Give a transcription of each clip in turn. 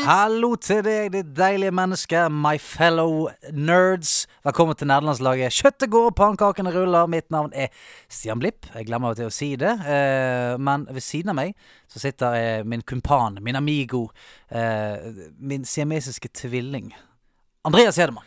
Hallo til deg, ditt deilige menneske, my fellow nerds. Velkommen til nederlandslaget. Kjøttet går, pannekakene ruller. Mitt navn er Stian Blipp. Jeg glemmer av til å si det. Eh, men ved siden av meg så sitter eh, min kumpan, min amigo, eh, min siamesiske tvilling. Andreas Hedemann.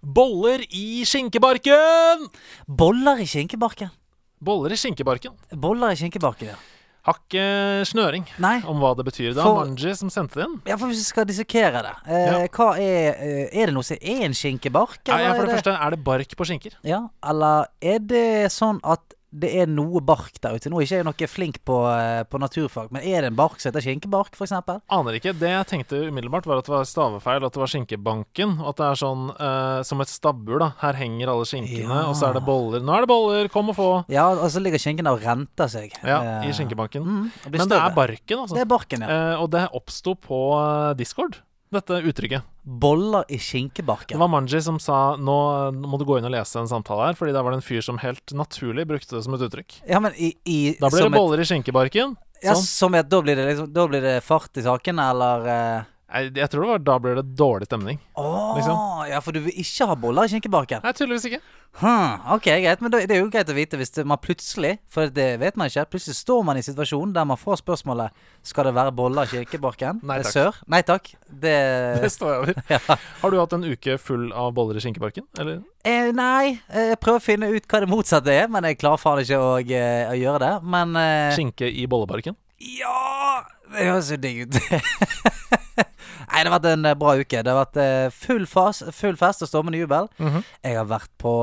Boller i skinkebarken! Boller i skinkebarken. Boller i skinkebarken. Boller i skinkebarken, ja. Har ikke snøring Nei. om hva det betyr. Det er For- Manji som sendte det inn. Ja, for Hvis vi skal dissekere det, eh, Ja. hva er eh, Er det noe som er en skinkebark? Ja, ja, for det, det første, er det bark på skinker? Ja, eller er det sånn at det er noe bark der ute? Nå er ikke jeg noe flink på, eh, på naturfag, men er det en bark som heter skinkebark, eksempel? Aner ikke. Det jeg tenkte umiddelbart, var at det var stavefeil, at det var skinkebanken. Og at det er sånn eh, som et stabbur, da. Her henger alle skinkene, Ja. og så er det boller. Nå er det boller, kom og få! Ja, og så ligger skinken der og renter seg. Ja, i Eh, skinkebanken. Mm, Men det er barken, altså. Det er barken, ja. Eh, og det oppsto på eh, Discord, dette uttrykket. Boller i Det var Manji som sa nå må du gå inn og lese en samtale her, fordi der var det en fyr som helt naturlig brukte det som et uttrykk. Ja, men i, i Da blir det boller i skinkebarken. Sånn. ja, som et, da, blir det liksom, da blir det fart i sakene, eller eh, Jeg, jeg tror det var da blir det dårlig stemning. Oh, Liksom. ja, for du vil ikke ha boller i skinkebarken? Nei, tydeligvis ikke. Hmm, ok, greit, men det er jo greit å vite hvis det, man plutselig For det vet man ikke. Plutselig står man i situasjonen der man får spørsmålet Skal det være boller i kirkebarken. Nei takk. Sør. Nei takk. Det, Det står jeg over. ja. Har du hatt en uke full av boller i skinkebarken? Eller? eh, Nei, jeg prøver å finne ut hva det motsatte er, men jeg klarer faen ikke å, eh, å gjøre det. Men eh, Skinke i bollebarken? Ja Det høres jo digg ut. Nei, det har vært en eh, bra uke. Det har vært eh, full, fas, full fest og stormende jubel. Mhm. Jeg har vært på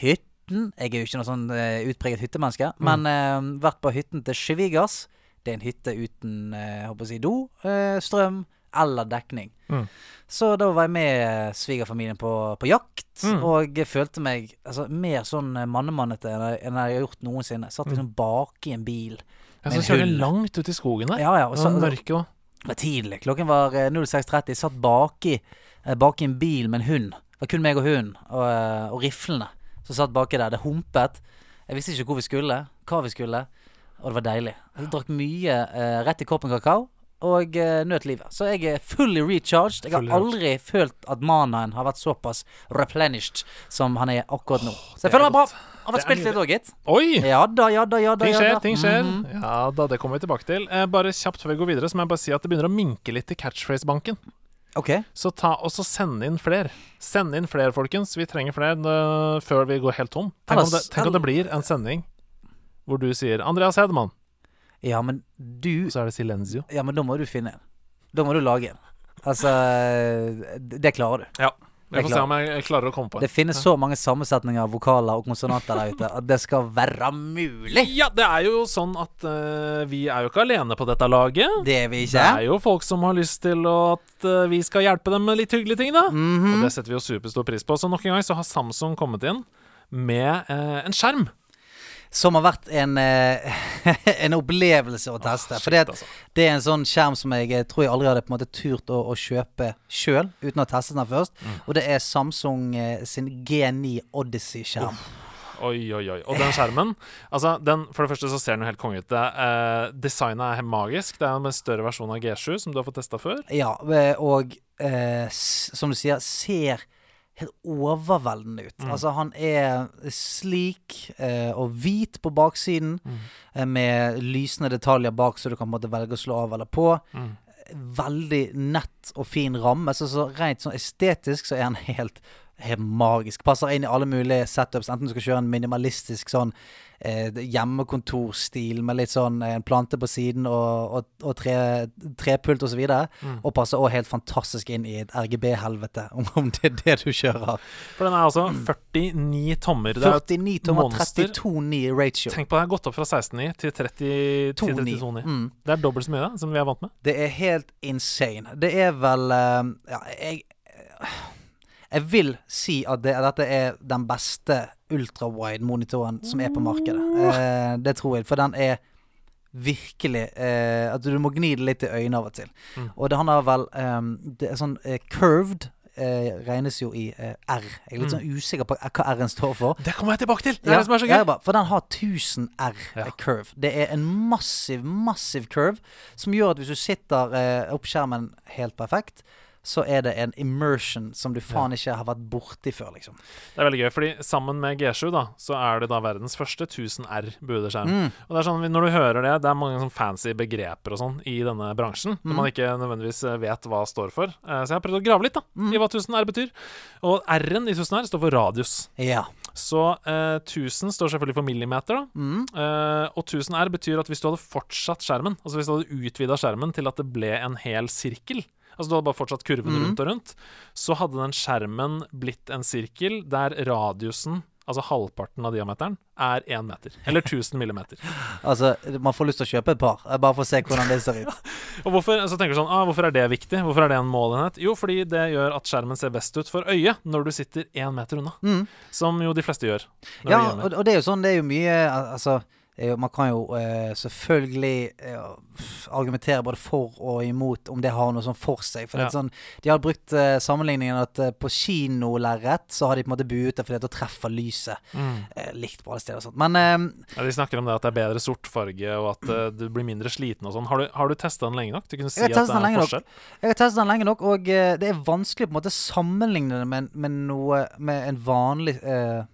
hytten. Jeg er jo ikke noe sånn eh, utpreget hyttemenneske, Mm. men eh, vært på hytten til Svigers. Det er en hytte uten jeg håper å si, do, strøm eller dekning. Mm. Så da var jeg med svigerfamilien på, på jakt, Mm. og jeg følte meg altså, mer sånn mannemannete enn jeg har gjort noensinne. Satt liksom bak i en bil. Ja, så kjører du langt ut i skogen der. Ja, ja, og Og mørke òg. Det var tidlig. Klokken var eh, 06.30. Satt baki, bak en bil med en hund. Det var kun meg og hunden og, eh, og riflene som satt baki der. Det humpet. Jeg visste ikke hvor vi skulle, hva vi skulle, og det var deilig. Jeg drakk mye eh, rett i koppen kakao. Og uh, nøt livet. Så jeg er fully recharged. Jeg har aldri følt at manaen har vært såpass replenished som han er akkurat nå. Så jeg føler er meg bra. Godt. Har spilt litt òg, gitt. Oi! Ja da, ja da, ja da. Ting ja skjer, da. ting skjer. Mhm. Ja da, det kommer vi tilbake til. Eh, bare kjapt før vi går videre, så må jeg bare si at det begynner å minke litt i catchphrase-banken. Ok. Så ta og så send inn flere. Send inn flere, folkens. Vi trenger flere uh, før vi går helt tom. Tenk, om det, tenk om det blir en sending hvor du sier 'Andreas Hedemann', Ja, men du så er det Silenzio. Ja, men da må du finne en. Da må du lage en. Altså Det det klarer du. Ja. Er får se om jeg klarer å komme på Det finnes så mange sammensetninger av vokaler og konsonanter der ute at det skal være mulig. Ja, det er jo sånn at uh, vi er jo ikke alene på dette laget. Det er vi ikke. Det er jo folk som har lyst til at uh, vi skal hjelpe dem med litt hyggelige ting, da. Mhm. Og det setter vi jo superstor pris på. Så nok en gang så har Samsung kommet inn med uh, en skjerm. Som har vært en, eh, en opplevelse å teste. For det, altså. det er en sånn skjerm som jeg tror jeg aldri hadde på en måte turt å, å kjøpe sjøl, uten å ha testet den først. Mm. Og det er Samsung eh, sin G9 Odyssey-skjerm. Oi, oi, oi. Og den skjermen Altså, den, For det første så ser den jo helt konge ut. Eh, designet er helt magisk. Det er en større versjon av G7, som du har fått testa før. Ja, eh, og eh, som du sier, ser helt overveldende ut. Mm. Altså, han er slik eh, og hvit på baksiden, Mm. eh, med lysende detaljer bak, så du kan måtte velge å slå av eller på. Mm. Veldig nett og fin ramme. Så, så rent sånn estetisk så er han helt Helt magisk. Passer inn i alle mulige setups. Enten du skal kjøre en minimalistisk sånn eh, hjemmekontorstil med litt sånn eh, en plante på siden og, og, og tre, trepult osv. Og, så Mm. og passer òg helt fantastisk inn i et RGB-helvete, om, om det er det du kjører. For den er altså 49 tommer. Det er, 49 tommer, monster. 32,9 ratio. tenk på det, har gått opp fra 16,9 til 30 til 2,9. 32,9. Mm. Det er dobbelt så mye da, som vi er vant med. Det er helt insane. Det er vel eh, Ja, jeg Jeg vil si at det, dette er den beste ultrawide-monitoren som er på markedet. Eh, det tror jeg, for den er virkelig eh, At du må gni det litt i øynene av og til. Mm. Og det han har vel um, Det er sånn eh, curved eh, regnes jo i eh, R. Jeg er litt sånn usikker på hva R-en står for. Det kommer jeg tilbake til! Det er Ja, det som er så gøy. bare, for den har 1000 R Ja. curve. Det er en massiv, massiv curve som gjør at hvis du sitter opp skjermen helt perfekt, så er det en immersion som du faen ikke har vært borti før, liksom. Det er veldig gøy, fordi sammen med G7 da, så er det da verdens første 1000 R-budeskjerm. Mm. Og det er sånn, Når du hører det, det er mange sånn fancy begreper og sånn i denne bransjen, Mm. når man ikke nødvendigvis eh, vet hva står for. Eh, Så jeg har prøvd å grave litt da, Mm. i hva 1000 R betyr. Og R-en i 1000 R står for radius. Ja. Så eh, 1000 står selvfølgelig for millimeter, da. Mm. Eh, og 1000 R betyr at hvis du hadde fortsatt skjermen, altså hvis du hadde utvida skjermen til at det ble en hel sirkel, altså du hadde bare fortsatt kurven mm. rundt og rundt, så hadde den skjermen blitt en sirkel der radiusen, altså halvparten av diameteren, er én meter. Eller 1000 millimeter. Altså, man får lyst til å kjøpe et par, bare for å se hvordan det ser ut. Og hvorfor, så tenker du sånn, ah, hvorfor er det viktig? Hvorfor er det en målenhet? Jo, fordi det gjør at skjermen ser best ut for øyet når du sitter én meter unna. Mm. Som jo de fleste gjør. Ja, og, og det er jo sånn, det er jo mye Altså, man kan jo eh, selvfølgelig eh, argumentere både for og imot om det har noe sånn for seg. For det Ja. sånn, De har brukt eh, sammenligningen at eh, på kinolerret så har de på en måte buet det fordi da treffer lyset Mm. eh, likt på alle steder. og sånt. Men eh, Ja, de snakker om det at det er bedre sort farge, og at eh, du blir mindre sliten og sånn. Har du, har du testa den lenge nok? Du kunne si at det er en nok. forskjell? jeg har testet den lenge nok, og eh, det er vanskelig på en måte å sammenligne det med, med noe Med en vanlig eh,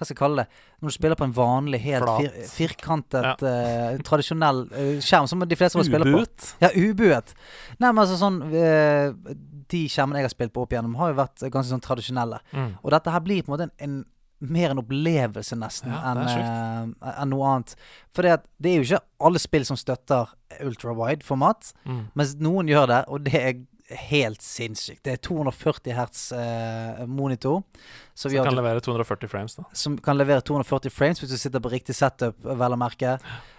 Hva skal jeg kalle det? Når du spiller på en vanlig, helt fir, firkantet, eh, tradisjonell uh, skjerm, som de fleste av oss spiller på. Ubuet? Ja, ubuet. Nei, men altså sånn uh, De skjermene jeg har spilt på opp igjennom, har jo vært ganske sånn tradisjonelle. Mm. Og dette her blir på en måte en, en mer en opplevelse, nesten, Ja, enn uh, eh, noe annet. For det, det er jo ikke alle spill som støtter ultrawide-format, Mm. mens noen gjør det, og det er helt sinnssykt. Det er 240 hertz eh, monitor. Så vi Som har kan levere 240 frames, da. som kan levere 240 frames hvis du sitter på riktig setup, vel å merke.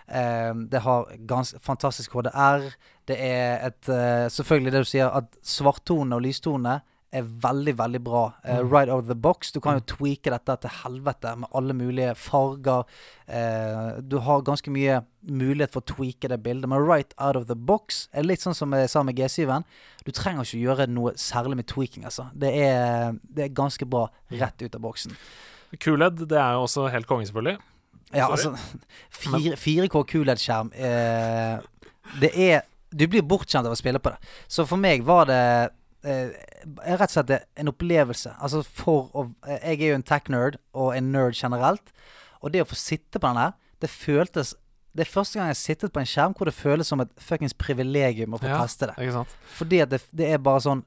Eh, det har gans fantastisk HDR. Det er et eh, Selvfølgelig det du sier, at svarttonene og lystone er veldig, veldig bra. Mm. right out of the box. Du kan jo tweake dette til helvete med alle mulige farger. Uh, du har ganske mye mulighet for å tweake det bildet, men right out of the box er litt sånn som jeg sa med G7-en. Du trenger ikke gjøre noe særlig med tweaking, altså. Det er, det er ganske bra rett ut av boksen. QLED, det er jo også helt konge, selvfølgelig. Ja, Sorry. altså fire- 4K QLED-skjerm eh, Det er Du blir bortskjemt av å spille på det. Så for meg var det eh, rett og slett en opplevelse. Altså for å eh, Jeg er jo en tech-nerd og en nerd generelt. Og det å få sitte på den her, det føltes Det er første gang jeg har sittet på en skjerm hvor det føles som et fuckings privilegium å få Ja. teste det. Ikke sant? Fordi at det, det er bare sånn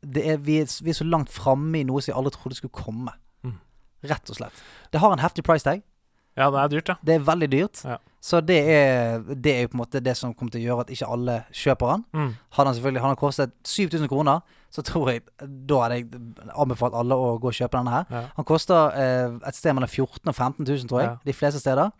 det er, vi, er, vi er så langt framme i noe som jeg aldri trodde skulle komme. Mm. Rett og slett. Det har en heftig price tag. Ja, det er dyrt, ja. Det er veldig dyrt. Ja. Så det er, det er jo på en måte det som kommer til å gjøre at ikke alle kjøper den. Mm. Hadde han selvfølgelig Hadde han kostet 7000 kroner, så tror jeg Da hadde jeg anbefalt alle å gå og kjøpe denne her. Ja. Han koster eh, et sted mellom 14 000 og 15 000, tror jeg. Ja. De fleste steder.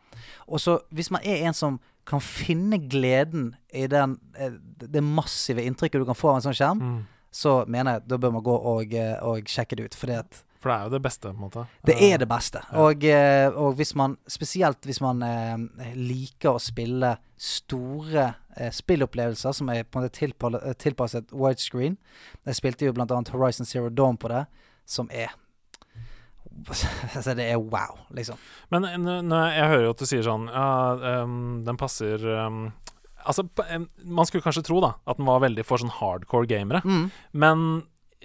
Og så hvis man er en som kan finne gleden i den, eh, det massive inntrykket du kan få av en sånn skjerm, Mm. så mener jeg da bør man gå og, eh, og sjekke det ut. Fordi at For det er jo det beste, på en måte. det Eh, er det beste. Og, eh, og hvis man, spesielt hvis man eh, liker å spille store eh, spillopplevelser som er på en måte eh, tilpasset widescreen Jeg spilte jo blant annet Horizon Zero Dawn på det, som er Altså, det er wow, liksom. Men eh, når jeg hører jo at du sier sånn Ja, um, den passer um, Altså, man skulle kanskje tro da at den var veldig for sånn hardcore gamere, Mm. men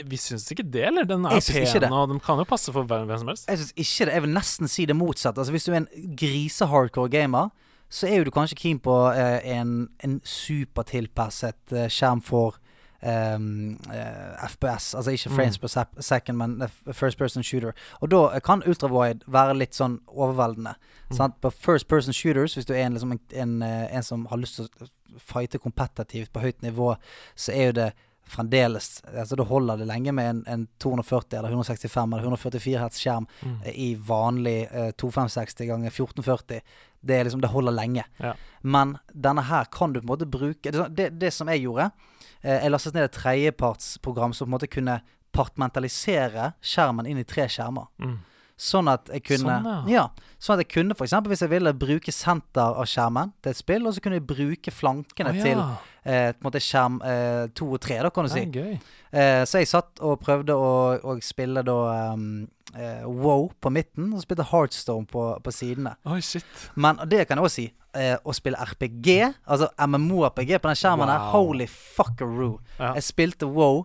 vi syns ikke det, eller? Den er pen, og den kan jo passe for hvem, som helst. Jeg syns ikke det. Jeg vil nesten si det motsatte. Altså, hvis du er en grise-hardcore gamer, så er jo du kanskje keen på eh, en, en supertilpasset eh, skjerm for Um, uh, FPS. Altså ikke Mm. frames per second, men eh, first person shooter. Og da kan ultrawide være litt sånn overveldende. Mm. Sant? På first person shooters, hvis du er en, liksom en, en, eh, en som har lyst til å fighte kompetitivt på høyt nivå, så er jo det fremdeles altså Da holder det lenge med en, en 240 eller 165 eller 144 hertz skjerm Mm. eh, i vanlig eh, 2560 ganger 1440. Det, liksom, det holder lenge. Ja. Men denne her kan du på en måte bruke Det, det, det som jeg gjorde eh, Jeg lastet ned et tredjepartsprogram som på en måte kunne partmentalisere skjermen inn i tre skjermer. Mm. Sånn at jeg kunne Sånn, ja. Sånn at jeg kunne eksempel hvis jeg ville bruke senter av skjermen til et spill, og så kunne jeg bruke flankene Å, ja. til eh, på en måte skjerm eh, to og tre, da, kan du si. Eh, så jeg satt og prøvde å, å spille da um, eh, Wow på midten, og spilte Heartstone på, på sidene. Oi, shit. Men det kan jeg også si. Eh, å spille RPG, altså MMO-RPG på den skjermen wow. der, holy fuckeroo. Ja. Jeg spilte Wow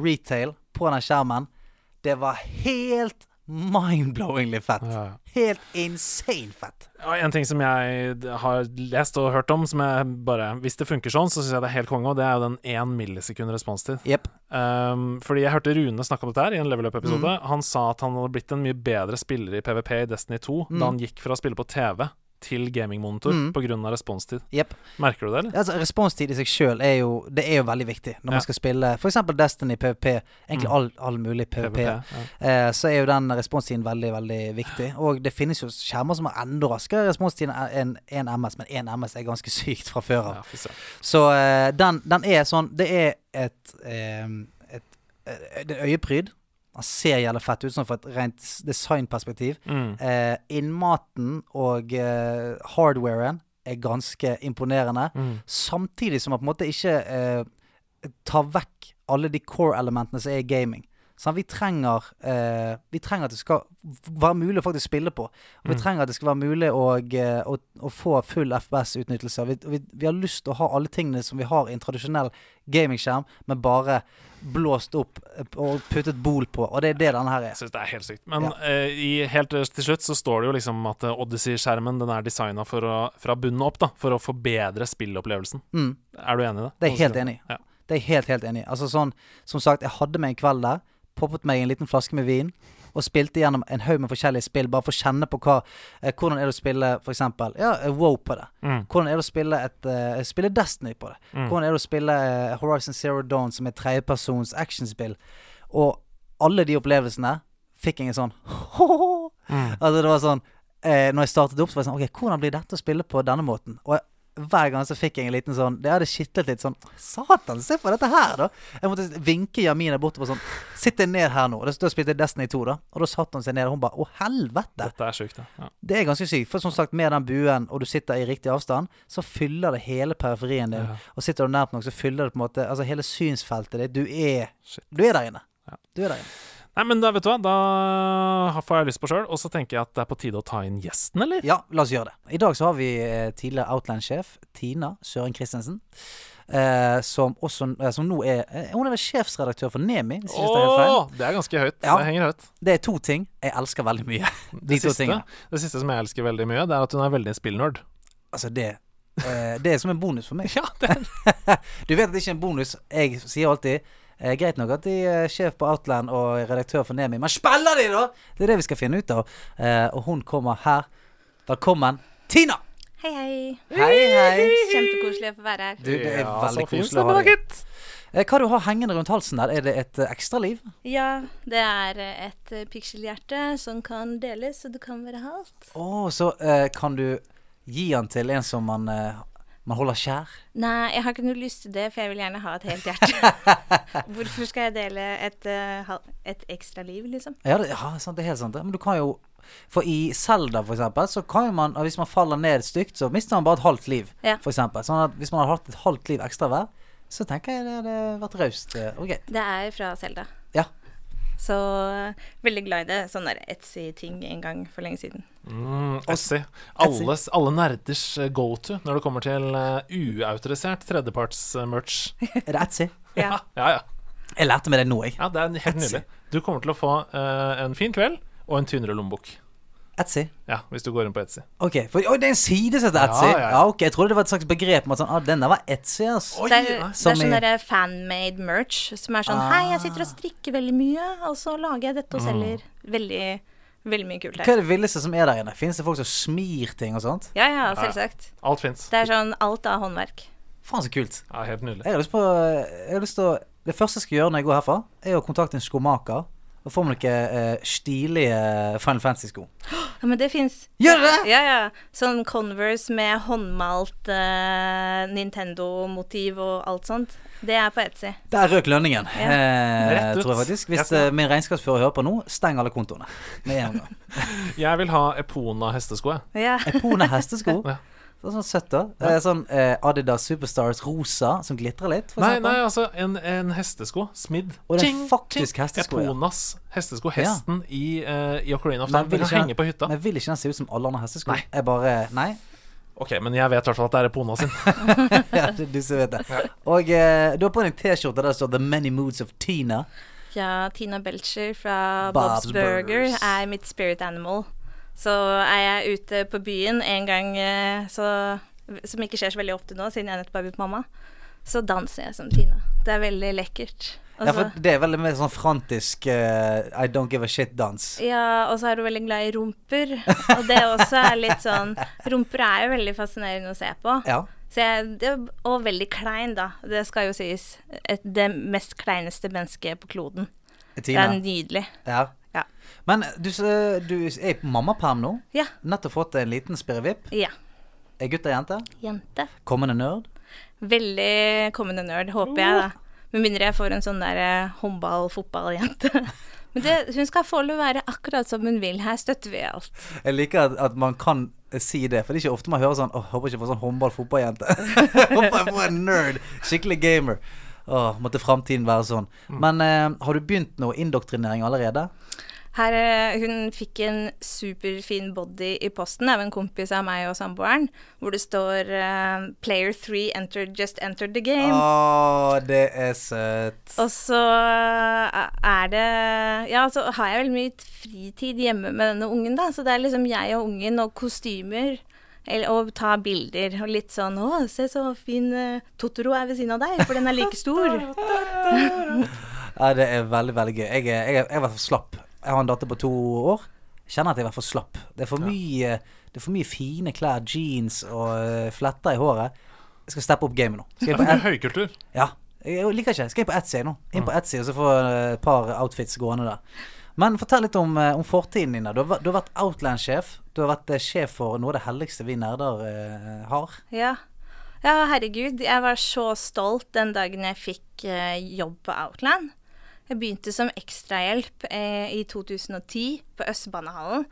retail på den skjermen. Det var helt mind-blowingly fett. Ja. Helt insane fett. Ja, en ting som jeg har lest og hørt om, som jeg bare Hvis det funker sånn, så syns jeg det er helt konge, og det er jo den én millisekund responstid. Yep. Um, fordi jeg hørte Rune snakke om dette her i en Level Up-episode. Mm. Han sa at han hadde blitt en mye bedre spiller i PVP i Destiny 2 Mm. da han gikk fra å spille på TV til gamingmonitor Mm. av responstid. Yep. Merker du det, eller? Altså, responstid i seg sjøl er jo Det er jo veldig viktig når Ja. man skal spille f.eks. Destiny PVP. Egentlig Mm. all, all mulig PVP. PVP. Ja. Eh, så er jo den responstiden veldig, veldig viktig. Og det finnes jo skjermer som har enda raskere responstid enn en MS, men 1 MS er ganske sykt fra før av. Ja. Så eh, den, den er sånn Det er et, eh, et, et, Det er øyepryd. Han ser jævlig fett ut, sånn fra et rent designperspektiv. Mm. Eh, innmaten og eh, hardwaren er ganske imponerende. Mm. Samtidig som man på en måte ikke eh, tar vekk alle de core-elementene som er i gaming. Sånn, vi, trenger, eh, vi trenger at det skal være mulig å faktisk spille på. Og vi Mm. trenger at det skal være mulig å, eh, å, å få full FPS-utnyttelse. Vi, vi, vi har lyst til å ha alle tingene som vi har i en tradisjonell gamingskjerm, men bare blåst opp eh, og puttet bol på. Og det er det denne her er. Jeg syns det er helt sykt. Men Ja. eh, i, helt til slutt så står det jo liksom at eh, Odyssey-skjermen Den er designa fra bunnen opp, da, for å forbedre spillopplevelsen. Mm. Er du enig i det? Det er jeg helt enig i. Ja. Det er jeg helt, helt enig i. Altså sånn, som sagt, jeg hadde meg en kveld der, poppet meg en liten flaske med vin, og spilte gjennom en haug med forskjellige spill, bare for å kjenne på hva eh, Hvordan er det å spille for eksempel ja, eh, WoW på det? Mm. Hvordan er det å spille et uh, Spille Destiny på det? Mm. Hvordan er det å spille uh, Horizon Zero Dawn, som er tredjepersons actionspill? Og alle de opplevelsene fikk jeg en sånn Mm. Altså, det var sånn eh, Når jeg startet opp, så var jeg sånn OK, hvordan blir dette å spille på denne måten? Og jeg, hver gang så fikk jeg en liten sånn Det hadde skitlet litt sånn Satan, se på dette her, da! Jeg måtte vinke Jamina bortover sånn Sitt deg ned her nå. Da da spilte jeg Destiny 2, da. Og da satte hun seg ned, og hun bare Å, helvete! Dette er sykt, da. ja. Det er ganske sykt. For som sagt, med den buen, og du sitter i riktig avstand, så fyller det hele periferien din. Ja. Og sitter du nært nok, så fyller det på en måte Altså hele synsfeltet ditt. Du er Shit. Du er der inne. Ja. Du er der inne. Nei, men da vet du hva, da får jeg lyst på sjøl, og så tenker jeg at det er på tide å ta inn gjesten, eller? Ja, la oss gjøre det. I dag så har vi eh, tidligere Outland-sjef Tina Søren Christensen. Eh, som også eh, Som nå er eh, Hun er vel sjefsredaktør for Nemi, hvis jeg ikke tar feil. Åh, det er ganske høyt. Ja. Det henger høyt. Det er to ting jeg elsker veldig mye. De Det siste, det siste som jeg elsker veldig mye, det er at hun er veldig spillnerd. Altså, det Det er som en bonus for meg. Ja, det er Du vet at det ikke er en bonus. Jeg sier alltid eh, Greit nok at de er sjef på Outland og redaktør for Nemi, men spiller de, da?! Det er det vi skal finne ut av. Eh, og hun kommer her. Velkommen, Tina! Hei, hei. Hei, hei. Kjempekoselig å få være her. Du, det er Ja, veldig koselig å ha deg. Eh, Hva du har hengende rundt halsen der? Er det et eh, ekstraliv? Ja, det er eh, et eh, pikselhjerte som kan deles, så det kan være halvt. Å, så eh, kan du gi den til en som man, eh, man holder kjær? Nei, jeg har ikke noe lyst til det, for jeg vil gjerne ha et helt hjerte. Hvorfor skal jeg dele et, eh, et ekstra liv, liksom? Ja, det, ja sant, det er helt sant. Men du kan jo For i Zelda, for eksempel, så kan jo man Hvis man faller ned stygt, så mister man bare et halvt liv, Ja. for eksempel. Sånn at hvis man hadde hatt et halvt liv ekstra hver, så tenker jeg det hadde vært raust. eh, og greit. Det er fra Selda. Ja. Så eh, veldig glad i det. Sånn der Etsy-ting en gang for lenge siden. Mm, Etsy. Alles, alle nerders eh, go-to når det kommer til uh, uautorisert tredjeparts-merch. Er det Etsy? Ja. ja, ja. Jeg lærte meg det nå, jeg. ja, det er helt Etsy. nydelig. Du kommer til å få uh, en fin kveld og en tynnere lommebok. Etsy? Ja, hvis du går inn på Etsy. Ok, for oi, det er en side som heter Etsy? Ja, ja, ja. ok, Jeg trodde det var et slags begrep om at sånn, ah, denne var Etsy, ass. Oi, Det er, det Som er sånn i- derre fanmade merch som er sånn Hei, jeg sitter og strikker veldig mye, og så lager jeg dette og selger. Veldig, veldig mye kult her. Hva er det villeste som er der inne? Finnes det folk som smir ting og sånt? Ja, ja, selvsagt. Alt fins. Det er sånn alt av håndverk. Faen, så kult. Ja, helt nydelig. Jeg har lyst på Jeg har lyst til å Det første jeg skal gjøre når jeg går herfra, er å kontakte en skomaker Da får man noen eh, stilige Final Fantasy-sko. Ja, men det fins. Gjør det?! Ja, ja. Sånn Converse med håndmalt eh, Nintendo-motiv og alt sånt. Det er på Etsy. Der røk lønningen, Ja. eh, tror jeg faktisk. Hvis Jeg eh, min regnskapsfører hører på nå, steng alle kontoene med en gang. Jeg vil ha Epona hestesko, jeg. Ja. Epona hestesko. Ja. Det er sånn søtt, da. Eh, sånn eh, Adidas Superstars rosa som glitrer litt, for Nei, eksempel. nei, altså en, en hestesko. Smidd. Og det er Ching, faktisk ching. hestesko, ja. Eponas hestesko. Hesten i, uh, i Ocarina of Men Time. vil Den ikke henge på hytta. Men vil ikke den se ut som alle andre hestesko? Nei. Jeg bare Nei. Ok, men jeg vet i hvert fall at det er Epona sin. ja, det er du som vet det. Og eh, du har på deg en T-skjorte der det står 'The Many Moods of Tina'. ja, Tina Belcher fra Bob's Bob's, Burger Burgers. er mitt spirit animal. Så er jeg ute på byen en gang eh, så, Som ikke skjer så veldig ofte nå, siden jeg nettopp har blitt mamma. Så danser jeg som Tina. Det er veldig lekkert. Også, Ja, for det er veldig mer sånn frantisk uh, I don't give a shit-dans. Ja, og så er du veldig glad i rumper. Og det også er litt sånn Rumper er jo veldig fascinerende å se på. Ja. Så jeg, det, og veldig klein, da. Det skal jo sies. Et, det mest kleineste mennesket på kloden. Tina. Det er nydelig. Ja. Men du, s- du er på mammaperm nå. Ja. Nettopp fått en liten spirrevipp. Ja. Er gutt og jente? Jente. Kommende nerd? Veldig kommende nerd, håper jeg, da. Med mindre jeg får en sånn der håndball-fotball-jente. Men det, hun skal få lov å være akkurat som hun vil. Her støtter vi alt. Jeg liker at, at man kan eh, si det, for det er ikke ofte man hører sånn Åh, håper ikke jeg får sånn håndball-fotball-jente. håper jeg får en nerd. Skikkelig gamer. Åh, måtte framtiden være sånn. Men eh, har du begynt noe indoktrinering allerede? Her, eh, hun fikk en superfin body i posten av en kompis av meg og samboeren, hvor det står uh, 'Player 3 entered, just entered the game'. Å, det er søtt. Og så eh, er det Ja, så har jeg veldig mye fritid hjemme med denne ungen, da. Så det er liksom jeg og ungen og kostymer. Eller, og ta bilder. Og litt sånn 'Å, se så fin Totoro er ved siden av deg, for den er like stor'. Ja, det er veldig, veldig gøy. Jeg jeg jeg er i hvert fall slapp. Jeg har en datter på to år. Jeg kjenner at jeg er i hvert fall slapp. Det er for mye Det er for mye fine klær, jeans og eh, fletter i håret. Jeg skal steppe opp gamet nå. Skal jeg på er høykultur. ja. Jeg liker ikke. Skal jeg på Etsy nå? Inn på Etsy og så få eh, et par outfits gående der. Men fortell litt om, eh, om fortiden din. Du har, du har vært Outland-sjef. Du har vært sjef for noe av det helligste vi nerder uh, har. Ja. ja, herregud. Jeg var så stolt den dagen jeg fikk uh, jobb på Outland. Jeg begynte som ekstrahjelp eh, i 2010 på Østbanehallen.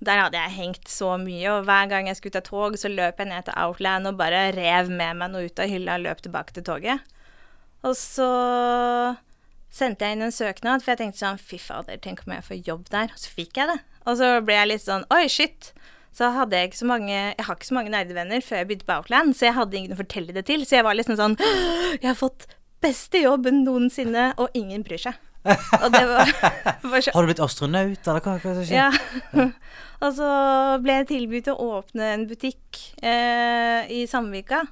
Der hadde jeg hengt så mye, og hver gang jeg skulle ta tog, så løp jeg ned til Outland og bare rev med meg noe ut av hylla og løp tilbake til toget. Og så sendte jeg inn en søknad, for jeg tenkte sånn Fy fader, tenk om jeg får jobb der. Og så fikk jeg det. Og så ble jeg litt sånn Oi, shit. Så hadde jeg ikke så mange Jeg har ikke så mange nerdevenner før jeg begynte på Outland, så jeg hadde ingen å fortelle det til. Så jeg var liksom sånn Jeg har fått beste jobben noensinne, og ingen bryr seg. Og det var, var så Har du blitt astronaut, eller hva, hva er skjer? ja. Og så ble jeg tilbudt å åpne en butikk eh, i Samvika.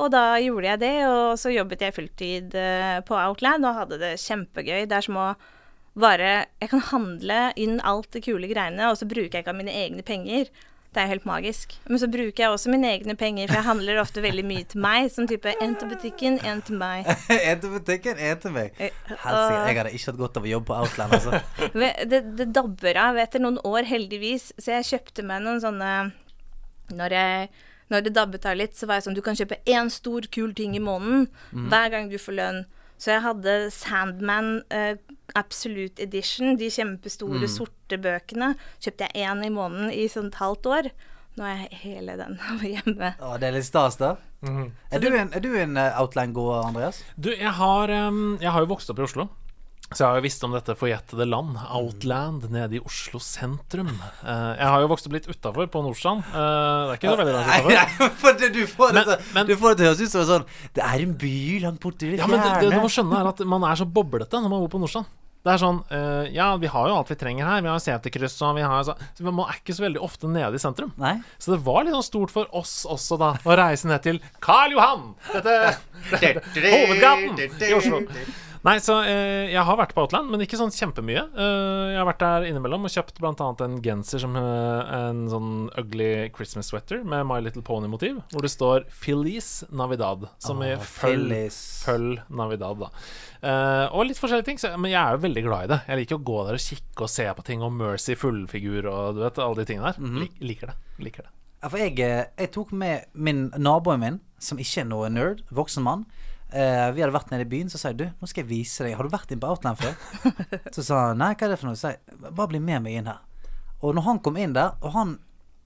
Og da gjorde jeg det, og så jobbet jeg fulltid eh, på Outland og hadde det kjempegøy. Det er som å bare Jeg kan handle inn alt det kule greiene, og så bruker jeg ikke av mine egne penger. Det er helt magisk. Men så bruker jeg også mine egne penger, for jeg handler ofte veldig mye til meg. Som type én til butikken, én til meg. En til butikken, en til meg. Eh, Helsike, jeg hadde ikke hatt godt av å jobbe på Outland, altså. Det, det dabber av etter noen år, heldigvis. Så jeg kjøpte meg noen sånne Når, jeg, når det dabbet av litt, så var jeg sånn Du kan kjøpe én stor, kul ting i måneden hver gang du får lønn. Så jeg hadde Sandman uh, Absolute Edition, de kjempestore sorte bøkene. Kjøpte jeg én i måneden i sånn et halvt år. Nå er jeg hele den hjemme. Å, det er litt stas, da. Mhm. Er du en, er du en eh, Outland-gåer, Andreas? Du, jeg har, um, jeg har jo vokst opp i Oslo. Så jeg har jo visst om dette forjettede land, Outland, nede i Oslo sentrum. Eh, jeg har jo vokst opp litt utafor, på Nordstrand. Eh, det er ikke så veldig langt utafor. du, får det, Men- til- å høres ut som sånn Det er en by langt borte i det Ja, men det, det du må skjønne, er at man er så boblete når man bor på Nordstrand. Det er sånn uh, Ja, vi har jo alt vi trenger her. Vi har seterkryss og vi har så, så Man er ikke så veldig ofte nede i sentrum. Nei? Så det var litt sånn stort for oss også, da, å reise ned til Karl Johan! Dette, dette hovedgaten i Oslo. Nei, så eh, jeg har vært på Outland, men ikke sånn kjempemye. Eh, jeg har vært der innimellom og kjøpt bl.a. en genser som eh, en sånn ugly Christmas sweater med My Little Pony-motiv, hvor det står 'Feliz Navidad', som i oh, følg, følg Navidad, da. Eh, og litt forskjellige ting, så, men jeg er jo veldig glad i det. Jeg liker å gå der og kikke og se på ting, og Mercy fullfigur og du vet, alle de tingene der. Mm -hmm. liker det. Liker det. Ja, for jeg, eh, jeg tok med min naboen min, som ikke er noe nerd, voksen mann. Eh, vi hadde vært nede i byen, så sa jeg du, nå skal jeg vise deg. Har du vært inn på Outland før? så sa han nei, hva er det for noe? Så jeg bare bli med meg inn her. Og når han kom inn der, og han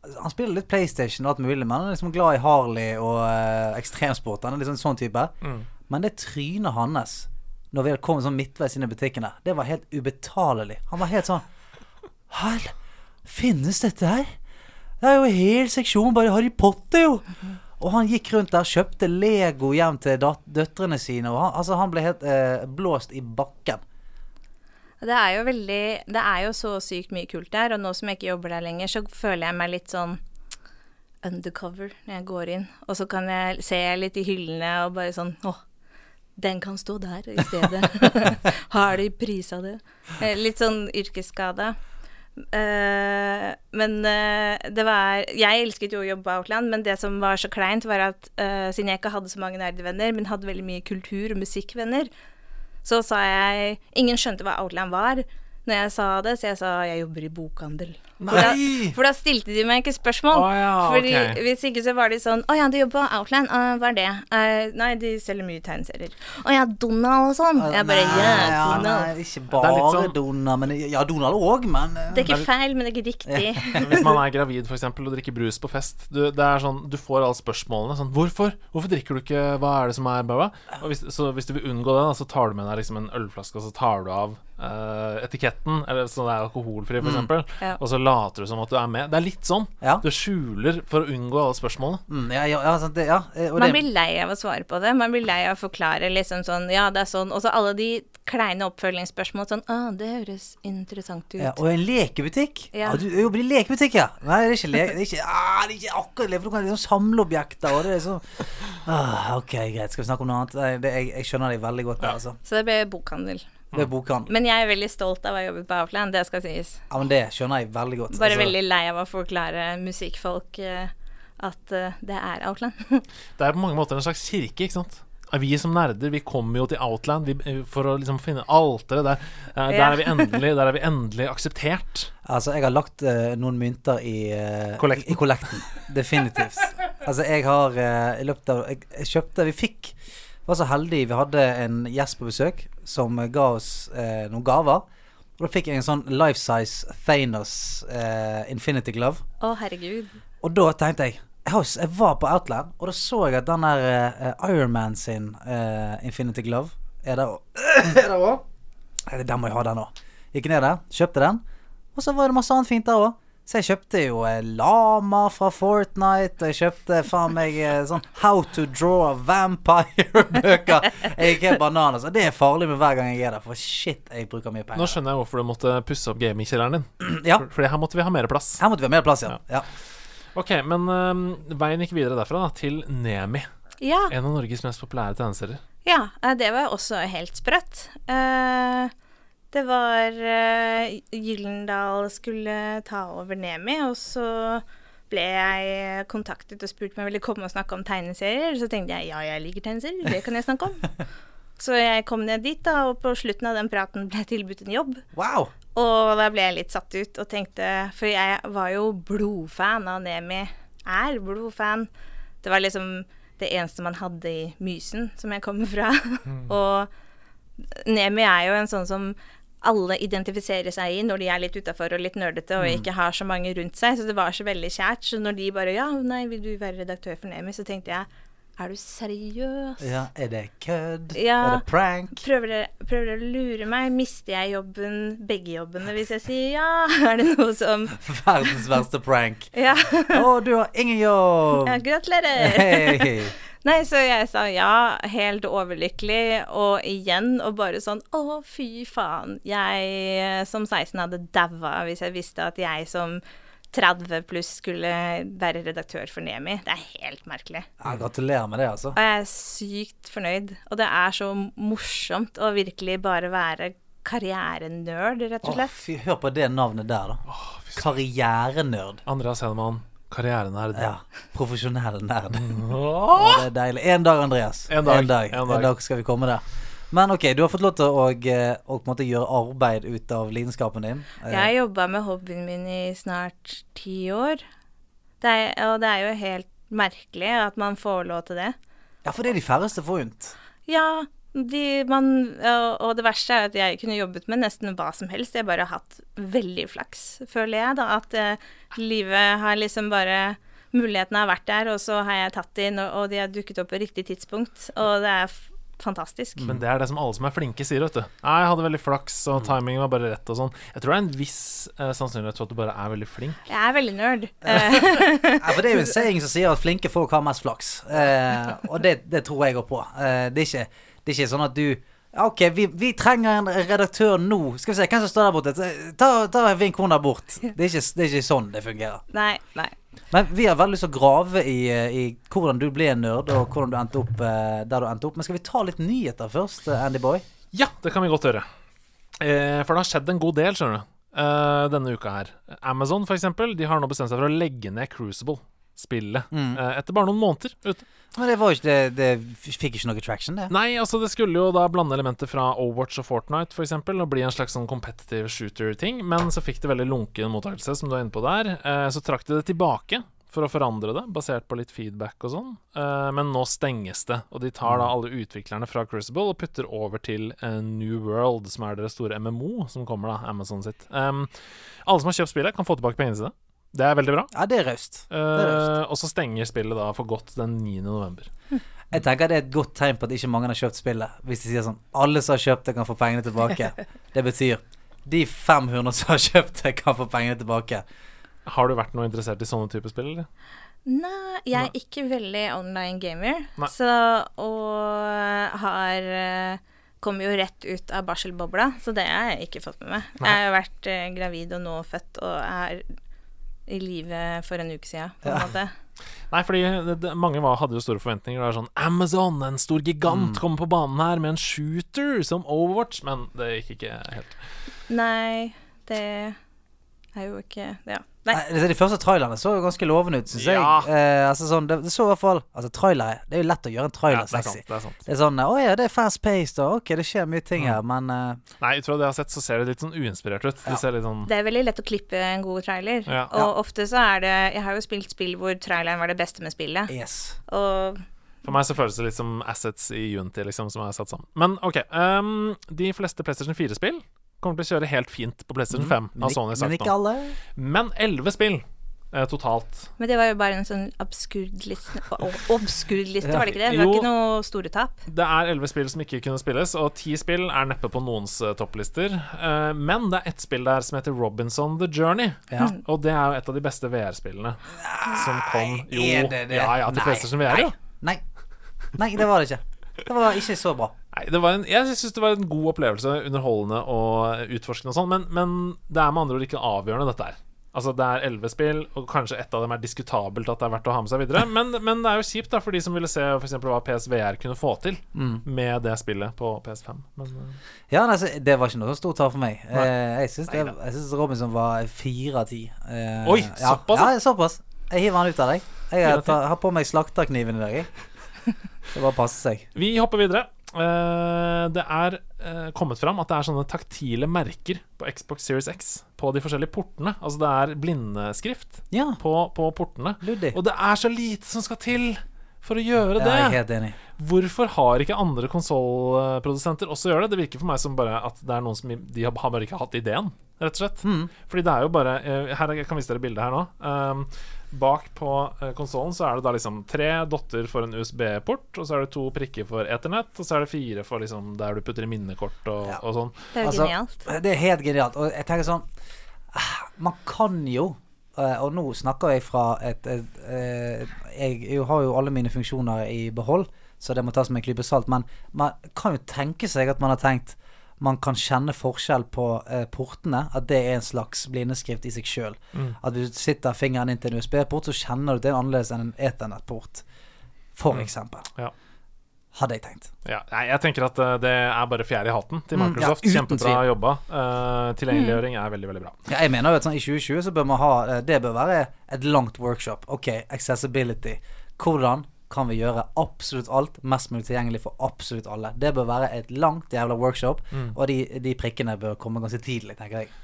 han spiller litt PlayStation og alt mulig, men han er liksom glad i Harley og uh, ekstremsport. Han er liksom sånn type. Men det trynet hans når vi hadde kommet sånn midtveis inn i butikkene, det var helt ubetalelig. Han var helt sånn Her, finnes dette her? Det er jo en hel seksjon bare Harry Potter, jo! Og han gikk rundt der, kjøpte Lego hjem til døtrene sine, og han, altså, han ble helt eh, blåst i bakken. Det er jo veldig Det er jo så sykt mye kult der, og nå som jeg ikke jobber der lenger, så føler jeg meg litt sånn undercover når jeg går inn. Og så kan jeg se litt i hyllene og bare sånn Å, den kan stå der i stedet. Har de prisa det? Eh, Litt sånn yrkesskada. Eh, men uh, det var Jeg elsket jo å jobbe på Outland, men det som var så kleint, var at uh, siden jeg ikke hadde så mange nerdevenner, men hadde veldig mye kultur- og musikkvenner, så sa jeg Ingen skjønte hva Outland var når jeg sa det, så jeg sa jeg jobber i bokhandel. For da, for da stilte de meg ikke spørsmål. Oh, ja, Fordi okay. Hvis ikke så var de sånn Å ja, du jobber på Outland. Uh, hva er det? Uh, nei, de selger mye tegneserier. Å ja, Donald og sånn. Jeg bare Nei, ja, ja, Donald. nei, ikke bare sånn- Donald, men ja, Donald òg, men eh, Det er ikke feil, men det er ikke riktig. Hvis man er gravid for eksempel, og drikker brus på fest du, Det er sånn, du får alle spørsmålene sånn Hvorfor? Hvorfor drikker du ikke Hva er det som er? Og hvis, Så hvis du vil unngå det, da, så tar du med deg liksom en ølflaske, og så tar du av eh, etiketten, eller så det er alkoholfri, for eksempel, Ja. og så later du som at du er med. Det er litt sånn. Ja. Du skjuler for å unngå alle spørsmålene. mm, ja, ja, ja, det, ja, eh, Man blir lei av å svare på det. Man blir lei av å forklare liksom sånn Ja, det er sånn. Og så alle de kleine oppfølgingsspørsmål sånn Å, det høres interessant ut. ja, Og en lekebutikk? Ja. Ja. du jobber i lekebutikk, ja? Nei, det er ikke, le det er ikke, ah, det er ikke akkurat det, for du kan liksom samle objekter, og det er sånn ah, Ok, greit, skal vi snakke om noe annet? Det, jeg, jeg skjønner deg veldig godt der, altså. Så det ble bokhandel. Det er bokhandel. Men jeg er veldig stolt av å ha jobbet på Outland, det skal sies. Ja, men det skjønner jeg veldig godt. Bare altså. veldig lei av å forklare musikkfolk eh, at eh, det er Outland. Det er på mange måter en slags kirke, ikke sant? Vi som nerder, vi kommer jo til Outland vi, for å liksom finne alteret der. Eh, Der Ja. er vi endelig, der er vi endelig akseptert. Altså, jeg har lagt uh, noen mynter i uh, Kollekten. I kollekten. Definitivt. Altså, jeg har uh, i løpet av jeg, jeg kjøpte Vi fikk Var så heldig vi hadde en gjest på besøk som eh, ga oss eh, noen gaver. Og da fikk jeg en sånn life size Thanos eh, Infinity Glove. Å, herregud. Og da tenkte jeg jeg, var på Outland, og da så jeg at den der uh, Ironman sin eh, Infinity Glove er der òg. Den må jeg ha, den òg. Gikk ned der, kjøpte den. Og så var det masse annet fint der òg. Så jeg kjøpte jo eh, lama fra Fortnite, og jeg kjøpte faen meg eh, sånn How to draw a vampire-bøker. Jeg gikk helt banan. Altså. det er farlig med hver gang jeg er der, for shit, jeg bruker mye penger. Nå skjønner jeg hvorfor du måtte pusse opp gamingkjelleren din. Ja, For- Fordi her måtte vi ha mer plass. her måtte vi ha mer plass, ja. ja. Ok, men um, veien gikk videre derfra da, til Nemi. Ja. En av Norges mest populære tegneserier. Ja, eh, det var også helt sprøtt. Eh, det var uh, Gyllendal skulle ta over Nemi, og så ble jeg kontaktet og spurt om jeg ville komme og snakke om tegneserier. Så tenkte jeg ja, jeg liker tegneserier, det kan jeg snakke om. Så jeg kom ned dit, da, og på slutten av den praten ble jeg tilbudt en jobb. Wow. Og da ble jeg litt satt ut og tenkte For jeg var jo blodfan av Nemi. Er blodfan. Det var liksom det eneste man hadde i Mysen, som jeg kommer fra. og Nemi er jo en sånn som alle identifiserer seg i når de er litt utafor og litt nerdete og ikke har så mange rundt seg. Så det var så veldig kjært. Så når de bare Ja, nei, vil du være redaktør for Nemi? Så tenkte jeg Er du seriøs? Ja, er det kødd? Ja. Er det prank? Prøver dere, å lure meg? Mister jeg jobben, begge jobbene, hvis jeg sier ja? Er det noe som Verdens verste prank. Ja. Å, du har ingen jobb! ja gratulerer. Hei! Nei, så jeg sa ja, helt overlykkelig, og igjen, og bare sånn å, fy faen. Jeg eh, som 16 hadde daua hvis jeg visste at jeg som 30 pluss skulle være redaktør for Nemi. Det er helt merkelig. Ja, gratulerer med det, altså. Og jeg er sykt fornøyd. Og det er så morsomt å virkelig bare være karrierenerd, rett og slett. Åh, fy, hør på det navnet der, da. Karrierenerd. Andreas Hedemann, karrierenerd. Ja. Profesjonell nerd. Og det er deilig. En dag, Andreas. En dag, En dag, en en dag. dag skal vi komme der. Men ok, du har fått lov til å, eh, å på måte gjøre arbeid ut av lidenskapen din. Eh, Jeg har jobba med hobbyen min i snart ti år. Det er, og det er jo helt merkelig at man får lov til det. Ja, for det er de færreste forunt. Ja, de, man, og, det verste er at jeg kunne jobbet med nesten hva som helst. Jeg bare har hatt veldig flaks, føler jeg, da. At eh, livet har liksom bare Mulighetene har vært der, og så har jeg tatt de og, de har dukket opp på riktig tidspunkt. Og det er f fantastisk. Men det er det som alle som er flinke, sier, vet du. Jeg hadde veldig flaks, og timingen var bare rett og sånn. Jeg tror det er en viss eh, sannsynlighet for at du bare er veldig flink. Jeg er veldig nerd. Eh, Ja, for det er jo en saying som sier at flinke folk har mest flaks. Eh, og det, det tror jeg òg på. Eh, det, er ikke, det er ikke sånn at du OK, vi, vi trenger en redaktør nå. Skal vi se, hvem som står der borte? Ta, ta vink hun der bort. Det er, ikke, det er ikke sånn det fungerer. nei, nei. Men vi har veldig lyst til å grave i, eh, i hvordan du ble en nerd, og hvordan du endte opp eh, der du endte opp. Men skal vi ta litt nyheter først, eh, Andy Boy? Ja, det kan vi godt gjøre. Eh, for det har skjedd en god del, skjønner du, eh, denne uka her. Amazon, for eksempel, de har nå bestemt seg for å legge ned Crucible. Spillet. Mm. eh, etter bare noen måneder ute. Men det var ikke det, det fikk ikke noe traction, det. Nei, altså det skulle jo da blande elementer fra Overwatch og Fortnite for eksempel, og bli en slags sånn competitive shooter-ting, men så fikk det veldig lunken mottakelse, som du er inne på der. Eh, så trakk de det tilbake for å forandre det, basert på litt feedback og sånn. Eh, men nå stenges det, og de tar da alle utviklerne fra Crucible og putter over til New World, som er deres store MMO, som kommer da, Amazon sitt. Um, alle som har kjøpt spillet, kan få tilbake pengene sine. Det er veldig bra. Ja, det er raust. Uh. Eh, og så stenger spillet da for godt den 9. november. Jeg tenker det er et godt tegn på at ikke mange har kjøpt spillet. Hvis de sier sånn Alle som har kjøpt det, kan få pengene tilbake. Det betyr de 500 som har kjøpt det, kan få pengene tilbake. Har du vært noe interessert i sånne typer spill, eller? Nei, jeg er ikke veldig online gamer, Nei. så og har eh, Kommer jo rett ut av barselbobla, så det har jeg ikke fått med meg. Nei. Jeg har vært eh, gravid og nå født og er i livet for en uke siden, på en Ja. måte. Nei, fordi det, det, mange var, hadde jo store forventninger. Det var sånn Amazon, en stor gigant, kommer på banen her med en shooter som Overwatch. Men det gikk ikke helt. Nei, det er jo ikke Ja. Nei. Nei, De første trailerne så jo ganske lovende ut, syns jeg. Eh, altså sånn, det, det så i hvert fall Altså trailer, Det er jo lett å gjøre en Ja, trailer det er sexy. sant. det er sant Det er sånn Å ja, det er fast paced, og ok, det skjer mye ting her, men uh, Nei, ut fra det jeg har sett, så ser det litt sånn uinspirert ut. Ja. Det ser litt sånn Det er veldig lett å klippe en god trailer. Ja. Og ofte så er det Jeg har jo spilt spill hvor traileren var det beste med spillet. yes. Og For meg så føles det litt som assets i Unity, liksom, som er satt sammen. Men OK. Um, de fleste PlayStation 4-spill kommer til å kjøre helt fint på PlayStation 5, Men, har Sony men ikke nå. alle. Men 11 spill eh, totalt. Men det var jo bare en sånn absurd liste. Obskurd liste, Ja. var det ikke det? Det var Jo. ikke noe store tap. Det er 11 spill som ikke kunne spilles, og 10 spill er neppe på noens eh, topplister. Eh, men det er ett spill der som heter Robinson The Journey. Ja. Og det er jo et av de beste VR-spillene som kom jo Er det det? Ja, ja, til Nei, PlayStation VR, nei. Nei. Nei, det var det ikke. Det var ikke så bra. Nei, det var en, jeg syns det var en god opplevelse, underholdende og utforskende og sånn, men, men det er med andre ord ikke avgjørende, dette her. Altså, det er elleve spill, og kanskje ett av dem er diskutabelt at det er verdt å ha med seg videre. Men, men det er jo kjipt da for de som ville se for eksempel hva PSVR kunne få til Mm. med det spillet på PS5. Men uh... Ja, nei, det var ikke noe stort tap for meg. Nei. Eh, jeg syns Robinson var fire av ti. Eh, Oi, ja. såpass, ja. Såpass. Jeg hiver han ut av deg. Jeg har, har på meg slakterkniven i dag, jeg. Det bare passer seg. vi hopper videre. Eh, det er eh, kommet fram at det er sånne taktile merker på Xbox Series X på de forskjellige portene. Altså det er blindeskrift Ja, på, på portene. luddig. Og det er så lite som skal til for å gjøre det. jeg er helt enig. Hvorfor har ikke andre konsollprodusenter også gjør det? Det virker for meg som bare at det er noen som De har har bare ikke hatt ideen, rett og slett. Mm. Fordi det er jo bare eh, Her Jeg kan vise dere bildet her nå. Um, bak på uh, konsollen så er det da liksom tre dotter for en USB-port, og så er det to prikker for Ethernet, og så er det fire for liksom der du putter i minnekort og, Ja. og sånn. Det er jo Altså, genialt. Det er helt genialt. Og jeg tenker sånn ah, Man kan jo eh, Og nå snakker jeg fra et, et, et, Jeg har jo alle mine funksjoner i behold, så det må tas med en klype salt. Men man kan jo tenke seg at man har tenkt man kan kjenne forskjell på eh, portene. At det er en slags blindeskrift i seg sjøl. At du sitter fingeren inn til en USB-port, så kjenner du det er annerledes enn en Ethernet-port. For eksempel. Ja. Hadde jeg tenkt. Ja, jeg tenker at eh, det er bare fjerde i hatten til Mm, Microsoft. ja, Kjempebra tvil. jobba. Uh, tilgjengeliggjøring er veldig, veldig bra. Ja, jeg mener jo at sånn, i 2020 så bør man ha eh, Det bør være et langt workshop. Ok, accessibility. Hvordan kan vi gjøre absolutt alt mest mulig tilgjengelig for absolutt alle? Det bør være et langt jævla workshop, og de, de prikkene bør komme ganske tidlig, tenker jeg.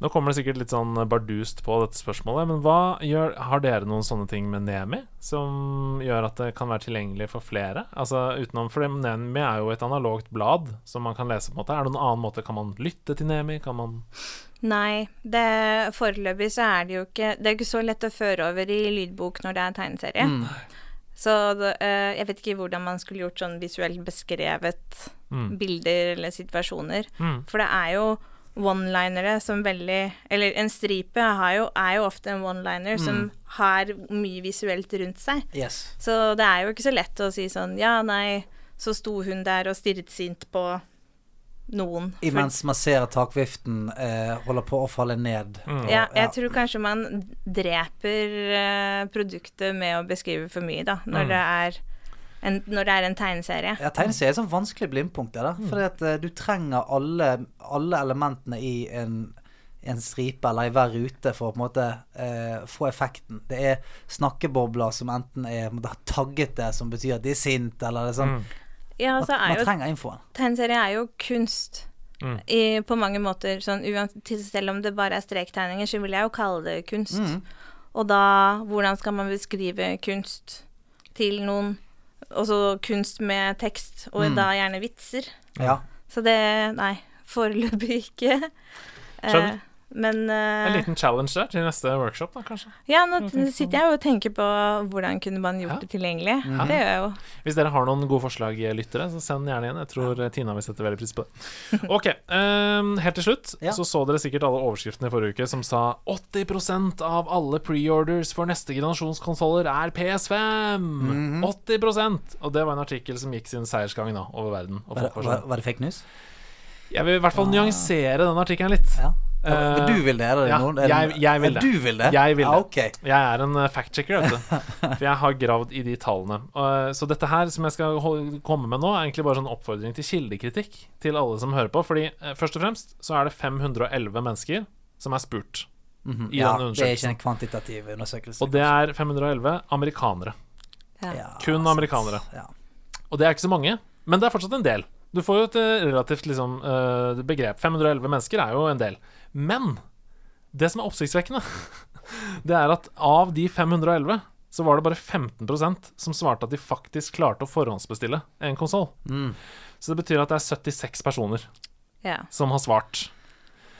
Nå kommer det sikkert litt sånn bardust på dette spørsmålet, men hva gjør Har dere noen sånne ting med Nemi som gjør at det kan være tilgjengelig for flere? Altså utenom For Nemi er jo et analogt blad som man kan lese, på en måte. Er det noen annen måte? Kan man lytte til Nemi? Kan man Nei, det, foreløpig så er det jo ikke Det er ikke så lett å føre over i lydbok når det er tegneserie. Mm. Så det, eh, jeg vet ikke hvordan man skulle gjort sånn visuelt beskrevet bilder eller situasjoner. Mm. For det er jo one-linere som veldig Eller en stripe har jo, er jo ofte en one-liner Mm. som har mye visuelt rundt seg. Yes. Så det er jo ikke så lett å si sånn Ja, nei, så sto hun der og stirret sint på noen. Imens man ser at takviften eh, holder på å falle ned. Og- Ja, jeg tror kanskje man dreper eh, produktet med å beskrive for mye, da, når, det, er en, når det er en tegneserie. Ja, tegneserie er et sånn vanskelig blindpunkt, der. Fordi at eh, du trenger alle, alle elementene i en, en stripe eller i hver rute for å på en måte eh, få effekten. Det er snakkebobler som enten er taggete, som betyr at de er sint, eller det er sånn. Ja, Man, så er man jo trenger infoen. tegneserie er jo kunst. Mm. I, på mange måter. Sånn, uansett, selv om det bare er strektegninger, så vil jeg jo kalle det kunst. Mm. Og da, hvordan skal man beskrive kunst til noen? Også kunst med tekst, og Mm. da gjerne vitser. Ja. Så det Nei, foreløpig ikke. Eh, Skjønner. Men uh, En liten challenge der til neste workshop, da, kanskje. Ja, nå sitter jeg og tenker på hvordan kunne man gjort Ja. det tilgjengelig. Ja. Det gjør jeg jo. Hvis dere har noen gode forslag, lyttere, så send gjerne igjen. Jeg tror eh, Tina vil sette veldig pris på det. Ok, um, helt til slutt Ja. så så dere sikkert alle overskriftene i forrige uke som sa 80% av alle preorders for neste generasjons konsoller er PS5! Mhm. 80% Og det var en artikkel som gikk sin seiersgang da, over verden. Og Var, det, var var, var det fake news? Jeg vil i hvert fall nyansere den artikkelen litt. Ja. Eh, Men du vil det, eller? ja, noen? Jeg- jeg vil Ja, det. Du vil det? Jeg vil ja, det. ok. Jeg er en eh, fact-checker, vet du. For jeg har gravd i de tallene. Og, så dette her som jeg skal komme med nå, er egentlig bare sånn oppfordring til kildekritikk til alle som hører på. Fordi eh, først og fremst så er det 511 mennesker som er spurt Mhm. i Ja, den det er ikke en kvantitativ undersøkelse. Og det er 511 amerikanere. Ja, kun amerikanere. Ja. Og det er ikke så mange, men det er fortsatt en del. Du får jo et eh, relativt liksom, eh, begrep. 511 mennesker er jo en del. Men det som er oppsiktsvekkende, det er at av de 511 så var det bare 15% som svarte at de faktisk klarte å forhåndsbestille en konsoll. Mm. Så det betyr at det er 76 personer Ja. som har svart.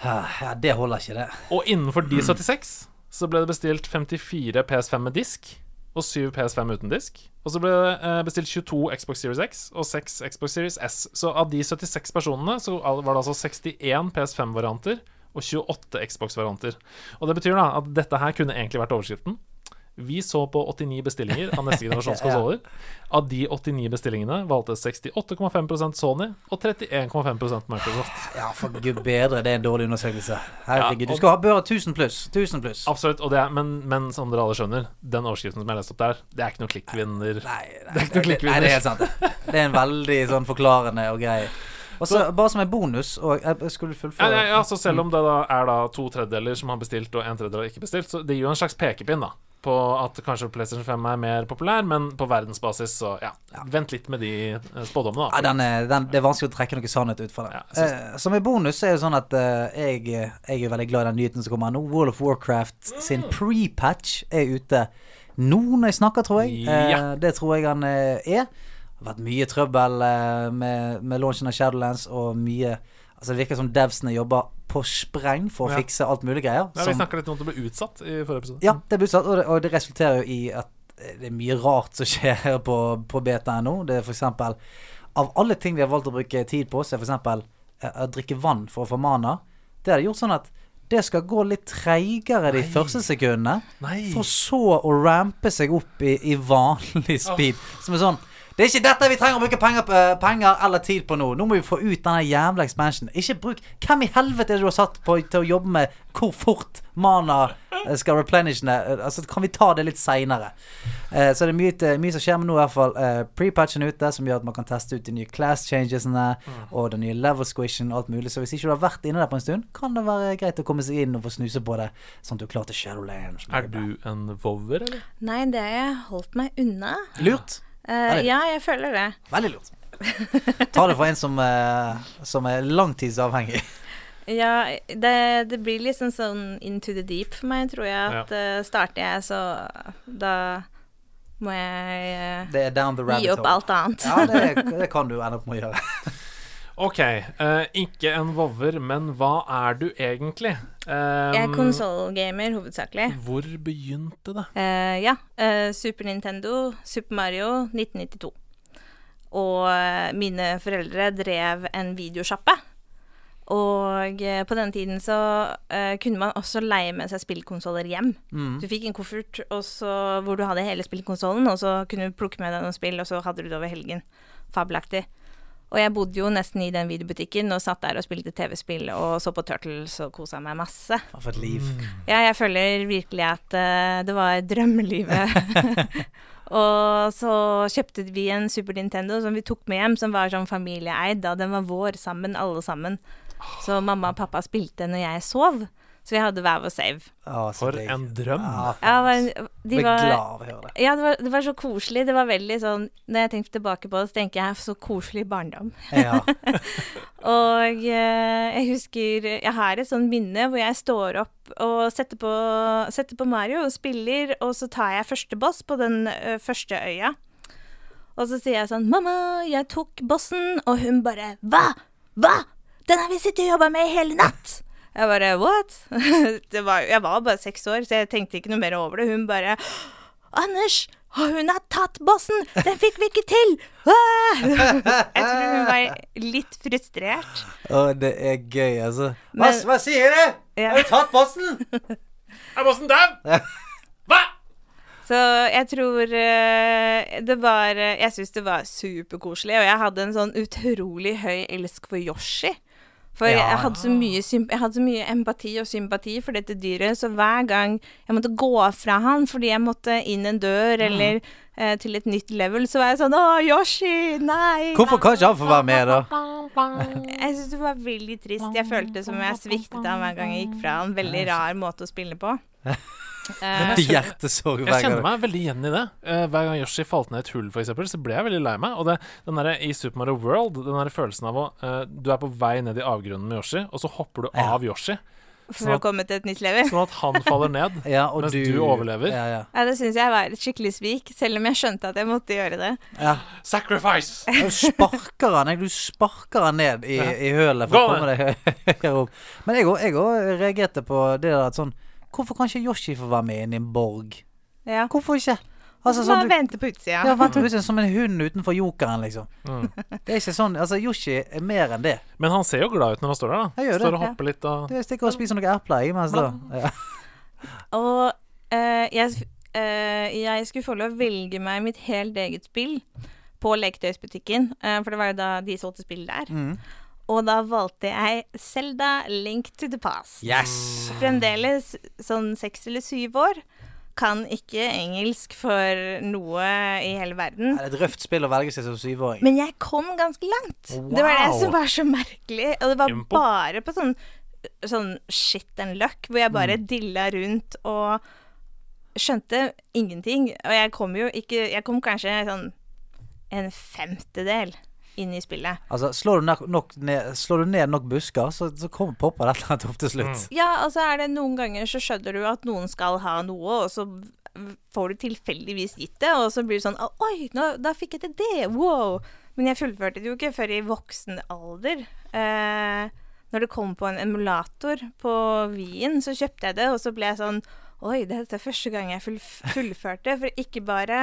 ja, det holder ikke, det. Og innenfor de 76 så ble det bestilt 54 PS5 med disk og 7 PS5 uten disk. Og så ble det eh, bestilt 22 Xbox Series X og 6 Xbox Series S. Så av de 76 personene så var det altså 61 PS5-varianter og 28 Xbox-varianter. Og det betyr da at dette her kunne egentlig vært overskriften. Vi så på 89 bestillinger av neste generasjons konsoller. Av de 89 bestillingene valgte 68,5% Sony og 31,5% Microsoft. Ja, for gud bedre, det er en dårlig undersøkelse. Herregud, Ja, du skal ha bør ha 1000 pluss. 1000 pluss. Absolutt. Og det er, men, men som dere alle skjønner, den overskriften som jeg leste opp der, det er ikke noe klikkvinner. Nei, Det nei, er ikke noe klikkvinner. nei, det er helt sant. det. Det er en veldig sånn forklarende og grei. Og så bare som en bonus, og jeg skulle Ja, fullføre ja, ja, så selv om det da er da to tredjedeler som har bestilt, og en tredjedel har ikke bestilt, så det gir jo en slags pekepinn da på at kanskje PlayStation 5 er mer populær, men på verdensbasis så ja. Vent litt med de spådommene, spådommene, Ja, da. den er, den, det er vanskelig å trekke noe sannhet ut fra det. Ja, eh, som en bonus er det sånn at eh, jeg, jeg er veldig glad i den nyheten som kommer nå. World of Warcraft sin pre-patch er ute nå når jeg snakker, tror jeg. Eh, det tror jeg han eh, er. Det har vært mye trøbbel eh, med, med launchen av Shadowlands og mye Altså Det virker som devsene jobber på spreng for å Ja. fikse alt mulig greier. Ja, vi som- snakka litt om at det ble utsatt i forrige episode. ja, det ble utsatt, og det, og det resulterer jo i at eh, det er mye rart som skjer på, på beta nå. Det er eksempel Av alle ting de har valgt å bruke tid på, så er eksempel eh, å drikke vann for å få mana. Det har de gjort sånn at det skal gå litt treigere de første sekundene, Nei. for så å rampe seg opp i, i vanlig speed. Som er sånn Det er ikke dette vi trenger å bruke penger, på, eh, penger eller tid på nå. Nå må vi få ut denne jævla expansionen. Ikke bruk Hvem i helvete er det du har satt på til å jobbe med hvor fort mana eh, skal replenishene? Eh, Altså, kan vi ta det litt seinere? Eh, så det er mye, mye som skjer med nå, i hvert fall. Eh, Pre-patchen ute, som gjør at man kan teste ut de nye class changesene og den nye level squishen og alt mulig. Så hvis ikke du har vært inne der på en stund, kan det være greit å komme seg inn og få snuse på det, sånn at du er klar til Shadowland. Er du en vover, eller? Nei, det har jeg holdt meg unna. Lurt. Eh, Veldig. ja, jeg føler det. Veldig lurt. Ta det fra en som, uh, som er langtidsavhengig. Ja, det, det blir liksom sånn into the deep for meg, tror jeg. At uh, starter jeg, så da må jeg Det down the rabbit gi opp alt annet. Ja, det, det kan du ende opp med å gjøre. OK, Uh, ikke en vover, men hva er du egentlig? Um, Jeg er konsollgamer hovedsakelig. Hvor begynte det? Uh, ja. Uh, Super Nintendo, Super Mario 1992. Og mine foreldre drev en videosjappe. Og på den tiden så uh, kunne man også leie med seg spillkonsoller hjem. Du fikk en koffert så, hvor du hadde hele spillkonsollen, og så kunne du plukke med deg noen spill, og så hadde du det over helgen. Fabelaktig. Og jeg bodde jo nesten i den videobutikken og satt der og spilte TV-spill og så på Turtles og kosa meg masse. For et liv. Ja, jeg føler virkelig at uh, det var drømmelivet. og så kjøpte vi en Super Nintendo som vi tok med hjem, som var sånn familieeid. Da den var vår sammen, alle sammen. Så mamma og pappa spilte når jeg sov. Så vi hadde hver vår save. Ah, For digg. en drøm. Ja, Ja, men de Blir var glad av å høre det. ja, det var, det var så koselig. Det var veldig sånn Når jeg tenker tilbake på det, så tenker jeg så koselig barndom. Ja. Og eh, jeg husker Jeg har et sånt minne hvor jeg står opp og setter på, setter på Mario og spiller, og så tar jeg første boss på den ø, første øya. Og så sier jeg sånn 'Mamma, jeg tok bossen.' Og hun bare 'Hva? Hva? Den har vi sittet og jobba med i hele natt!' Jeg bare 'What?' Det var, jeg var bare seks år, så jeg tenkte ikke noe mer over det. Hun bare 'Anders, hun har tatt bossen! Den fikk vi ikke til!' Ah! Jeg tror hun var litt frustrert. Å, det er gøy, altså. Hva, Men- hva sier du? Ja. Har du tatt bossen? Er bossen dau? Hva? Så jeg tror eh, det var eh, Jeg syns det var superkoselig, og jeg hadde en sånn utrolig høy elsk for Yoshi. For Ja. jeg, hadde jeg hadde så mye empati og sympati for dette dyret, så hver gang jeg måtte gå fra han fordi jeg måtte inn en dør eller eh, til et nytt level, så var jeg sånn Å, Yoshi, nei! Hvorfor kan ikke han få være med, da? Jeg syns det var veldig trist. Jeg følte som jeg sviktet han hver gang jeg gikk fra han. Veldig rar måte å spille på. Eh, Hjertesorg Jeg kjenner meg veldig igjen i det. Eh, hver gang Yoshi falt ned et hull, for eksempel, så ble jeg veldig lei meg. Og det, den der, i Super Mario World, den der følelsen av å eh, Du er på vei ned i avgrunnen med Yoshi, og så hopper du Ja. av Yoshi, for å komme til et nytt level. sånn at han faller ned. Ja, og Mens du overlever. Ja, ja. Ja, det syns jeg var et skikkelig svik, selv om jeg skjønte at jeg måtte gjøre det. ja. Sacrifice! Du sparker han. Du sparker han ned i, i hølet for Gå å komme deg høyere opp. Men jeg òg reagerte på det der at sånn Hvorfor kan ikke Yoshi få være med inn i en borg? Ja. Hvorfor ikke? Altså, sånn, Bare du, vente på utsida. ja, vent, ut som en hund utenfor jokeren, liksom. Mm. Det er ikke sånn Altså, Yoshi er mer enn det. Men han ser jo glad ut når han står der, da. Jeg gjør det, står og ja. hopper litt og Du stikker og spiser noen epler i mens da. Ja. Og eh, jeg, eh, jeg skulle få lov å velge meg mitt helt eget spill på leketøysbutikken, eh, for det var jo da de solgte spill der. Mm. Og da valgte jeg Selda Link to the Past. Yes! Fremdeles sånn seks eller syv år. Kan ikke engelsk for noe i hele verden. Det er et røft spill å velge seg som syvåring. Men jeg kom ganske langt. Det var det som var så merkelig. Og det var Impo. bare på sånn, sånn shit and luck, hvor jeg Mm. bare dilla rundt og skjønte ingenting. Og jeg kom jo ikke Jeg kom kanskje sånn en femtedel inn i spillet. Altså, slår du, ned, nok ned, slår du ned nok busker, så, så kommer popper det et eller annet opp til slutt. Ja, altså er det noen ganger så skjønner du at noen skal ha noe, og så får du tilfeldigvis gitt det, og så blir du sånn Oi, nå, da fikk jeg til det! Wow! Men jeg fullførte det jo ikke før i voksen alder. Eh, når det kom på en emulator på Wien, så kjøpte jeg det, og så ble jeg sånn Oi, dette er første gang jeg fullførte. For ikke bare,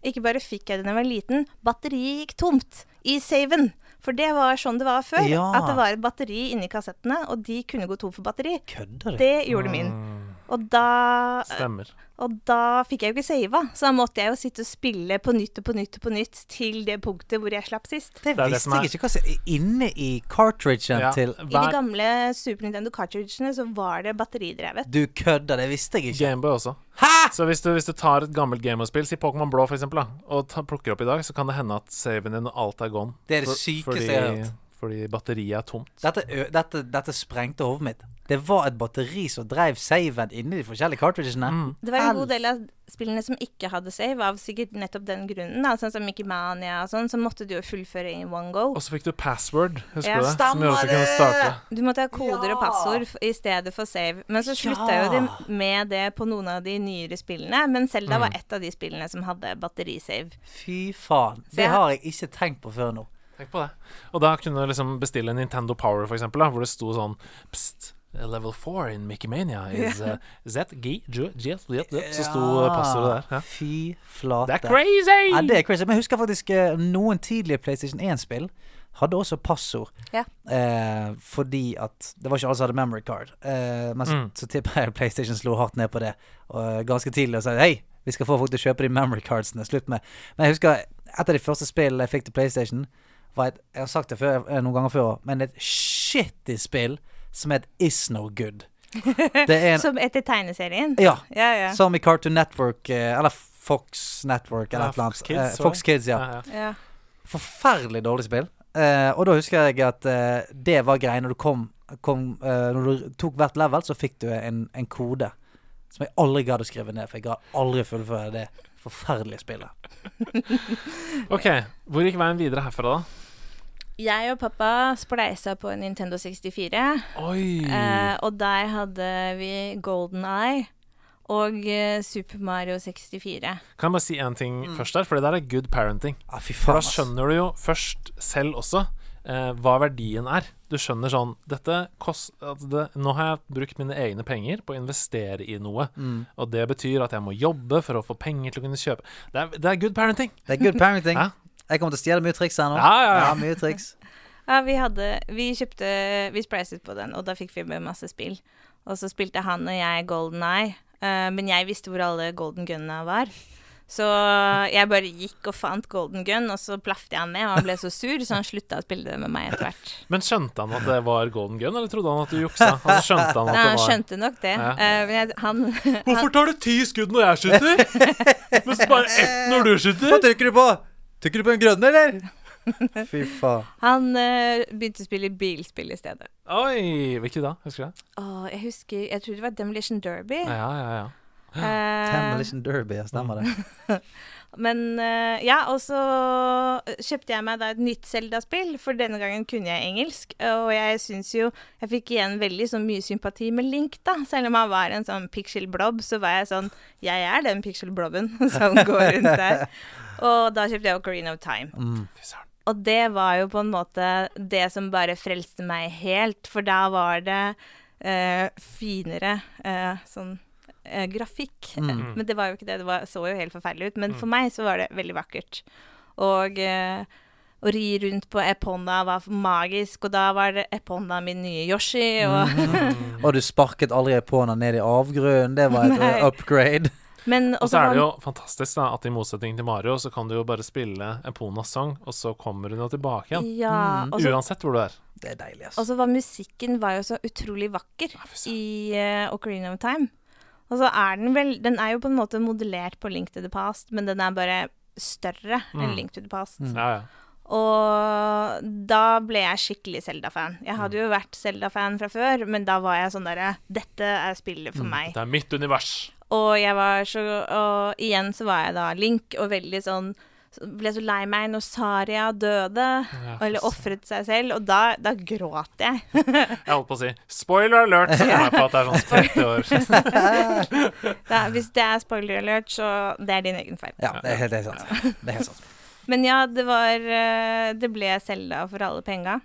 ikke bare fikk jeg det da jeg var liten, batteriet gikk tomt i saven. For det var sånn det var før. Ja. At det var et batteri inni kassettene, og de kunne gå tom for batteri. Kødder? Det gjorde min. Og da Stemmer. Og da fikk jeg jo ikke sava, så da måtte jeg jo sitte og spille på nytt og på nytt og på nytt til det punktet hvor jeg slapp sist. Det, det visste jeg ikke hva inne i cartridgen Ja, til I de gamle Super Nintendo cartridgene så var det batteridrevet. Du kødder, det visste jeg ikke. Gameboy også. Hæ?! Så hvis du, hvis du tar et gammelt Gameboy-spill, si Pokémon Blå for eksempel, da, og ta, plukker opp i dag, så kan det hende at saven din og alt er gone. Det er det For- sykeste jeg har hørt. Fordi batteriet er tomt. Dette, ø- dette, dette sprengte hodet mitt. Det var et batteri som drev saven inni de forskjellige cartridgene. Mm. Det var en god del av spillene som ikke hadde save, av sikkert nettopp den grunnen. Da. Sånn som Mickey Mania og sånn, så måtte du jo fullføre in one go. Og så fikk du password, husker Ja, du det? Som gjorde at du kunne starte. Du måtte ha koder og Ja. passord i stedet for save. Men så slutta jo de med det på noen av de nyere spillene. Men Selda var et av de spillene som hadde batterisave. Fy faen. Det har jeg ikke tenkt på før nå. Tenk på det. Og da kunne du liksom bestille en Nintendo Power, for eksempel, da, hvor det sto sånn Pst, level 4 in Mickey Mania is uh, ZG J, J, J, J. Så sto passordet der. Ja. Fy flate. Det er crazy! Ja, det er crazy. Men jeg husker faktisk eh, noen tidlige PlayStation 1-spill hadde også passord. Ja. Eh, fordi at Det var ikke alle som hadde memory card. Eh, men så, Mm. så tipper jeg PlayStation slo hardt ned på det og, eh, ganske tidlig og sa hei, vi skal få folk til å kjøpe de memory cardsene. Slutt med Men jeg husker et av de første spillene jeg fikk til PlayStation, var et Jeg har sagt det før, eh, noen ganger før, men et shitty spill som het Is No Good. Det er en Som etter tegneserien. Ja. Ja, ja. Som i Cartoon Network, eh, eller Fox Network, eller Ja, et eller annet. Fox Kids, Eh, Fox? Kids, ja. Ja, ja. ja. Forferdelig dårlig spill. Eh, og da husker jeg at eh, det var greia når du kom, kom eh, Når du tok hvert level, så fikk du en, en kode som jeg aldri gadd å skrive ned, for jeg gadd aldri fullføre det forferdelige spillet. OK, hvor gikk veien videre herfra, da? Jeg og pappa spleisa på en Nintendo 64, Oi! eh, og der hadde vi Golden Eye og eh, Super Mario 64. Kan jeg bare si én ting først der? For det der er good parenting. Ah, fy For da skjønner du jo først selv også eh, hva verdien er. Du skjønner sånn Dette kost, at det, Nå har jeg brukt mine egne penger på å investere i noe. Mm. Og det betyr at jeg må jobbe for å få penger til å kunne kjøpe. Det er, det er good parenting. Det er good parenting. Ja. Jeg kommer til å stjele mye triks her nå. Ja, ja, ja. mye triks. Ja, vi hadde Vi kjøpte Vi spleiset på den, og da fikk vi med masse spill. Og så spilte han og jeg Golden Eye, uh, men jeg visste hvor alle Golden Gunna var. Så jeg bare gikk og fant Golden Gun, og så plaffet jeg han ned, og han ble så sur, så han slutta å spille det med meg etter hvert. Men skjønte han at det var golden gun, eller trodde han at du juksa? Altså, skjønte han at Nei, det han var skjønte nok det. Ja. Uh, men jeg, han, Hvorfor tar du ti skudd når jeg skyter? Mens bare ett når du Hva trykker du på? Trykker du på en grønn, eller? Fy faen. han uh, begynte å spille bilspill i stedet. Oi! Hvilket da? Husker du det? Åh, jeg husker Jeg tror det var Demolition Derby. Ja, ja, ja. Uh, Demolition Derby, ja, stemmer det. Men eh, ja, og så kjøpte jeg meg da et nytt Zelda-spill, for denne gangen kunne jeg engelsk. Og jeg syns jo Jeg fikk igjen veldig så mye sympati med Link, da. Selv om han var en sånn pixel blob, så var jeg sånn Jeg er den pixel blobben som går rundt der. Og da kjøpte jeg Ocarina of Time. Mm. Og det var jo på en måte det som bare frelste meg helt, for da var det eh, finere eh, sånn eh, grafikk. Mm. Eh, Men det var jo ikke det. Det var, så jo helt forferdelig ut. Men for meg så var det veldig vakkert. Og eh, å ri rundt på Epona var magisk, og da var det Epona min nye Yoshi. Og, Og du sparket aldri Epona ned i avgrunnen. Det var et Nei. uh, upgrade. Men Og så er det jo fantastisk da at i motsetning til Mario, så kan du jo bare spille Eponas sang, og så kommer hun jo tilbake igjen. Ja. mm. også, Uansett hvor du er. Det er deilig, altså. og så var musikken var jo så utrolig vakker ja, i uh, Ocarina of Time. Og så er den vel Den er jo på en måte modellert på Link to the Past, men den er bare større enn Mm. Link to the Past. Ja, ja. Og da ble jeg skikkelig Zelda-fan. Jeg hadde jo vært Zelda-fan fra før, men da var jeg sånn derre Dette er spillet for meg. Det er mitt univers. Og jeg var så Og igjen så var jeg da Link, og veldig sånn ble så lei meg når Saria døde, eller ofret seg selv, og da, da gråt jeg. Jeg holdt på å si spoiler alert, så kommer jeg på at det er sånn 30 år. Da, hvis det er spoiler alert, så det er din egen feil. Ja, det er helt, det er sant. Det er helt sant. Men ja, det var eh, Det ble Selda for alle penga.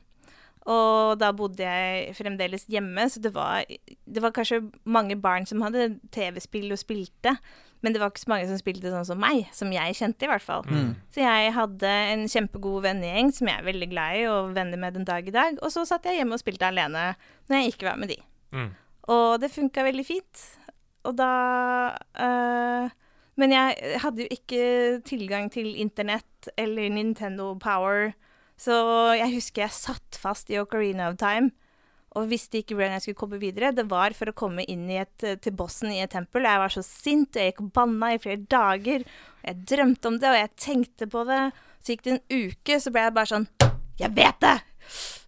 Og da bodde jeg fremdeles hjemme, så det var, det var kanskje mange barn som hadde TV-spill og spilte. Men det var ikke så mange som spilte sånn som meg, som jeg kjente i hvert fall. Så jeg hadde en kjempegod vennegjeng som jeg er veldig glad i og venner med den dag i dag. Og så satt jeg hjemme og spilte alene når jeg ikke var med de. Mm. Og det funka veldig fint. og da øh, Men jeg hadde jo ikke tilgang til internett eller Nintendo Power, så jeg husker jeg satt fast i Ocarina of Time. Og visste ikke hvordan jeg skulle komme videre. Det var for å komme inn et, til bossen i et tempel. Jeg var så sint, og jeg gikk og banna i flere dager. Jeg drømte om det, og jeg tenkte på det. Så gikk det en uke, så ble jeg bare sånn Jeg vet det!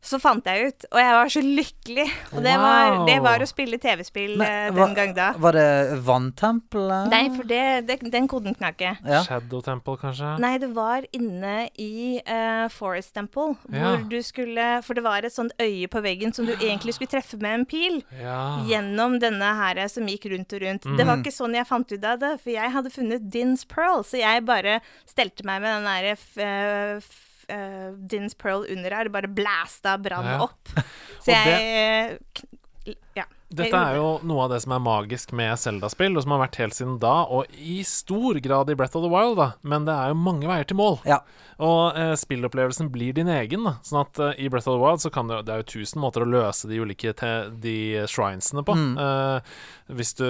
Så fant jeg ut, og jeg var så lykkelig. Og det, var, det var å spille TV-spill eh, hva- den gang da. Var det vanntempelet? Nei, for det, det, den koden knakk jeg. Ja. Shadow Temple, kanskje? Nei, det var inne i uh, Forest Temple, Ja. du skulle For det var et sånt øye på veggen som du egentlig skulle treffe med en pil. Ja. Gjennom denne her som gikk rundt og rundt. Det var ikke sånn jeg fant ut av det, for jeg hadde funnet Dins Pearl, så jeg bare stelte meg med den derre f- eh, Dins Pearl under her, bare blæsta brann Ja. opp. Så jeg kn- Ja. Dette er jo noe av det som er magisk med Zelda-spill, og som har vært helt siden da, og i stor grad i Breath of the Wild, da. Men det er jo mange veier til mål. Ja. Og eh, spillopplevelsen blir din egen, da. Sånn at eh, i Breath of the Wild så kan det Det er jo tusen måter å løse de ulike te, de shrinesene på. Eh, hvis du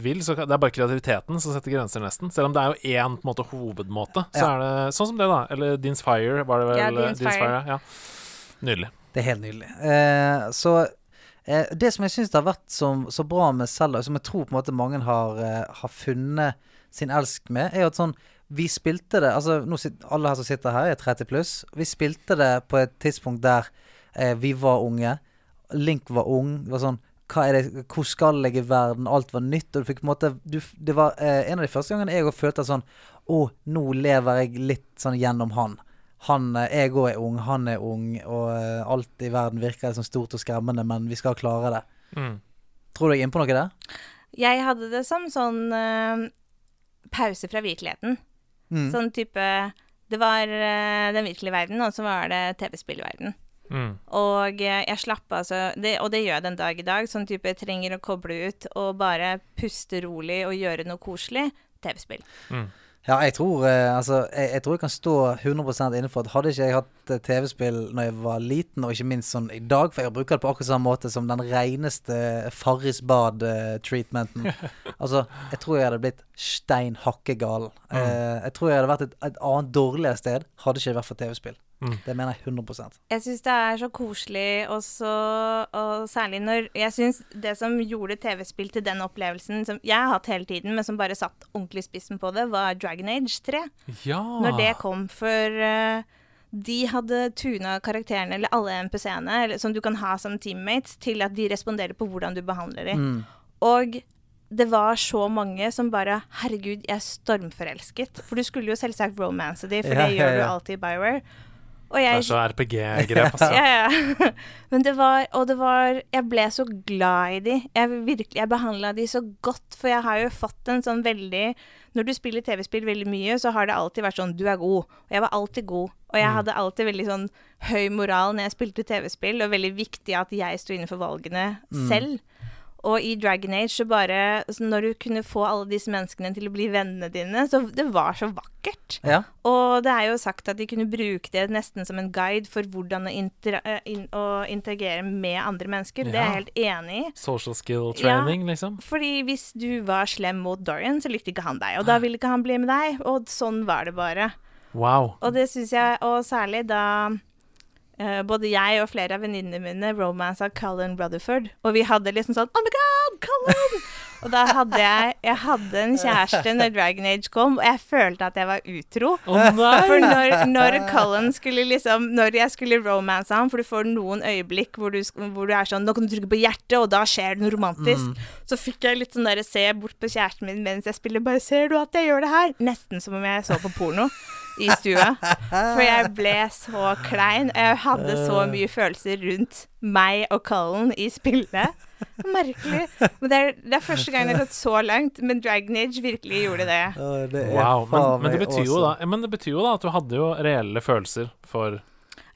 vil, så kan, Det er bare kreativiteten som setter grenser, nesten. Selv om det er jo én på en måte, hovedmåte. Så Ja. er det sånn som det, da. Eller Deans Fire, var det vel? Ja, Dean's Fire. ja. Nydelig. Det er helt nydelig. Eh, så eh, det som jeg syns har vært som, så bra med Zelda, som jeg tror på en måte mange har, eh, har funnet sin elsk med, er at sånn Vi spilte det Altså, nå sit, alle her som sitter her, er 30 pluss. Vi spilte det på et tidspunkt der eh, vi var unge. Link var ung. Det var sånn det, Hvor skal jeg i verden? Alt var nytt. Og du fikk på en måte du, Det var eh, en av de første gangene jeg følte sånn Å, nå lever jeg litt sånn gjennom han. Han, eh, Jeg òg er ung, han er ung, og eh, alt i verden virker sånn stort og skremmende, men vi skal klare det. Mm. Tror du jeg er inne på noe der? Jeg hadde det som sånn uh, pause fra virkeligheten. Mm. Sånn type Det var uh, den virkelige verden, og så var det TV-spillverden. Mm. Og jeg slapp altså det, Og det gjør jeg den dag i dag. Sånn type jeg trenger å koble ut og bare puste rolig og gjøre noe koselig. TV-spill. Ja, jeg tror, eh, altså, jeg, jeg tror jeg kan stå 100 innenfor at hadde ikke jeg hatt eh, TV-spill når jeg var liten, og ikke minst sånn i dag, for jeg bruker det på akkurat samme måte som den reneste Farris bad-treatmenten. altså, jeg tror jeg hadde blitt stein hakke gal. Eh, jeg tror jeg hadde vært et, et annet dårligere sted, hadde ikke det vært for TV-spill. Det mener jeg 100% Jeg syns det er så koselig, også, Og særlig når Jeg syns det som gjorde TV-spill til den opplevelsen som jeg har hatt hele tiden, men som bare satt ordentlig spissen på det, var Dragon Age 3. Ja. Når det kom, for uh, de hadde tuna karakterene, eller alle NPC-ene, som du kan ha som teammates, til at de responderer på hvordan du behandler dem. Og det var så mange som bare Herregud, jeg er stormforelsket. For du skulle jo selvsagt romance de, for Ja, det ja, gjør du alltid i Bioware. Og Det er så RPG-grep, altså. ja, ja. Men det var Og det var Jeg ble så glad i de. Jeg virkelig Jeg behandla de så godt, for jeg har jo fått en sånn veldig Når du spiller TV-spill veldig mye, så har det alltid vært sånn Du er god. Og jeg var alltid god. Og jeg hadde alltid veldig sånn høy moral når jeg spilte TV-spill, og veldig viktig at jeg sto inne for valgene selv. Og i Dragon Age så bare så Når du kunne få alle disse menneskene til å bli vennene dine, så det var så vakkert. Ja. Og det er jo sagt at de kunne bruke det nesten som en guide for hvordan å, inter eh, in å interagere med andre mennesker. Det er jeg helt enig i. Social skill training, liksom. Fordi hvis du var slem mot Dorian, så likte ikke han deg. Og da ville ikke han bli med deg. Og sånn var det bare. Wow. Og det syns jeg, og særlig da både jeg og flere av venninnene mine romansa Cullen Rutherford. Og vi hadde liksom sånn Oh my God, Cullen! og da hadde jeg Jeg hadde en kjæreste når Dragon Age kom, og jeg følte at jeg var utro. Oh! For når, når Cullen skulle liksom Når jeg skulle romance ham, for du får noen øyeblikk hvor du, hvor du er sånn Nå kan du trykke på hjertet, og da skjer det noe romantisk. Så fikk jeg litt sånn derre se bort på kjæresten min mens jeg spiller. Bare ser du at jeg gjør det her? Nesten som om jeg så på porno i stua. For jeg ble så klein. Jeg hadde så mye følelser rundt meg og Cullen i spillet. Merkelig. Men det er, det er første gang det har gått så langt. Men Dragon Age virkelig gjorde det. Wow. Men, men, det betyr jo da, men det betyr jo da at du hadde jo reelle følelser for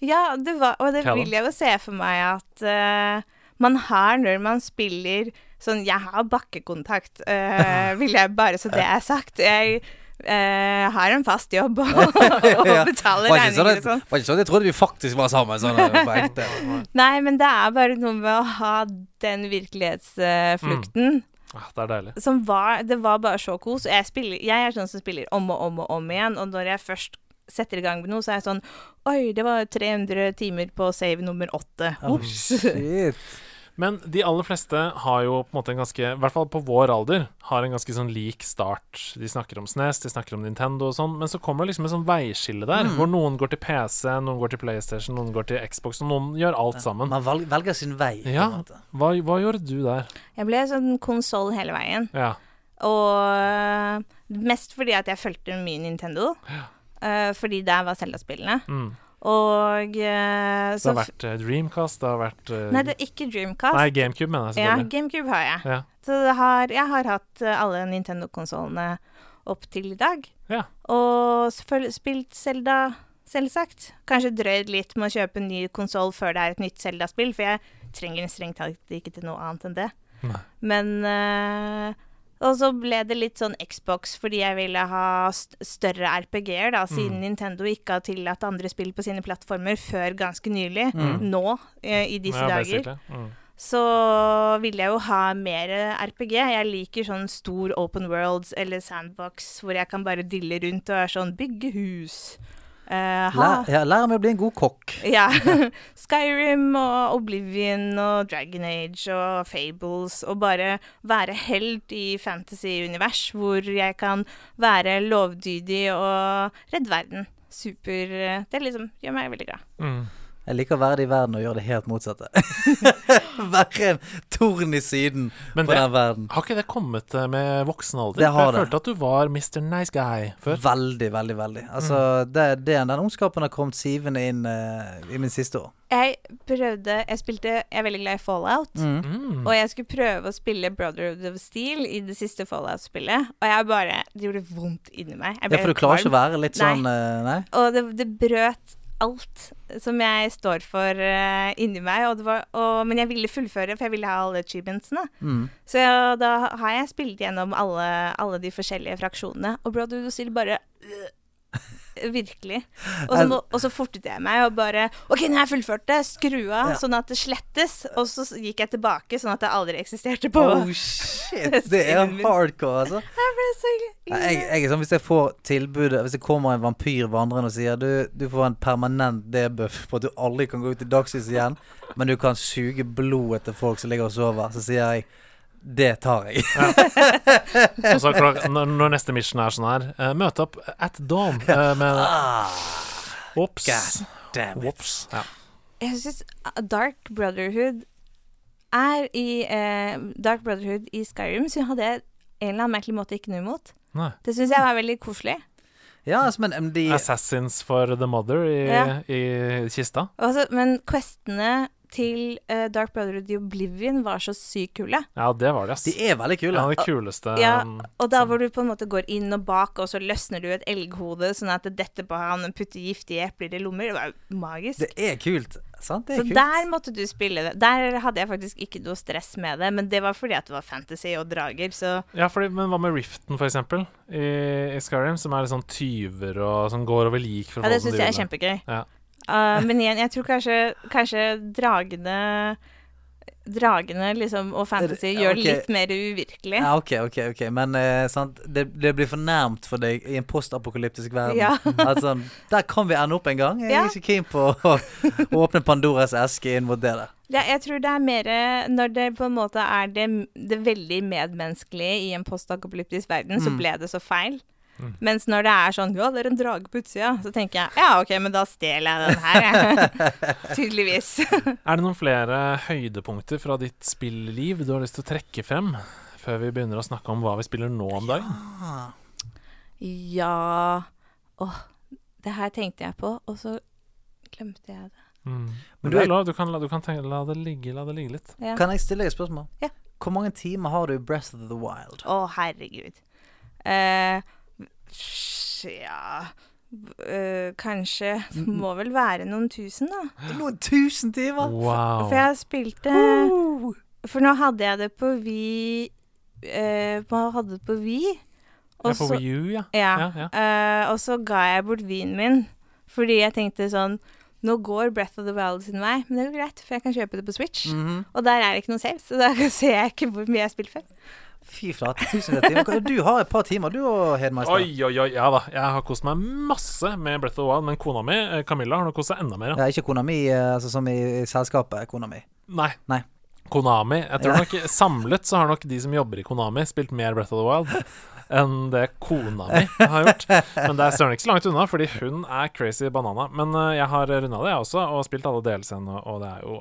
Ja, det var, og det vil jeg jo se for meg at uh, man har når man spiller sånn Jeg har bakkekontakt, uh, vil jeg bare så det er sagt. Jeg eh, har en fast jobb og, og betaler regninger sånn og sånn. var ikke sånn jeg trodde vi faktisk var sammen sånn på ekte. Nei, men det er bare noe med å ha den virkelighetsflukten. Ah, det er deilig. som var Det var bare så kos. Jeg, spiller, jeg er sånn som spiller om og om og om igjen, og når jeg først setter i gang med noe, så er jeg sånn Oi, det var 300 timer på save nummer åtte. Oh, shit. Men de aller fleste har jo på en måte en ganske I hvert fall på vår alder har en ganske sånn lik start. De snakker om SNES, de snakker om Nintendo og sånn, men så kommer det liksom et sånn veiskille der, Mm. hvor noen går til PC, noen går til PlayStation, noen går til Xbox, og noen gjør alt sammen. Man velger, sin vei. Ja. Hva, hva gjorde du der? Jeg ble sånn konsoll hele veien. Ja. Og mest fordi at jeg fulgte mye Nintendo. eh, fordi der var Zelda-spillene. Mm. Og eh, Det har vært uh, Dreamcast, det har vært uh, Nei, det er ikke Dreamcast. Nei, GameCube, mener jeg ja. GameCube har jeg. Ja. Så det har, jeg har hatt alle Nintendo-konsollene opp til i dag. Ja. Og spilt Zelda, selvsagt. Kanskje drøyd litt med å kjøpe en ny konsoll før det er et nytt Zelda-spill, for jeg trenger strengt tatt ikke til noe annet enn det. Nei. Men Og så ble det litt sånn Xbox fordi jeg ville ha st større RPG-er, da, siden Mm. Nintendo ikke har tillatt andre spill på sine plattformer før ganske nylig. Nå, eh, i disse Mm. Ja, dager. Mm. så ville jeg jo ha mer RPG. Jeg liker sånn stor open worlds eller sandbox hvor jeg kan bare dille rundt og være sånn bygge hus. Eh, ha, Lær, ja, lær meg å bli en god kokk. ja. Skyrim og Oblivion og Dragon Age og Fables og bare være helt i fantasy-univers hvor jeg kan være lovdydig og redde verden. Super Det liksom gjør meg veldig glad. Mm. Jeg liker å være det i verden og gjøre det helt motsatte. være en torn i siden Men på det- den verden. Har ikke det kommet eh, med voksen alder? Det har For jeg det. følte at du var Mr. Nice Guy før. Veldig, veldig, veldig. Altså, det, det, den ondskapen har kommet sivende inn uh, i min siste år. Jeg prøvde Jeg spilte Jeg er veldig glad i Fallout. Mm. Og jeg skulle prøve å spille Brother of Steel i det siste Fallout-spillet. Og jeg bare Det gjorde vondt inni meg. Jeg Ja, for du klarer ikke å være litt Nei. sånn eh, Nei? Og det, det brøt alt som jeg står for uh, inni meg. Og det var, og, men jeg ville fullføre, for jeg ville ha alle achievementsene. Mm. Så da har jeg spilt gjennom alle, alle de forskjellige fraksjonene. Og Brother of bare øh, Virkelig. Og så, fortet jeg meg og bare OK, nå har jeg fullført det. Skru av, Ja. sånn at det slettes. Og så gikk jeg tilbake, sånn at det aldri eksisterte på Oh shit! Det er hardcore, altså. Jeg Jeg, jeg sånn, Hvis jeg får tilbudet Hvis det kommer en vampyr vandrende og sier du, du får en permanent debuff på at du aldri kan gå ut i dagslyset igjen, men du kan suge blodet til folk som ligger og sover, så sier jeg det tar jeg. Og så klok- når, når neste mission er sånn her uh, Møte opp at dawn uh, med Ops. Damn it. Ops. Ja. Jeg syns Dark Brotherhood er i eh, Dark Brotherhood i Skyrim, så hadde jeg en eller annen merkelig måte ikke noe imot. Nei. Det syns jeg var veldig koselig. Ja, altså, men men de Assassins for the mother i, Ja. i kista. Også, men questene til uh, Dark of the Oblivion var så sykt kule. Ja, det var det, ass. De er veldig kule. Ja, det kuleste Ja, um, og da hvor du på en måte går inn og bak, og så løsner du et elghode sånn at det detter på han og putter giftige epler i lommer. Det var jo magisk. Det er kult. Sant? Det er Så kult. der måtte du spille det. Der hadde jeg faktisk ikke noe stress med det, men det var fordi at det var fantasy og drager, så Ja, fordi, men hva med Riften, for eksempel, i, i Skyrim, som er litt sånn tyver og som går over lik for å Ja, det få syns jeg er kjempegøy. Ja. Uh, men igjen, jeg tror kanskje, kanskje dragene Dragene liksom, og fantasy gjør det litt mer uvirkelig. Ja, ok, ok, ok Men eh, sant? Det, det blir for nærmt for deg i en postapokalyptisk verden. Ja. At sånn, Der kan vi ende opp en gang. Jeg er Ja. ikke keen på å, å åpne Pandoras eske inn mot det der. Ja, jeg tror det er mer når det på en måte er det, det veldig medmenneskelige i en postapokalyptisk verden, så Mm. ble det så feil. Mens når det er sånn Ja, det er en drage på utsida, så tenker jeg ja, OK, men da stjeler jeg den her. Tydeligvis. Er det noen flere høydepunkter fra ditt spillliv du har lyst til å trekke frem, før vi begynner å snakke om hva vi spiller nå om dagen? ja Åh, det her tenkte jeg på, og så glemte jeg det. Mm. Men Men du det lov, du kan, la, du kan tenke, la det ligge, la det ligge litt. Ja. Kan jeg stille deg et spørsmål? Ja. Hvor mange timer har du i Breath of the Wild? Å, herregud. Eh, ja eh, Kanskje Det må vel være noen tusen, da. Noen tusen timer! Wow. For jeg spilte Uh. For nå hadde jeg det på Vi eh, på- Hadde det på Vi. Og så, ja. ja, Ja, ja. eh, og så ga jeg bort vinen min. Fordi jeg tenkte sånn Nå går Breath of the Wild sin vei, men det er jo greit, for jeg kan kjøpe det på Switch. Mhm. Og der er det ikke noe saves, så da ser jeg ikke hvor mye jeg har spilt før. Fy flate, tusen timer. Du har et par timer, du og Hedmeister. Oi, oi, oi. Ja da. Jeg har kost meg masse med Breath of the Wild, men kona mi, eh, Camilla, har nok kost seg enda mer. Ja. Ja, ikke Konami, mi altså som i, selskapet selskapet Konami. Nei. Nei. Konami. Jeg tror nok Samlet så har nok de som jobber i Konami, spilt mer Breath of the Wild enn det kona mi har gjort. Men det er søren ikke så langt unna, fordi hun er crazy banana. Men eh, jeg har runda det, jeg også, og spilt alle DLC-ene, og det er jo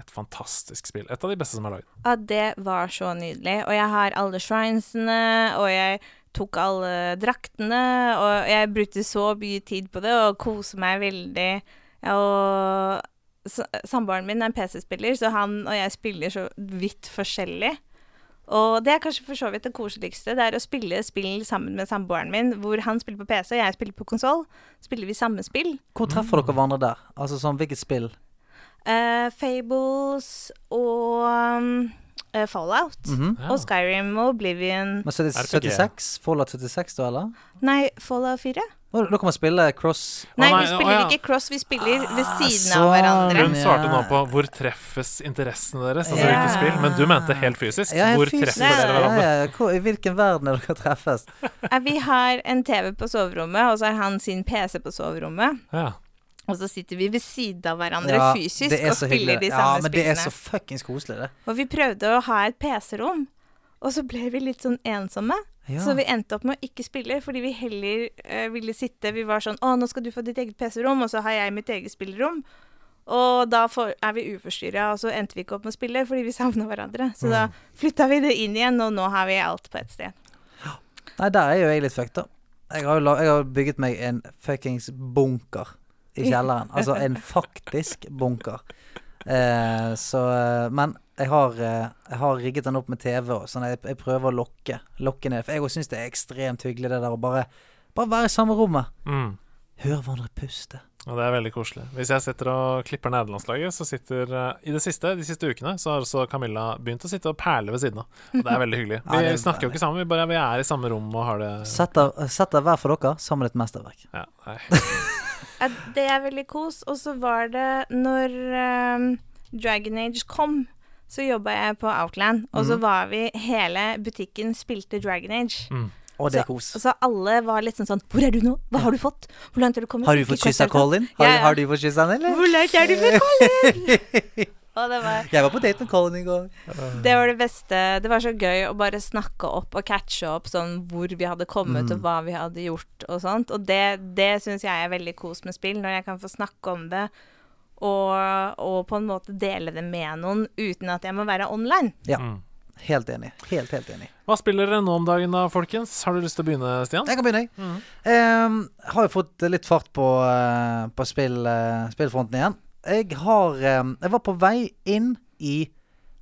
et fantastisk spill. Et av de beste som er laget. Ja, det var så nydelig. Og jeg har alle shrinesene, og jeg tok alle draktene, og jeg brukte så mye tid på det og koser meg veldig. Og samboeren min er en PC-spiller, så han og jeg spiller så vidt forskjellig. Og det er kanskje for så vidt det koseligste. Det er å spille spill sammen med samboeren min, hvor han spiller på PC og jeg spiller på konsoll. Spiller vi samme spill. Hvor treffer dere hverandre der? Altså sånn, hvilket spill? Uh, Fables og um, uh, Fallout. Mhm. Ja. Og Skyrim og Oblivion. Men så er det 76? Fallout 76 da, eller? Nei, Fallout 4. Da kan man spille cross Nei, vi spiller ikke cross, vi spiller ved siden sånn. av hverandre. Hun svarte nå på 'hvor treffes interessene deres', altså Ja. hvilket spill. Men du mente helt fysisk. Ja, hvor fysisk. treffer dere hverandre? Ja, ja. Hvor, I hvilken verden er dere treffes? Eh, Vi har en TV på soverommet, og så har han sin PC på soverommet. Ja. Og så sitter vi ved siden av hverandre Ja, fysisk og spiller hyggelig. de Ja, samme men det er så spillene. fuckings koselig, det. Og vi prøvde å ha et PC-rom, og så ble vi litt sånn ensomme. Ja. Så vi endte opp med å ikke spille, fordi vi heller eh, ville sitte Vi var sånn Å, nå skal du få ditt eget PC-rom, og så har jeg mitt eget spillerom. Og da for, er vi uforstyrra, og så endte vi ikke opp med å spille fordi vi savna hverandre. Så da flytta vi det inn igjen, og nå har vi alt på ett sted. Nei, der er jo jeg litt fucked, da. Jeg har, jeg har bygget meg en fuckings bunker i kjelleren. Altså en faktisk bunker. Eh, så eh, Men jeg har, eh, jeg har rigget den opp med TV og sånn. Jeg, jeg prøver å lokke, lokke ned. For jeg syns det er ekstremt hyggelig det der å bare, bare være i samme rommet. Mm. Høre hverandre puste. Og det er veldig koselig. Hvis jeg sitter og klipper nederlandslaget, så sitter eh, I det siste, de siste ukene så har også Camilla begynt å sitte og perle ved siden av. Og det er veldig hyggelig. Vi er snakker jo ikke sammen, vi bare vi er i samme rom og har det Sett der, hver for dere sammen et mesterverk. ja. Ja, det er veldig kos. Og så var det når um, Dragon Age kom, så jobba jeg på Outland. Og så var vi Hele butikken spilte Dragon Age. Mm. Og det er kos. Så, så alle var litt sånn sånn Hvor er du nå? Hva har du fått? Hvor langt har du kommet? Har du fått kyssa quest har du tatt?» Colin? Har, Ja, ja. har du fått kyssa han, eller? Hvor langt er du med Colin? Og det var, Jeg var på date med Colin i går. det var det beste. Det var så gøy å bare snakke opp og catche opp sånn hvor vi hadde kommet, og hva vi hadde gjort og sånt. Og det, det syns jeg er veldig kos med spill, når jeg kan få snakke om det. Og, og på en måte dele det med noen uten at jeg må være online. Ja. Mm. Helt enig. Helt, helt enig. Hva spiller dere nå om dagen da, folkens? Har du lyst til å begynne, Stian? Jeg kan begynne, jeg. Mm. Eh, har jo fått litt fart på, eh, på spill, eh, spillfronten igjen. Jeg har ehm, Jeg var på vei inn i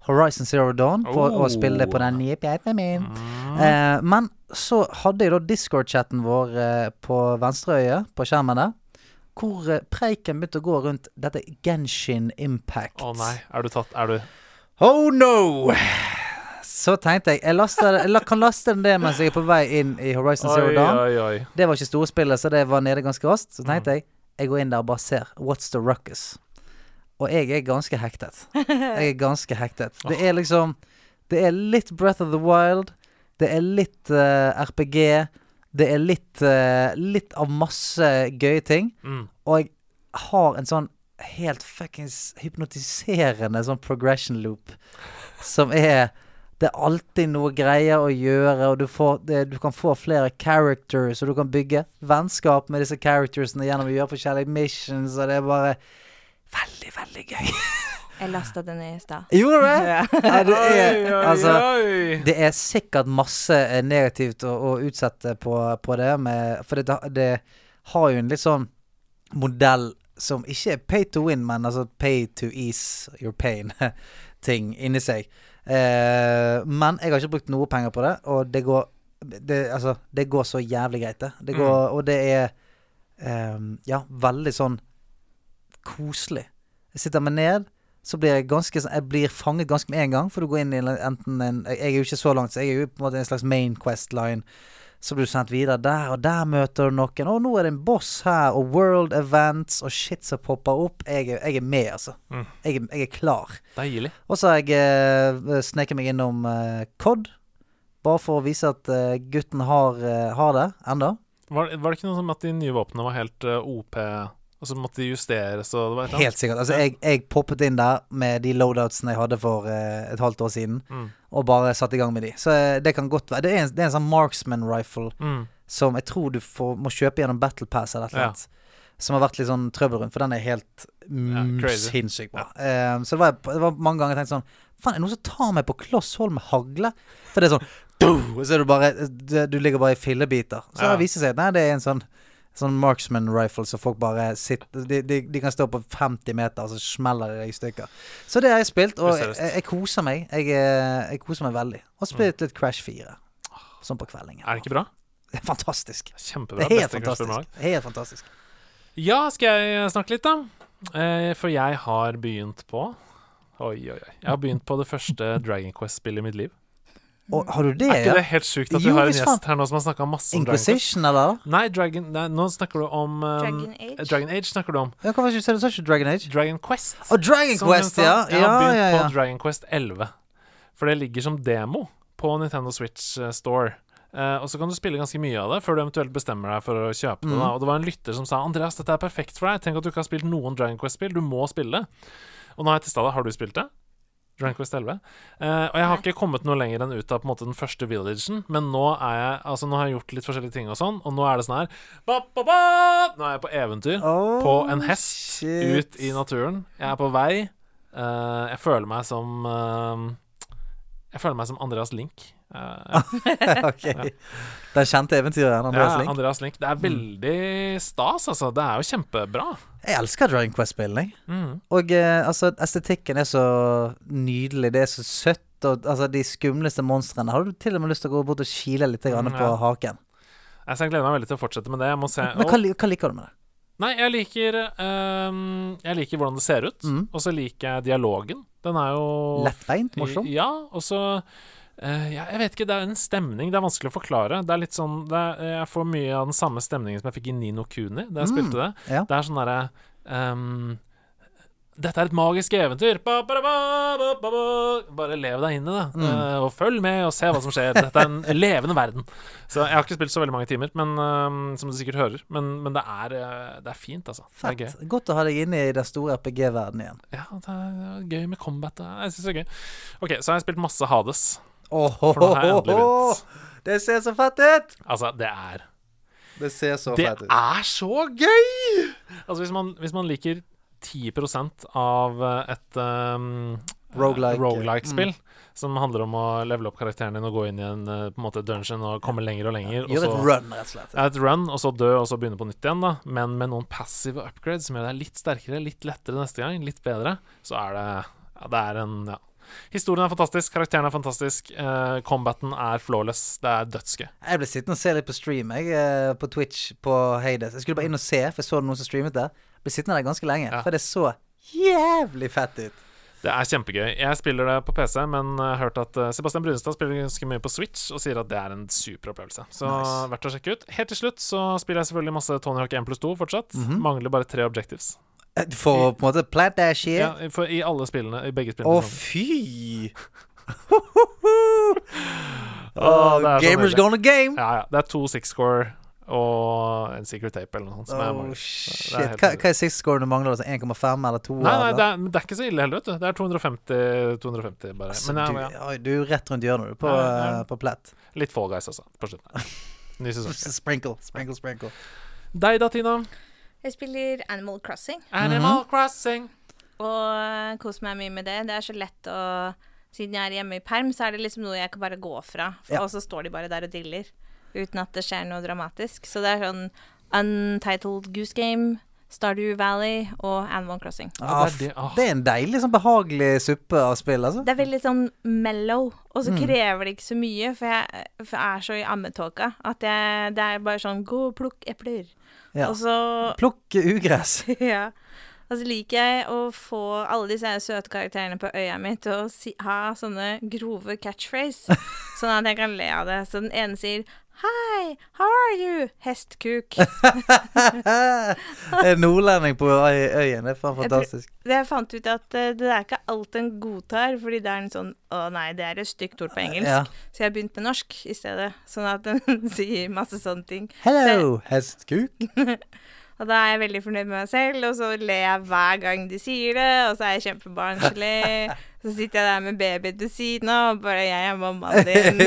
Horizon Zero Dawn for Oh. å spille det på den nye pjeiten min. min. Eh, men så hadde jeg da Discord-chatten vår eh, på venstre øye på skjermen der. Hvor eh, preiken begynte å gå rundt dette Genshin Impact. Å nei, er du tatt Er du Oh no! Så tenkte jeg Jeg, laster, jeg kan laste den det mens jeg er på vei inn i Horizon Zero Oi, Dawn. oi, oi. Det var ikke storspillet, så det var nede ganske raskt. Så tenkte jeg jeg går inn der og bare ser. What's the ruckus? Og jeg er ganske hektet. Jeg er ganske hektet. Det er liksom Det er litt Breath of the Wild. Det er litt uh, RPG. Det er litt uh, Litt av masse gøye ting. Mm. Og jeg har en sånn helt fuckings hypnotiserende sånn progression loop som er det er alltid noe greier å gjøre, og du, får, det, du kan få flere characters, og du kan bygge vennskap med disse charactersene gjennom å gjøre forskjellige missions, og det er bare veldig, veldig gøy. Jeg lasta det ned i stad. Gjorde du det? Ja. Det er, Oi, oi, altså, oi. det er sikkert masse eh, negativt å, å utsette på, på det, med, for det, det har jo en litt sånn modell som ikke er pay to win, men altså pay to ease your pain-ting inni seg. Eh, men jeg har ikke brukt noe penger på det, og det går det, altså, det går så jævlig greit, det. det går, Og det er eh, ja, veldig sånn koselig. Jeg sitter meg ned, så blir jeg ganske sånn Jeg blir fanget ganske med en gang, for du går inn i enten en Jeg er jo ikke så langt, så jeg er jo på en måte en slags main quest-line. Så blir du sendt videre der, og der møter du noen. Å, nå er det en boss her, og world events og shit som popper opp. Jeg jeg er med, altså. Mm. Jeg, jeg er klar. Deilig. Og så har jeg eh, sneket meg innom eh, COD. Bare for å vise at eh, gutten har, eh, har det enda. Var, var det ikke noe som at de nye våpnene var helt uh, OP, og så måtte de justeres og det var et eller annet? Helt sikkert. Altså, jeg, jeg poppet inn der med de loadoutsene jeg hadde for eh, et halvt år siden, Mm. og bare satte i gang med de. Så eh, det kan godt være. Det er en, det er en sånn marksman rifle Mm. som jeg tror du får, må kjøpe gjennom Battle Pass eller et eller Ja. Som har vært litt sånn trøbbel rundt, for den er helt ja, sinnssykt bra. Eh, så det var, det var mange ganger jeg tenkte sånn Faen, er det noen som tar meg på kloss hold med hagle? For det er sånn «Duh!» Så er du bare Du ligger bare i fillebiter. Så Ja. det viser seg nei, det er en sånn Sånn marksman rifle så folk bare sitter de, de, de kan stå på 50 meter, og så smeller det i stykker. Så det har jeg spilt, og jeg, jeg koser meg. Jeg, eh, jeg koser meg veldig. Og spilt litt Crash 4. Sånn på kveldingen. Er det ikke bra? Det er fantastisk. Kjempebra. Det er helt fantastisk. Helt fantastisk. Ja, skal jeg snakke litt, da? Eh, for jeg har begynt på Oi, oi, oi. Jeg har begynt på det første Dragon Quest-spillet i mitt liv. Og har du det, Er ikke ja? det helt sjukt at vi har en gjest her nå som har snakka masse om Dragon Quest? Inquisition, eller? Nei, Dragon, nei, nå snakker du om um, Dragon Age? Dragon Age snakker du om. Ja, hva var det du sa? Du sa ikke Dragon Age? Dragon Quest. Å, Dragon som Quest, sa. ja. Jeg Ja, har begynt ja, ja. på Dragon Quest 11. For det ligger som demo på Nintendo Switch eh, Store. Uh, og så kan du spille ganske mye av det før du eventuelt bestemmer deg for å kjøpe det. Mm. Da. Og det var en lytter som sa Andreas, dette er perfekt for deg. Tenk at du ikke har spilt noen Dragon Quest-spill. Du må spille det. Og nå har jeg testa det. Har du spilt det? Dragon Quest 11. Uh, og jeg har ikke kommet noe lenger enn ut av på en måte den første villagen, men nå er jeg Altså nå har jeg gjort litt forskjellige ting og sånn, og nå er det sånn her ba, ba, ba! Nå er jeg på eventyr Oh, på en hest shit. ut i naturen. Jeg er på vei. Uh, jeg føler meg som uh, Jeg føler meg som Andreas Link. Eh, ok. kjent kjente eventyreren Andreas ja, Andreas Link. Det er veldig stas, altså. Det er jo kjempebra. Jeg elsker Dragon Quest-spillene. Mm. Og eh, altså, estetikken er så nydelig. Det er så søtt. Og altså, de skumleste monstrene har du til og med lyst til å gå bort og kile litt mm, ja. på haken. Jeg gleder meg veldig til å fortsette med det. Men hva, hva liker du med det? Nei, jeg liker ehm, Jeg liker hvordan det ser ut, Mm. og så liker jeg dialogen. Den er jo Lettbeint? Morsom? Ja, og så eh, ja, Jeg vet ikke, det er en stemning. Det er vanskelig å forklare. Det er litt sånn det er, Jeg får mye av den samme stemningen som jeg fikk i Nino Kuni da jeg Mm, spilte det. ja. Det er sånn derre um, dette er et magisk eventyr. Ba, ba, ba, ba, ba, ba. Bare lev deg inn i det, Mm. uh, og følg med og se hva som skjer. Dette er en levende verden. Så jeg har ikke spilt så veldig mange timer, men, uh, som du sikkert hører. Men, men det, er, eh, det er fint, altså. Det er gøy. Godt å ha deg inne i den store RPG-verdenen igjen. Ja, det er gøy med combat. Jeg syns det er gøy. OK, så har jeg spilt masse Hades. For nå har jeg endelig begynt. Det ser så fett ut! Altså, det er Det ser så Det fett ut. er så gøy! Altså, hvis man, hvis man liker 10% av eh, et um, Roguelike. roguelike-spill, som handler om å levele opp karakteren din og gå inn i en eh, på en måte dungeon og komme lenger og lenger. Gjør et så- run, rett og slett. Et run, og så dø, og så begynne på nytt igjen, da. Men med noen passive upgrades som gjør deg litt sterkere, litt lettere neste gang, litt bedre, så er det Ja, det er en Ja. Historien er fantastisk, karakteren er fantastisk, uh, combaten er flawless. Det er dødsgøy. Jeg ble sittende og se litt på stream jeg, eh, på Twitch på Hades. Jeg skulle bare inn og se, for jeg så noen som streamet der. Ble sittende der ganske lenge, Ja. for det så jævlig fett ut. Det er kjempegøy. Jeg spiller det på PC, men jeg har hørt at eh, Sebastian Brunstad spiller ganske mye på Switch og sier at det er en super opplevelse. Så Nice. verdt å sjekke ut. Helt til slutt så spiller jeg selvfølgelig masse Tony Hawk 1 pluss 2 fortsatt. Mhm. Mangler bare tre objectives. Eh, For å på en måte shit. Ja, for I alle spillene. I begge Å, spillene. fy! oh, er gamers gonna game! Ja, ja. Det er to six score og en secret tape eller noe sånt. Som Oh, shit. Er Hva, hva er six score du mangler? Altså 1,5 eller 2? Nei, nei, det er, det er ikke så ille heller, vet du. Det er 250, 250 bare. Altså, Men du, ja, ja, ja, du er rett rundt hjørnet, på, Ja, eh, på plett. litt Fall Guys også, på slutten. Ny sesong. Sprinkle, sprinkle, sprinkle. Deg da, Tina? Jeg spiller Animal Crossing Animal Crossing. og koser meg mye med det. Det er så lett å Siden jeg er hjemme i perm, så er det liksom noe jeg kan bare gå fra. Ja. Og så står de bare der og diller. Uten at det skjer noe dramatisk. Så det er sånn Untitled Goose Game, Stardew Valley og Animal Crossing. Ah, det er ah. det er en deilig, sånn behagelig suppe av spill, altså. Det er veldig sånn mellow, og så Mm. krever det ikke så mye, for jeg, for jeg er så i ammetåka at jeg, det er bare sånn gå og plukk epler. Ja. Og så Plukke ugress. Ja. Og så liker jeg å få alle disse søte karakterene på øya mi til å si, ha sånne grove catchphrase. Sånn at jeg kan le av det. Så den ene sier Hi, how are you? Hestkuk. En nordlending på øy- øyen. Det er faen Jeg fantastisk. Jeg fant ut at eh, det er ikke alt en godtar, fordi det er en sånn Å nei, det er et stygt ord på engelsk. Ja. Så jeg har begynt med norsk i stedet. Sånn at den sier masse sånne ting. Hello, hestkuk. Og da er jeg veldig fornøyd med meg selv, og så ler jeg hver gang de sier det, og så er jeg kjempebarnslig. Så sitter jeg der med babyen ved siden av, og bare 'Jeg er mammaen din'.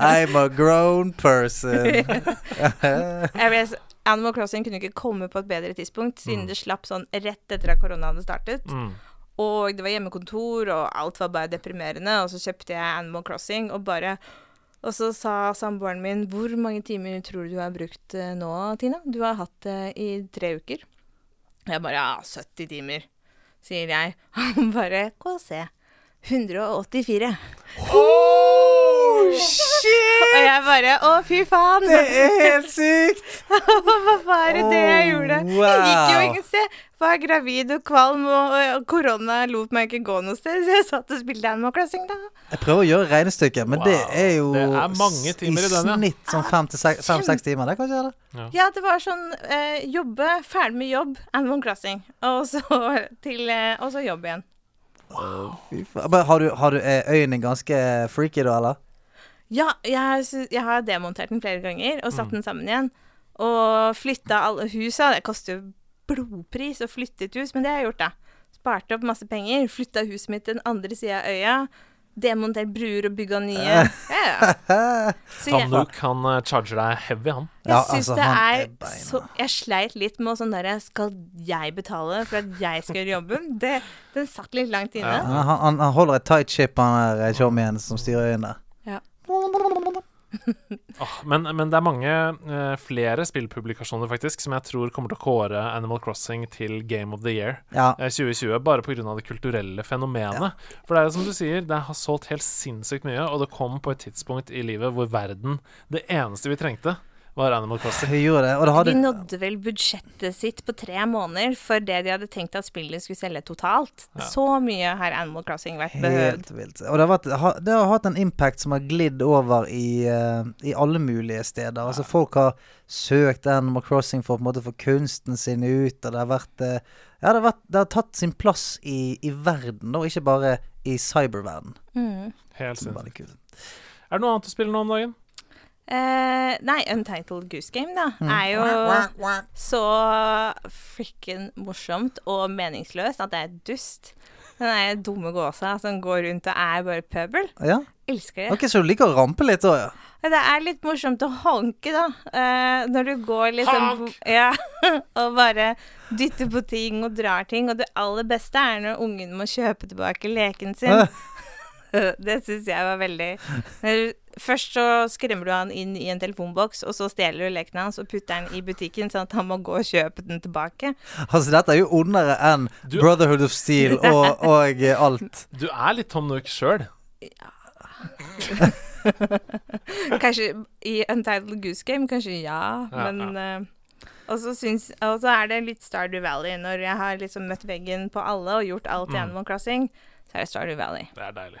I'm a grown person. Animal Crossing kunne ikke komme på et bedre tidspunkt, siden det slapp sånn rett etter at korona hadde startet. Mm. Og det var hjemmekontor, og alt var bare deprimerende. Og så kjøpte jeg Animal Crossing, og bare Og så sa samboeren min 'Hvor mange timer tror du du har brukt eh, nå, Tina?' 'Du har hatt det i tre uker'. Jeg bare 'Ja, 70 timer', sier jeg. Han bare 'Gå og se'. 184. Oh, shit! Og jeg bare 'Å, fy faen'. Det er helt sykt! Hva var det det jeg gjorde? gjorde? Jeg gikk jo wow. ingen sted. Var gravid og kvalm, og, korona lot meg ikke gå noe sted, så jeg satt og spilte Animal Crossing, da. Jeg prøver å gjøre regnestykket, men det er jo Det er mange timer i den, ja. snitt sånn fem-seks timer. Det kan ikke det? Ja, det var sånn eh, jobbe, ferdig med jobb, Animal Crossing, og så, til, eh, og så jobb igjen. Fy faen. Men Har du, har du er øynene ganske freaky da, eller? Ja, jeg, jeg har demontert den flere ganger og Mm. satt den sammen igjen. Og flytta alle husa. Det koster jo blodpris å flytte et hus, men det har jeg gjort, da. Sparte opp masse penger, flytta huset mitt til den andre sida av øya. Demontert bruer og bygga nye. Ja, ja. Så Han Luke han eh, charger deg heavy, han. jeg Ja, syns altså, det er, er så Jeg sleit litt med sånn derre Skal jeg betale for at jeg skal gjøre jobben? Det, den satt litt langt inne. Ja. Han, han, han holder et tight ship, han der showmien som styrer øynene. Ja. Åh, men, men det er mange uh, flere spillpublikasjoner faktisk som jeg tror kommer til å kåre Animal Crossing til Game of the Year Ja. eh, 2020, bare pga. det kulturelle fenomenet. For det er som du sier, det har solgt helt sinnssykt mye, og det kom på et tidspunkt i livet hvor verden Det eneste vi trengte, var Animal Crossing. Vi gjorde det. Og det De nådde vel budsjettet sitt på tre måneder for det de hadde tenkt at spillet skulle selge totalt. Så mye har Animal Crossing vært behøvd. Helt vilt. Og det har, vært, det har hatt en impact som har glidd over i, eh, i alle mulige steder. Altså Folk har søkt Animal Crossing for å få kunsten sin ut, og det har vært eh, Ja, det har, vært, det har tatt sin plass i, i verden, og ikke bare i cyberverden. Mm. Helt sinnssykt. Er det noe annet å spille nå om dagen? Eh, nei, Untitled Goose Game, da, er jo så frikken morsomt og meningsløst at det er dust. Den der dumme gåsa som går rundt og er bare pøbel. Ja? Elsker det. Ok, Så du liker å rampe litt òg, ja? Det er litt morsomt å honke, da. Uh, når du går liksom Ja, og bare dytter på ting og drar ting. Og det aller beste er når ungen må kjøpe tilbake leken sin. det syns jeg var veldig Først så skremmer du han inn i en telefonboks, og så stjeler du leken hans og putter den i butikken, sånn at han må gå og kjøpe den tilbake. Altså, dette er jo ondere enn Du- Brotherhood of Steel og, og eh, alt. Du er litt Tom Nook sjøl. Kanskje i Untitled Goose Game, kanskje ja, Ja, men ja. Og så syns Og så er det litt Stardew Valley. Når jeg har liksom møtt veggen på alle og gjort alt i Animal Crossing, så er det Stardew Valley. Det er deilig.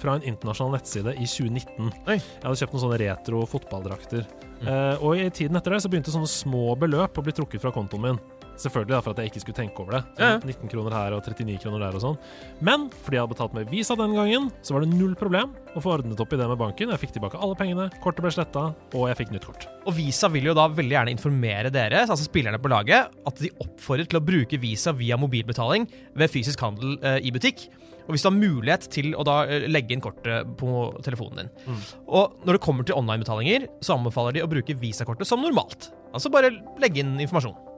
fra en internasjonal nettside i 2019. Oi. Jeg hadde kjøpt noen sånne retro fotballdrakter. Eh, og i tiden etter det så begynte sånne små beløp å bli trukket fra kontoen min. Selvfølgelig da, for at jeg ikke skulle tenke over det. Ja, ja. 19 kroner her og 39 kroner der og sånn. Men fordi jeg hadde betalt med Visa den gangen, så var det null problem å få ordnet opp i det med banken. Jeg fikk tilbake alle pengene, kortet ble sletta, og jeg fikk nytt kort. Og Visa vil jo da veldig gjerne informere dere, altså spillerne på laget, at de oppfordrer til å bruke Visa via mobilbetaling ved fysisk handel eh, i butikk. Og hvis du har mulighet til å da eh, legge inn kortet på telefonen din. Og når det kommer til online-betalinger, så anbefaler de å bruke Visa-kortet som normalt. Altså bare legge inn informasjon.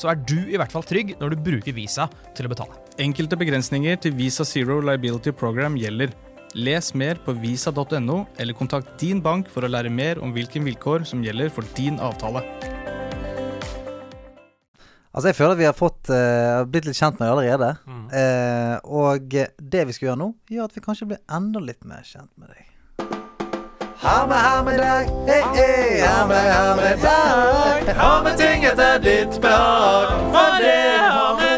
så er du i hvert fall trygg når du bruker Visa til å betale. Enkelte begrensninger til Visa Zero Liability Program gjelder. Les mer på visa.no, eller kontakt din bank for å lære mer om hvilke vilkår som gjelder for din avtale. Altså, jeg føler at vi har fått uh, blitt litt kjent med deg allerede. Eh, og det vi skal gjøre nå, gjør at vi kanskje blir enda litt mer kjent med deg. Ha med, ha med deg, Hey, hey. ha med, ha med deg. Ha med ting etter ditt behag, for det har med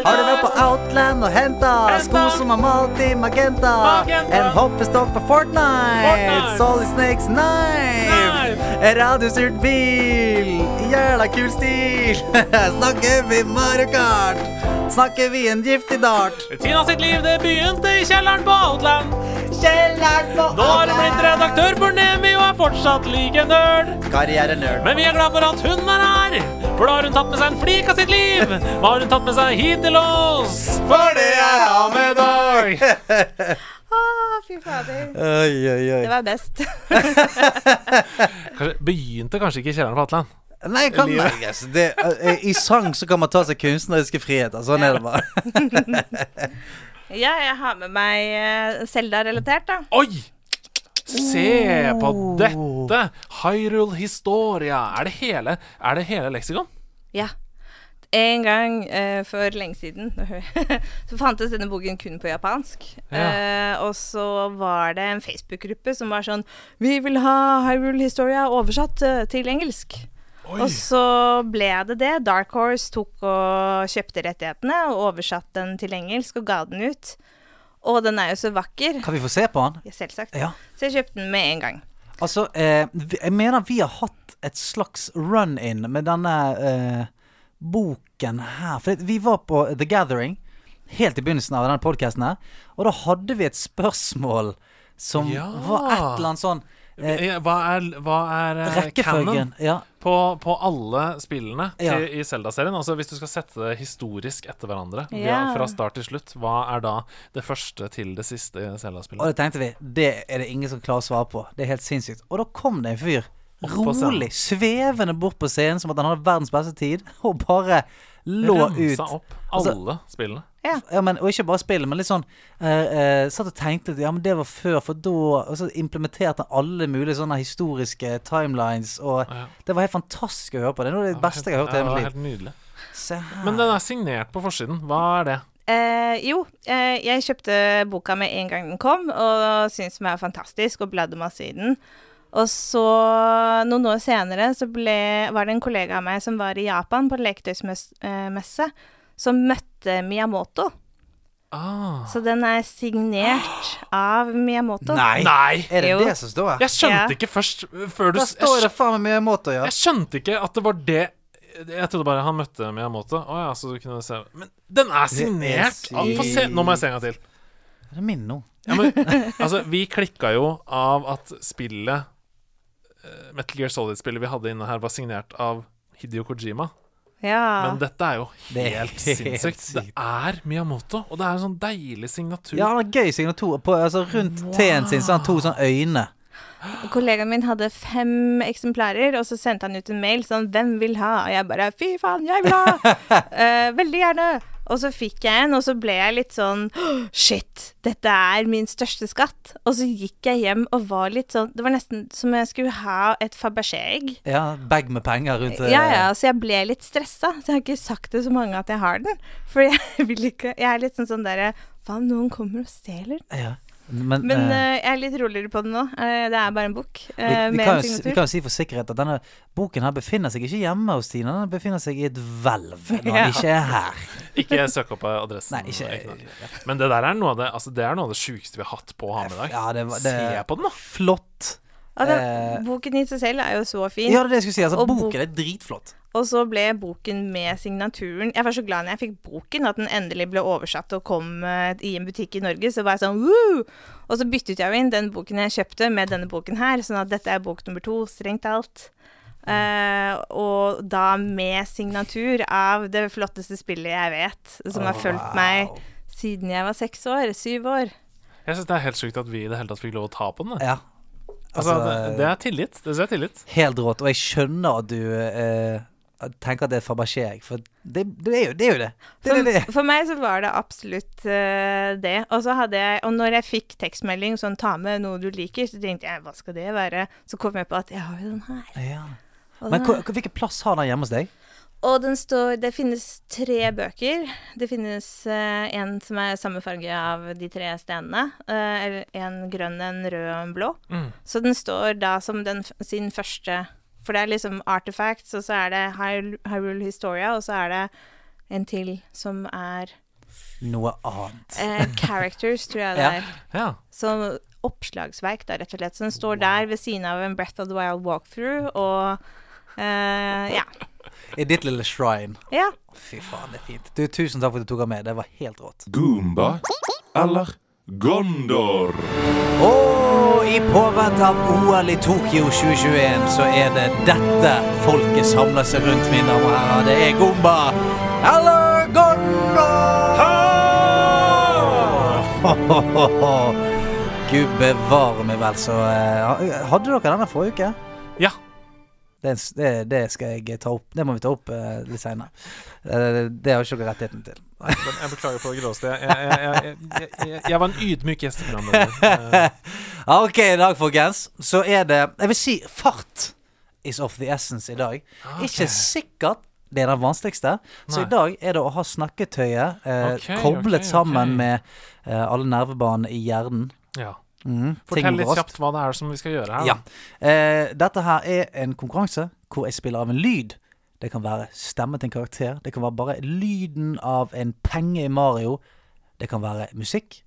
Outland og henta sko som er malt i magenta? Magenta. En hoppestokk på Fortnite? Fortnite. Solid Snakes knife? En radiostyrt bil? Jævla kul stil! Snakker vi Mario Kart? Snakker vi en giftig dart? Tina sitt liv det begynte i kjelleren på Outland. Kjelleren på Nå har hun blitt redaktør for Nemi og er fortsatt like nerd. Karrierenerd. Men vi er glad for at hun er her, for da har hun tatt med seg en flik av sitt liv. Hva har hun tatt med seg hit til oss? For det jeg har med dag. Å, fy fader. Oi, oi, oi. Det var best. Kanskje, begynte kanskje ikke i kjelleren på Atlan? Nei, kan, nei altså, det, eh, I sang så kan man ta seg kunstneriske friheter. Sånn er det bare. Ja, jeg har med meg eh, Zelda-relatert, da. Oi! Se på dette! Hyrule Historia. Er det hele, er det hele leksikon? Ja. En gang eh, for lenge siden så fantes denne boken kun på japansk. Eh, og så var det en Facebook-gruppe som var sånn Vi vil ha Hyrule Historia oversatt eh, til engelsk. Og så ble det det. Dark Horse tok og kjøpte rettighetene og oversatte den til engelsk og ga den ut. Og den er jo så vakker. Kan vi få se på den? Ja, selvsagt. Ja. Så jeg kjøpte den med en gang. Altså, eh, jeg mener vi har hatt et slags run-in med denne eh, boken her. For vi var på The Gathering helt i begynnelsen av denne podkasten her, og da hadde vi et spørsmål som Ja. var et eller annet sånn eh, Hva er, hva er eh, canon Rekkefølgen. Ja. på, på alle spillene Ja. til, i Zelda-serien? Altså Hvis du skal sette det historisk etter hverandre, Ja. ja, fra start til slutt, hva er da det første til det siste i Og Zelda-spillet? det tenkte vi, det er det ingen som klarer å svare på. Det er helt sinnssykt. Og da kom det en fyr. Rolig, svevende bort på scenen som at han hadde verdens beste tid, og bare lå ut. Ramsa opp Altså- spillene. Ja, men, og ikke bare spillet, men litt sånn uh, uh, Satt og tenkte at ja, men det var før, for da Og så implementerte han alle mulige sånne historiske timelines, og Ja. det var helt fantastisk å høre på. Det er noe av det beste jeg har hørt i hele mitt liv. helt nydelig. Se her. Men den er signert på forsiden. Hva er det? Eh, jo, eh, jeg kjøpte boka med en gang den kom, og syntes den var fantastisk, og bladde masse i den. Og så, noen år senere, så ble, var det en kollega av meg som var i Japan på leketøysmesse, som møtte Miyamoto. Ah. Så den er signert av Miyamoto. Nei! Nei! Er det Jo. det som står her? Jeg skjønte Ja. ikke først før du Da står det faen meg Miyamoto, ja. jeg skjønte ikke at det var det Jeg trodde bare han møtte Miyamoto. Å ja, så du kunne se Men den er signert! Er Få se, nå må jeg se en gang til. Er det min nå? Ja, men, altså, vi klikka jo av at spillet Metal Gear Solid-spillet vi hadde inne her, var signert av Hidio Kojima. Ja. Men dette er jo Det er helt helt sinnssykt. Det er Miyamoto, og det er en sånn deilig signatur. Ja, han har gøy signatur. På, altså, rundt T-en sin så har han to sånne øyne. Kollegaen min hadde fem eksemplarer, og så sendte han ut en mail sånn 'Hvem vil ha?' Og jeg bare 'Fy faen, jeg vil ha!' uh, veldig gjerne. Og så fikk jeg en, og så ble jeg litt sånn «Åh, Shit, dette er min største skatt. Og så gikk jeg hjem og var litt sånn Det var nesten som jeg skulle ha et Fabergé-egg. Ja, Bag med penger rundt det. Ja, ja, så jeg ble litt stressa. Så jeg har ikke sagt til så mange at jeg har den. For jeg vil ikke Jeg er litt sånn sånn derre Hva om noen kommer og stjeler? ja. Men, Men eh, jeg er litt roligere på det nå. Uh, det er bare en bok vi, eh, vi, med kan en jo, si- vi kan jo si for sikkerhet at denne boken her befinner seg ikke hjemme hos Tina. Den befinner seg i et hvelv når Ja. ikke er her. Ikke søk opp adressen. Nei, ikke, ikke. Men det der er noe av det Altså det er noe av det sjukeste vi har hatt på å ha med i dag. Ja, det, det, Se på den, da! Flott. Det, eh, boken i seg selv er jo så fin. Ja, det er det jeg skulle si. Altså, boken bok- er dritflott. Og så ble boken med signaturen Jeg var så glad når jeg fikk boken, at den endelig ble oversatt og kom eh, i en butikk i Norge. Så var jeg sånn Woo! Og så byttet jeg jo inn den boken jeg kjøpte, med denne boken her. Sånn at dette er bok nummer to, strengt talt. Uh, og da med signatur av det flotteste spillet jeg vet, som har fulgt meg siden jeg var seks år. Syv år. Jeg syns det er helt sjukt at vi i det hele tatt fikk lov å ta på den. Ja. Altså, Altså, det, er tillit. Det er tillit. Helt rått. Og jeg skjønner at du eh, tenker at det er Fabergé, for det, det, er jo det. Er jo det. det, For, det, for meg så var det absolutt uh, det. Og så hadde jeg Og når jeg fikk tekstmelding sånn 'ta med noe du liker', så tenkte jeg 'hva skal det være'? Så kom jeg på at jeg har jo den her. Ja. Men hvilken plass har den hjemme hos deg? Og den står Det finnes tre bøker. Det finnes uh, en som er samme farge av de tre stenene. Uh, en grønn, en rød og en blå. Mm. Så den står da som den, sin første For det er liksom Artifacts, og så er det Hyrule Historia, og så er det en til som er Noe annet. Uh, Characters, tror jeg det er. Ja. Som oppslagsverk, da, rett og slett. Så den står der ved siden av en Breath of the Wild walkthrough, og eh, ja. I ditt lille shrine. ja. Fy faen, det er fint. Du, tusen takk for at du tok den med. Det var helt rått. Goomba eller Gondor? Og i påvente av OL i Tokyo 2021 så er det dette folket samler seg rundt, mine damer og herrer. Det er Goomba eller Gondor! Gud bevare meg vel, så eh, Hadde dere denne forrige uke? ja. Det, det, skal jeg ta opp. Det må vi ta opp uh, litt seinere. det har ikke dere rettigheten til. Jeg beklager på det gråeste. Jeg, jeg, jeg, jeg, var en ydmyk gjesteprogramleder. Eh, Ja, ok, i dag, folkens, så er det Jeg vil si fart is of the essence i dag. Ikke sikkert det er den vanskeligste. Så Nei. i dag er det å ha snakketøyet eh, okay, koblet okay, sammen med eh, alle nervebanene i hjernen. Ja. Ting Fortell litt kjapt hva det er som vi skal gjøre her. Ja. Eh, dette her er en konkurranse hvor jeg spiller av en lyd. Det kan være stemmen til en karakter. Det kan være bare lyden av en penge i Mario. Det kan være musikk.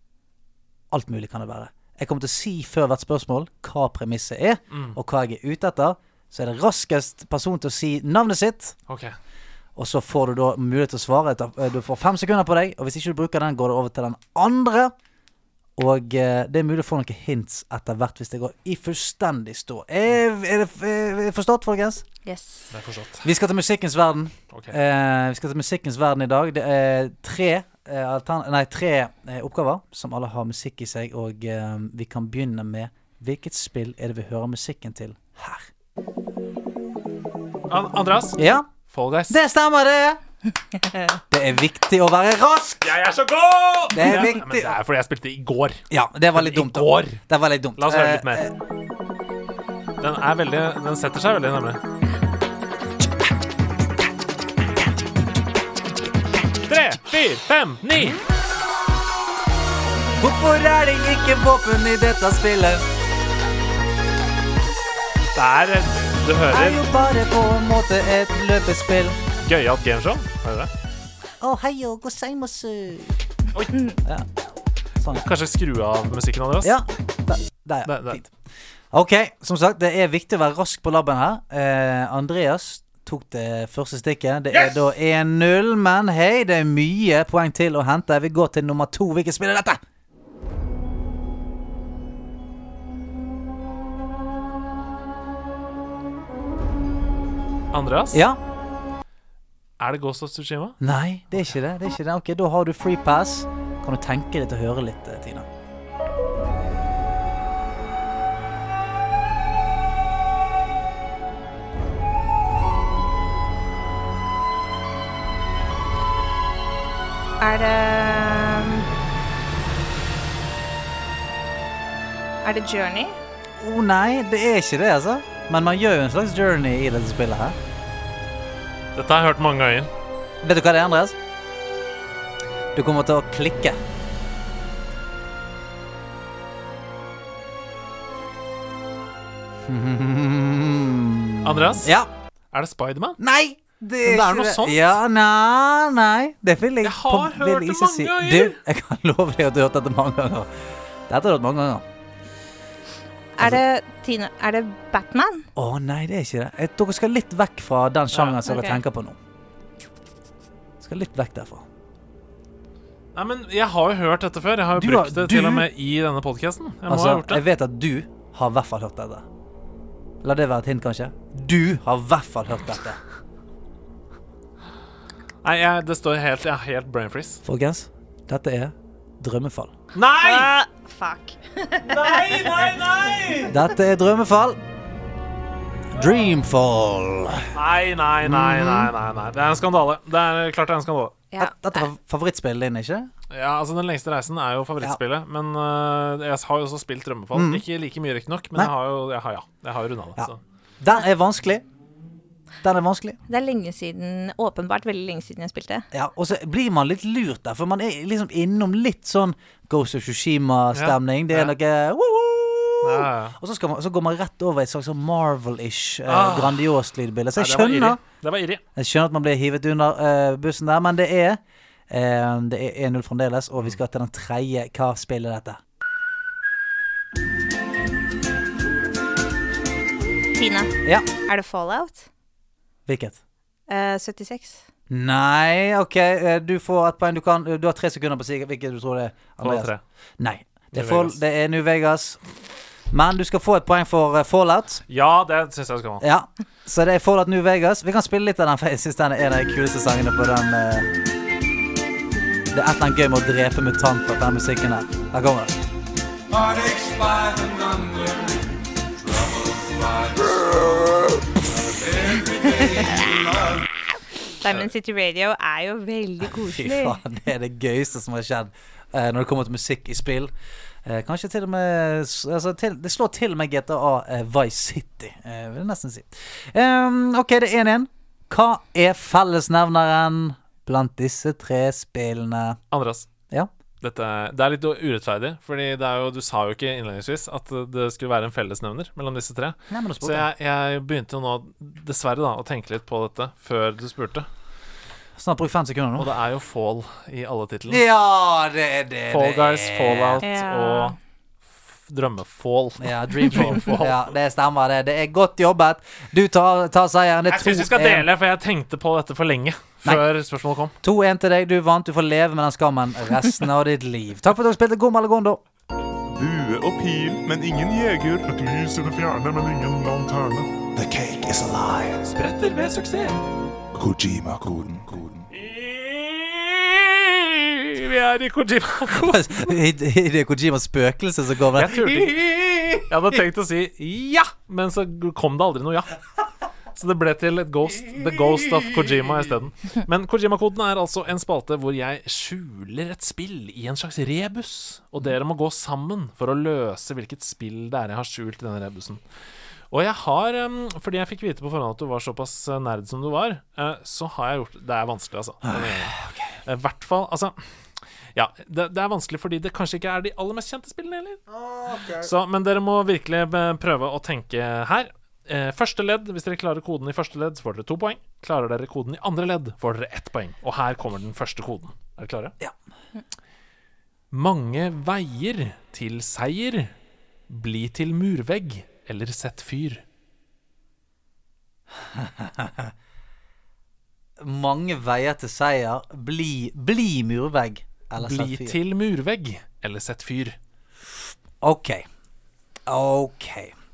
Alt mulig kan det være. Jeg kommer til å si før hvert spørsmål hva premisset er, Mm. og hva jeg er ute etter. Så er det raskest person til å si navnet sitt, Ok. og så får du da mulighet til å svare. etter- eh, Du får fem sekunder på deg, og hvis ikke du bruker den, går det over til den andre. Og eh, det er mulig å få noen hints etter hvert hvis det går i fullstendig stå. Er, er det er det forstått, folkens? Yes. Det er forstått. Vi skal til musikkens verden. Okay. Eh, vi skal til musikkens verden i dag. Det er tre, eh, nei, tre eh, oppgaver som alle har musikk i seg. Og eh, vi kan begynne med hvilket spill er det vi hører musikken til her? An Andreas, Ja, Fall Guys. det stemmer, det! Det er viktig å være rask! Jeg er så god! Det er Ja, viktig. Men det er fordi jeg spilte i går. Ja, det var litt dumt. I går. Det var litt dumt. La oss høre Eh, litt mer. Den er veldig Den setter seg veldig nemlig. Tre, fire, fem, ni. Hvorfor er det ikke våpen i dette spillet? Det er Du hører. Det er jo bare på en måte et løpespill. Gøyalt gameshow. Hører du det? Å, hei og gozaimasu. Oi. Ja. Sånn. Kanskje skru av musikken, Andreas? Ja, der, der, ja. Der, der. Fint. Ok, som sagt, det er viktig å være rask på labben her. Eh, Andreas tok det første stikket. Det er da 1-0, men hei, det er mye poeng til å hente. Vi går til nummer to. Hvilket spill er dette? Andreas, Ja? Er det Ghost of Tsushima? Nei, det er ikke det. det er ikke det. Ok, Da har du free pass. Kan du tenke deg til å høre litt, eh, Tina? Er det Er det Journey? Å oh, nei, det er ikke det, altså. Men man gjør jo en slags journey i dette spillet her. Dette har jeg hørt mange ganger. Vet du hva det er, Andreas? Du kommer til å klikke. Andreas, Ja. er det Spiderman? Nei! Det Men det er noe sånt. Ja, nei, nei. Det vil jeg, Jeg har på- hørt det mange ganger. Du, jeg kan love deg at du har hørt dette mange ganger. Dette har du hørt mange ganger. Er det Tina Er det Batman? Å nei, det er ikke det. Jeg, dere skal litt vekk fra den sjangeren som ok. dere tenker på nå. Skal litt vekk derfra. Nei, men Jeg har jo hørt dette før. Jeg har jo Du har- brukt det du- til og med i denne podkasten. Jeg må ha Altså, gjort det. jeg vet at du har i hvert fall hørt dette. La det være et hint, kanskje. Du har i hvert fall hørt dette. Nei, jeg, det står helt Jeg har helt brain freeze. Folkens, dette er Drømmefall. Nei! Uh, fuck. Nei, nei, nei! Dette er Drømmefall. Dreamfall. Nei, nei, nei, nei, nei, nei. Det er en skandale. Det er klart det er en skandale. Ja. Dette var favorittspillet din, ikke? Ja, altså Den lengste reisen er jo favorittspillet, men uh, jeg har jo også spilt Drømmefall. Mm. Ikke like mye, riktignok, men Nei. jeg har jo jeg har, ja, jeg har jo runda det. Ja. Så. Den er vanskelig. Den er vanskelig. Det er lenge siden Åpenbart veldig lenge siden jeg spilte. Ja, Og så blir man litt lurt der, for man er liksom innom litt sånn Ghost of Shushima-stemning. Det er Ja. noe woo-woo! Ja, ja. Og så, skal man, så går man rett over i et slags sånn Marvel-ish, eh, Ah. grandiost lydbilde. Så jeg det skjønner. Det var jeg skjønner at man blir hivet under eh, bussen der, men det er eh, Det er 1-0 fremdeles, og vi skal til den tredje. Hva spiller dette? Tina, Ja. er det Fallout? Hvilket? Eh, 76. Nei, OK, eh, du får et poeng. Du, kan, du har tre sekunder på å si hvilket du tror det er. Andreas. 3. Nei. Det er, Vegas. det er New Vegas. Men du skal få et poeng for eh, Fallout. Ja, det syns jeg skal ha. Ja, Så det er Fallout New Vegas. Vi kan spille litt av den, for jeg syns den er en av de kuleste sangene på den Uh... Det er et eller annet gøy med å drepe mutanter, den musikken her. Her kommer det. Diamond City Radio er jo veldig koselig. Fy faen, det er det gøyeste som har skjedd uh, når det kommer til musikk i spill. Uh, kanskje til og med altså, til, Det slår til og med GTA uh, Vice City, eh, vil jeg nesten si. Um, OK, det er 1-1. Hva er fellesnevneren blant disse tre spillene? Andreas. Ja. Dette, det er litt urettferdig, Fordi det er jo, du sa jo ikke innledningsvis at det skulle være en fellesnevner mellom disse tre. Nei, Så jeg. jeg, jeg begynte jo nå, dessverre, da å tenke litt på dette før du spurte. Snart bruk fem sekunder nå. Og det er jo Fall i alle titlene. Ja, det er det. Fall Guys. Fallout Ja. og Drømmefall. Ja, Dreamfall. Ja, det stemmer. Det Det er godt jobbet. Du tar, tar seieren. Det er Jeg syns vi skal dele, for jeg tenkte på dette for lenge før spørsmålet kom. 2-1 til deg. Du vant. Du får leve med den skammen resten av ditt liv. Takk for at dere spilte Gom eller Gondo. Bue og pil, men ingen jeger. Et lys i det fjerne, men ingen lanterne. The cake is alive. Spretter ved suksess. Kojima-koden. Vi er i Kojima. I, I det Kojimas spøkelse som kommer Jeg turte ikke. Jeg hadde tenkt å si ja, men så kom det aldri noe ja. Så det ble til et ghost. The Ghost of Kojima isteden. Men Kojima-koden er altså en spalte hvor jeg skjuler et spill i en slags rebus. Og dere må gå sammen for å løse hvilket spill det er jeg har skjult i denne rebusen. Og jeg har, fordi jeg fikk vite på forhånd at du var såpass eh, nerd som du var, eh, så har jeg gjort Det er vanskelig, altså. I hvert fall Altså ja, det, det er vanskelig fordi det kanskje ikke er de aller mest kjente spillene heller. Så, men dere må virkelig eh, prøve å tenke her. Eh, første ledd, Hvis dere klarer koden i første ledd, så får dere to poeng. Klarer dere koden i andre ledd, får dere ett poeng. Og her kommer den første koden. Er dere klare? Ja. Mange veier til seier. Bli til murvegg eller sett fyr. Mange veier til seier. Bli, bli murvegg. Eller sett Bli fyr. til murvegg eller sett fyr. OK. OK.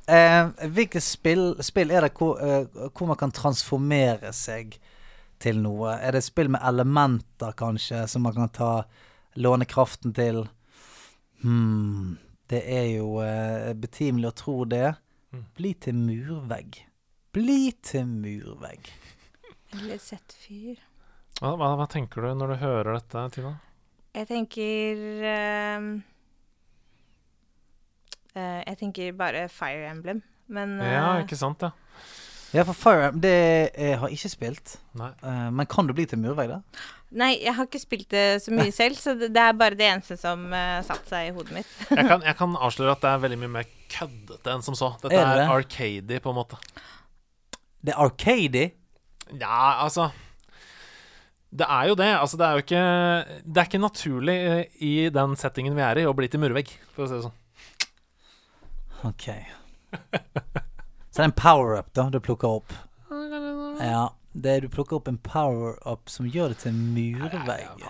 Eh, hvilke spill, spill er det hvor, eh, hvor man kan transformere seg til noe? Er det spill med elementer, kanskje, som man kan ta låne kraften til? Hmm, det er jo eh, betimelig å tro det. Mm. Bli til murvegg. Bli til murvegg. Eller sett fyr. Hva, hva, hva tenker du når du hører dette, Tina? Jeg tenker ehm, eh, Jeg tenker bare Fire Emblem, men Ja, eh, ikke sant, ja. Ja, for Fire Emblem det jeg har jeg ikke spilt. Nei. Eh, men kan du bli til murvegg, da? Nei, jeg har ikke spilt det så mye selv, så det, det er bare det eneste som uh, satte seg i hodet mitt. Jeg kan, jeg kan avsløre at det er veldig mye mer køddete enn som så. Dette er, det er arcady, på en måte. Det er arcady. Ja, altså Det er jo det. Altså, det er jo ikke Det er ikke naturlig eh, i den settingen vi er i, å bli til murvegg, for å si det sånn. Ok. Så det er en power-up da du plukker opp. Ja, det er, du plukker opp en power-up som gjør det til murvegg.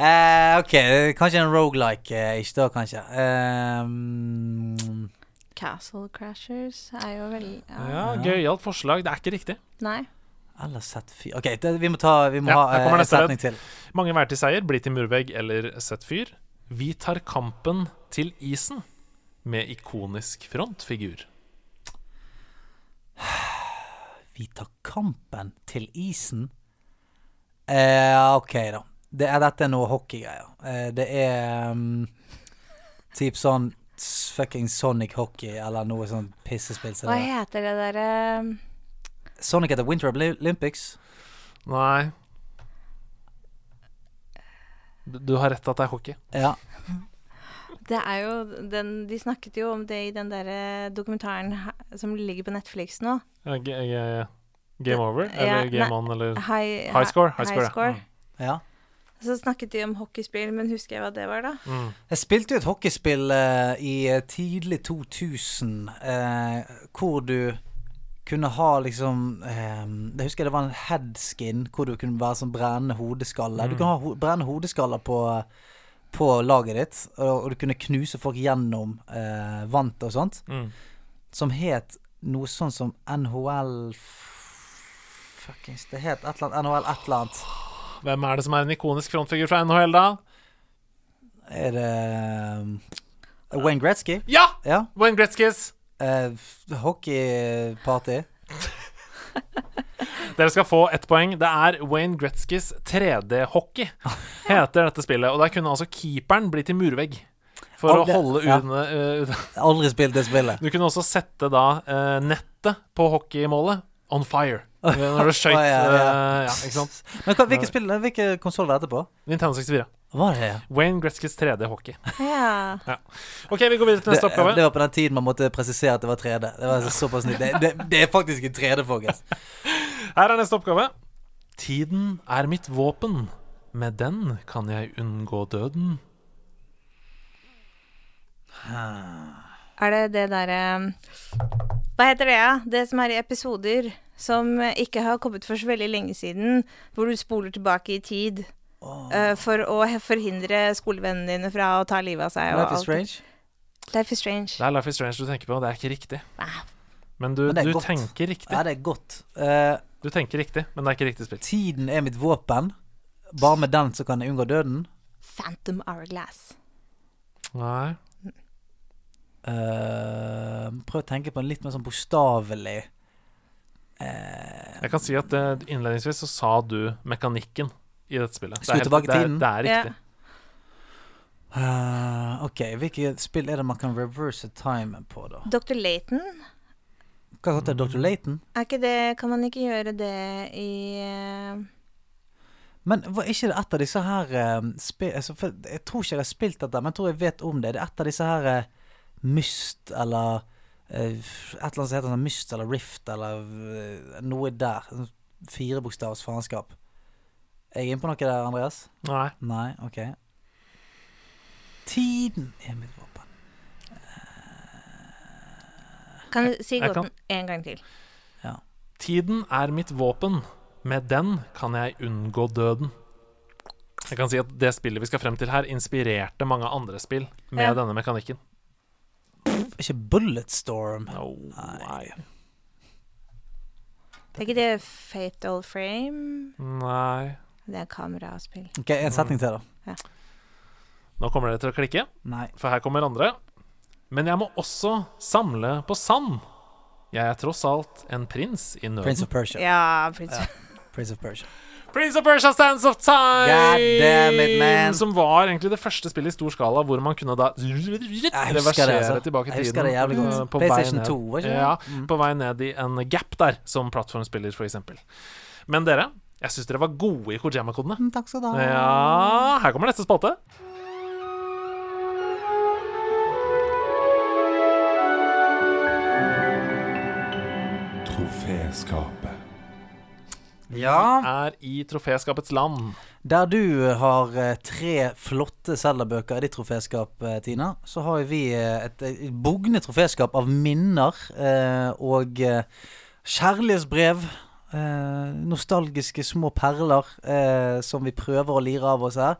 Eh, ok, kanskje en roguelike, eh, ikke da, kanskje. Ehm, Castle Crashers er jo veldig Ja, Gøyalt forslag. Det er ikke riktig. Nei. eller sett fyr Ok, det, vi må, ta, vi må Ja, ha her eh, en setning til. Mange veier til seier. Bli til murvegg eller sett fyr. Vi tar kampen til isen med ikonisk frontfigur. Vi tar kampen til isen. Eh, ok, da. Det er, dette er noe hockeygreier. Eh, det er um, typ sånn fucking Sonic Hockey eller noe sånn pissespill. Så Hva det. heter det derre Sonic at the Winter Olympics. Nei Du, du har rett at det er hockey. Ja. Det er jo den De snakket jo om det i den derre dokumentaren som ligger på Netflix nå. Ja, g- g- Game over? Ja, Eller game nei, on? Eller High, High score, high High score, ja. score. Mm. ja. Så snakket de om hockeyspill, men husker jeg hva det var, da? mm. Jeg spilte jo et hockeyspill eh, i eh, tidlig 2000 eh, hvor du kunne ha liksom eh, Jeg husker det var en headskin hvor du kunne være sånn brennende hodeskalle. Du kunne ha ho brennende hodeskaller på, på laget ditt, og, og du kunne knuse folk gjennom eh, vant og sånt. Mm. Som het noe sånn som NHL Fuckings Det het et eller annet NHL et eller annet. Hvem er det som er en ikonisk frontfigur fra NHL, da? Er det uh, Wayne Gretzky? Ja! Ja. Wayne Gretzkys. Uh, hockeyparty. Dere skal få ett poeng. Det er Wayne Gretzkys 3D-hockey, heter dette spillet. Og der kunne altså keeperen bli til murvegg. For å holde holde ja. Uh, Aldri spilt det spillet. Du kunne også sette da uh, nettet på hockeymålet on fire. Eh, Når du skøyt oh, ja, ja. eh, ja, ikke sant? Men hva, hvilke, spill, hvilke konsoller er det på? Nintendo 64. Var det Wayne Gretzkys 3D-hockey. Ja. OK, vi går videre til det, neste oppgave. det var på den tiden man måtte presisere at det var 3D. Det var såpass nytt. Det, det, det er faktisk en 3D, folkens. Her er neste oppgave. Tiden er mitt våpen. Med den kan jeg unngå døden. Er det det derre Hva heter det, ja? Det som er i episoder som eh, ikke har kommet for så veldig lenge siden, hvor du spoler tilbake i tid. eh, for å forhindre skolevennene dine fra å ta livet av seg. og Life is alt. Strange. Life is Strange. Det er Life is Strange du tenker på. Det er ikke riktig. Ah. Men du, Men du tenker riktig. Ja, det er godt. Uh, Du tenker riktig, men det er ikke riktig spill. tiden er mitt våpen. Bare med den så kan jeg unngå døden. Phantom Hourglass. Nei. Eh, prøv å tenke på en litt mer sånn bokstavelig Jeg kan si at eh, innledningsvis så sa du mekanikken i dette spillet. Skru tilbake det er, tiden. det er riktig. Eh, Ok, hvilket spill er det man kan reverse timen på, da? Dr. Layton. Hva heter det? Dr. Layton? Er ikke det Kan man ikke gjøre det i Men var ikke det et av disse her altså, Jeg tror ikke jeg har spilt dette, men jeg tror jeg vet om det. Det er et av disse her Myst eller eh, Et eller annet som heter sånn Myst eller Rift eller eh, noe der. Fire Firebokstavs faenskap. Er jeg inne på noe der, Andreas? Nei. Nei, OK. Tiden er mitt våpen. Kan du si gåten en gang til? Tiden er mitt våpen. Med den kan jeg unngå døden. Jeg kan si at Det spillet vi skal frem til her, inspirerte mange andre spill med Ja. denne mekanikken. Ikke Bulletstorm. No, nei. Det er ikke det Fatal Frame? nei. Det er kameraspill. Ok, En setning til, da. Nå kommer dere til å klikke, Nei. for her kommer andre. Men jeg må også samle på sand. Jeg er tross alt en prins i nøden. Prince of Persia. Ja, Prince Prince of Persia. Prince of Persia Stands of Time! God damn it, man. Som var egentlig det første spillet i stor skala hvor man kunne da reversere altså. tilbake tiden. det jævlig godt. eh, på vei PlayStation ned. 2, var ikke det? Ja, Mm. på vei ned i en gap der, som plattformspiller, for eksempel. Men dere, jeg syns dere var gode i Kojima-kodene. Mm, Takk skal du ha. Ja, her kommer neste spalte. Troféskapet. Ja, Er i troféskapets land. der du har eh, tre flotte Zelda-bøker i ditt troféskap, eh, Tina, så har vi eh, et, et bugne troféskap av minner eh, og kjærlighetsbrev. Eh, nostalgiske små perler eh, som vi prøver å lire av oss her.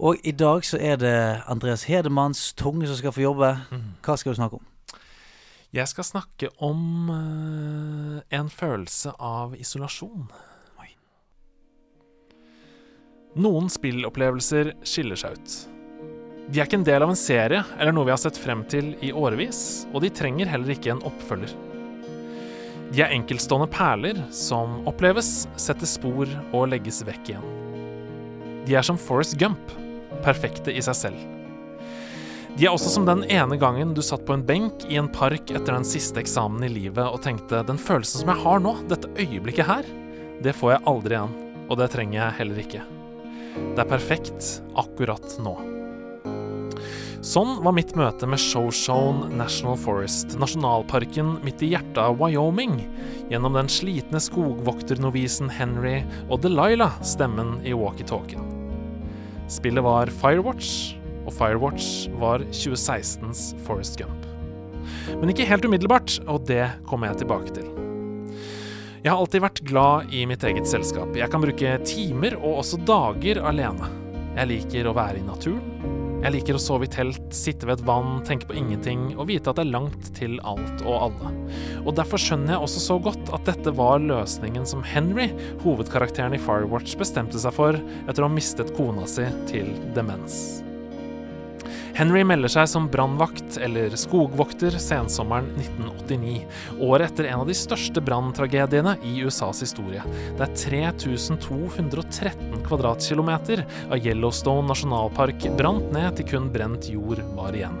Og i dag så er det Andreas Hedemanns tunge som skal få jobbe. Hva skal du snakke om? Jeg skal snakke om uh, en følelse av isolasjon. Noen spillopplevelser skiller seg ut. De er ikke en del av en serie eller noe vi har sett frem til i årevis, og de trenger heller ikke en oppfølger. De er enkeltstående perler som oppleves, setter spor og legges vekk igjen. De er som Forest Gump, perfekte i seg selv. De er også som den ene gangen du satt på en benk i en park etter den siste eksamen i livet og tenkte den følelsen som jeg har nå, dette øyeblikket her, det får jeg aldri igjen, og det trenger jeg heller ikke. Det er perfekt akkurat nå. Sånn var mitt møte med Shoshone National Forest, nasjonalparken midt i hjertet av Wyoming, gjennom den slitne skogvokternovisen Henry og Delilah, stemmen i walkietalkien. Spillet var Firewatch, og Firewatch var 2016s Forest Gump. Men ikke helt umiddelbart, og det kommer jeg tilbake til. Jeg har alltid vært glad i mitt eget selskap. Jeg kan bruke timer og også dager alene. Jeg liker å være i naturen. Jeg liker å sove i telt, sitte ved et vann, tenke på ingenting og vite at det er langt til alt og alle. Og derfor skjønner jeg også så godt at dette var løsningen som Henry, hovedkarakteren i Firewatch, bestemte seg for etter å ha mistet kona si til demens. Henry melder seg som brannvakt eller skogvokter sensommeren 1989, året etter en av de største branntragediene i USAs historie, Det er 3213 kvadratkilometer av Yellowstone nasjonalpark brant ned til kun brent jord var igjen.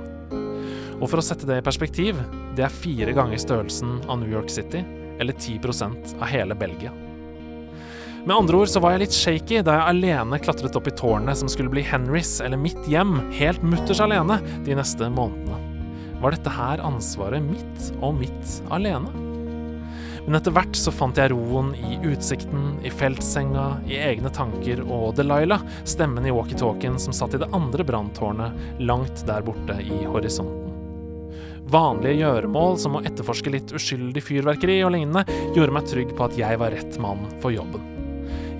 Og for å sette det i perspektiv, det er fire ganger størrelsen av New York City, eller 10% av hele Belgia. Med andre ord så var jeg litt shaky da jeg alene klatret opp i tårnet som skulle bli Henrys eller mitt hjem, helt mutters alene, de neste månedene. Var dette her ansvaret mitt og mitt alene? Men etter hvert så fant jeg roen i utsikten, i feltsenga, i egne tanker og Delilah, stemmen i walkietalkien som satt i det andre branntårnet langt der borte i horisonten. Vanlige gjøremål som å etterforske litt uskyldig fyrverkeri og lignende gjorde meg trygg på at jeg var rett mann for jobben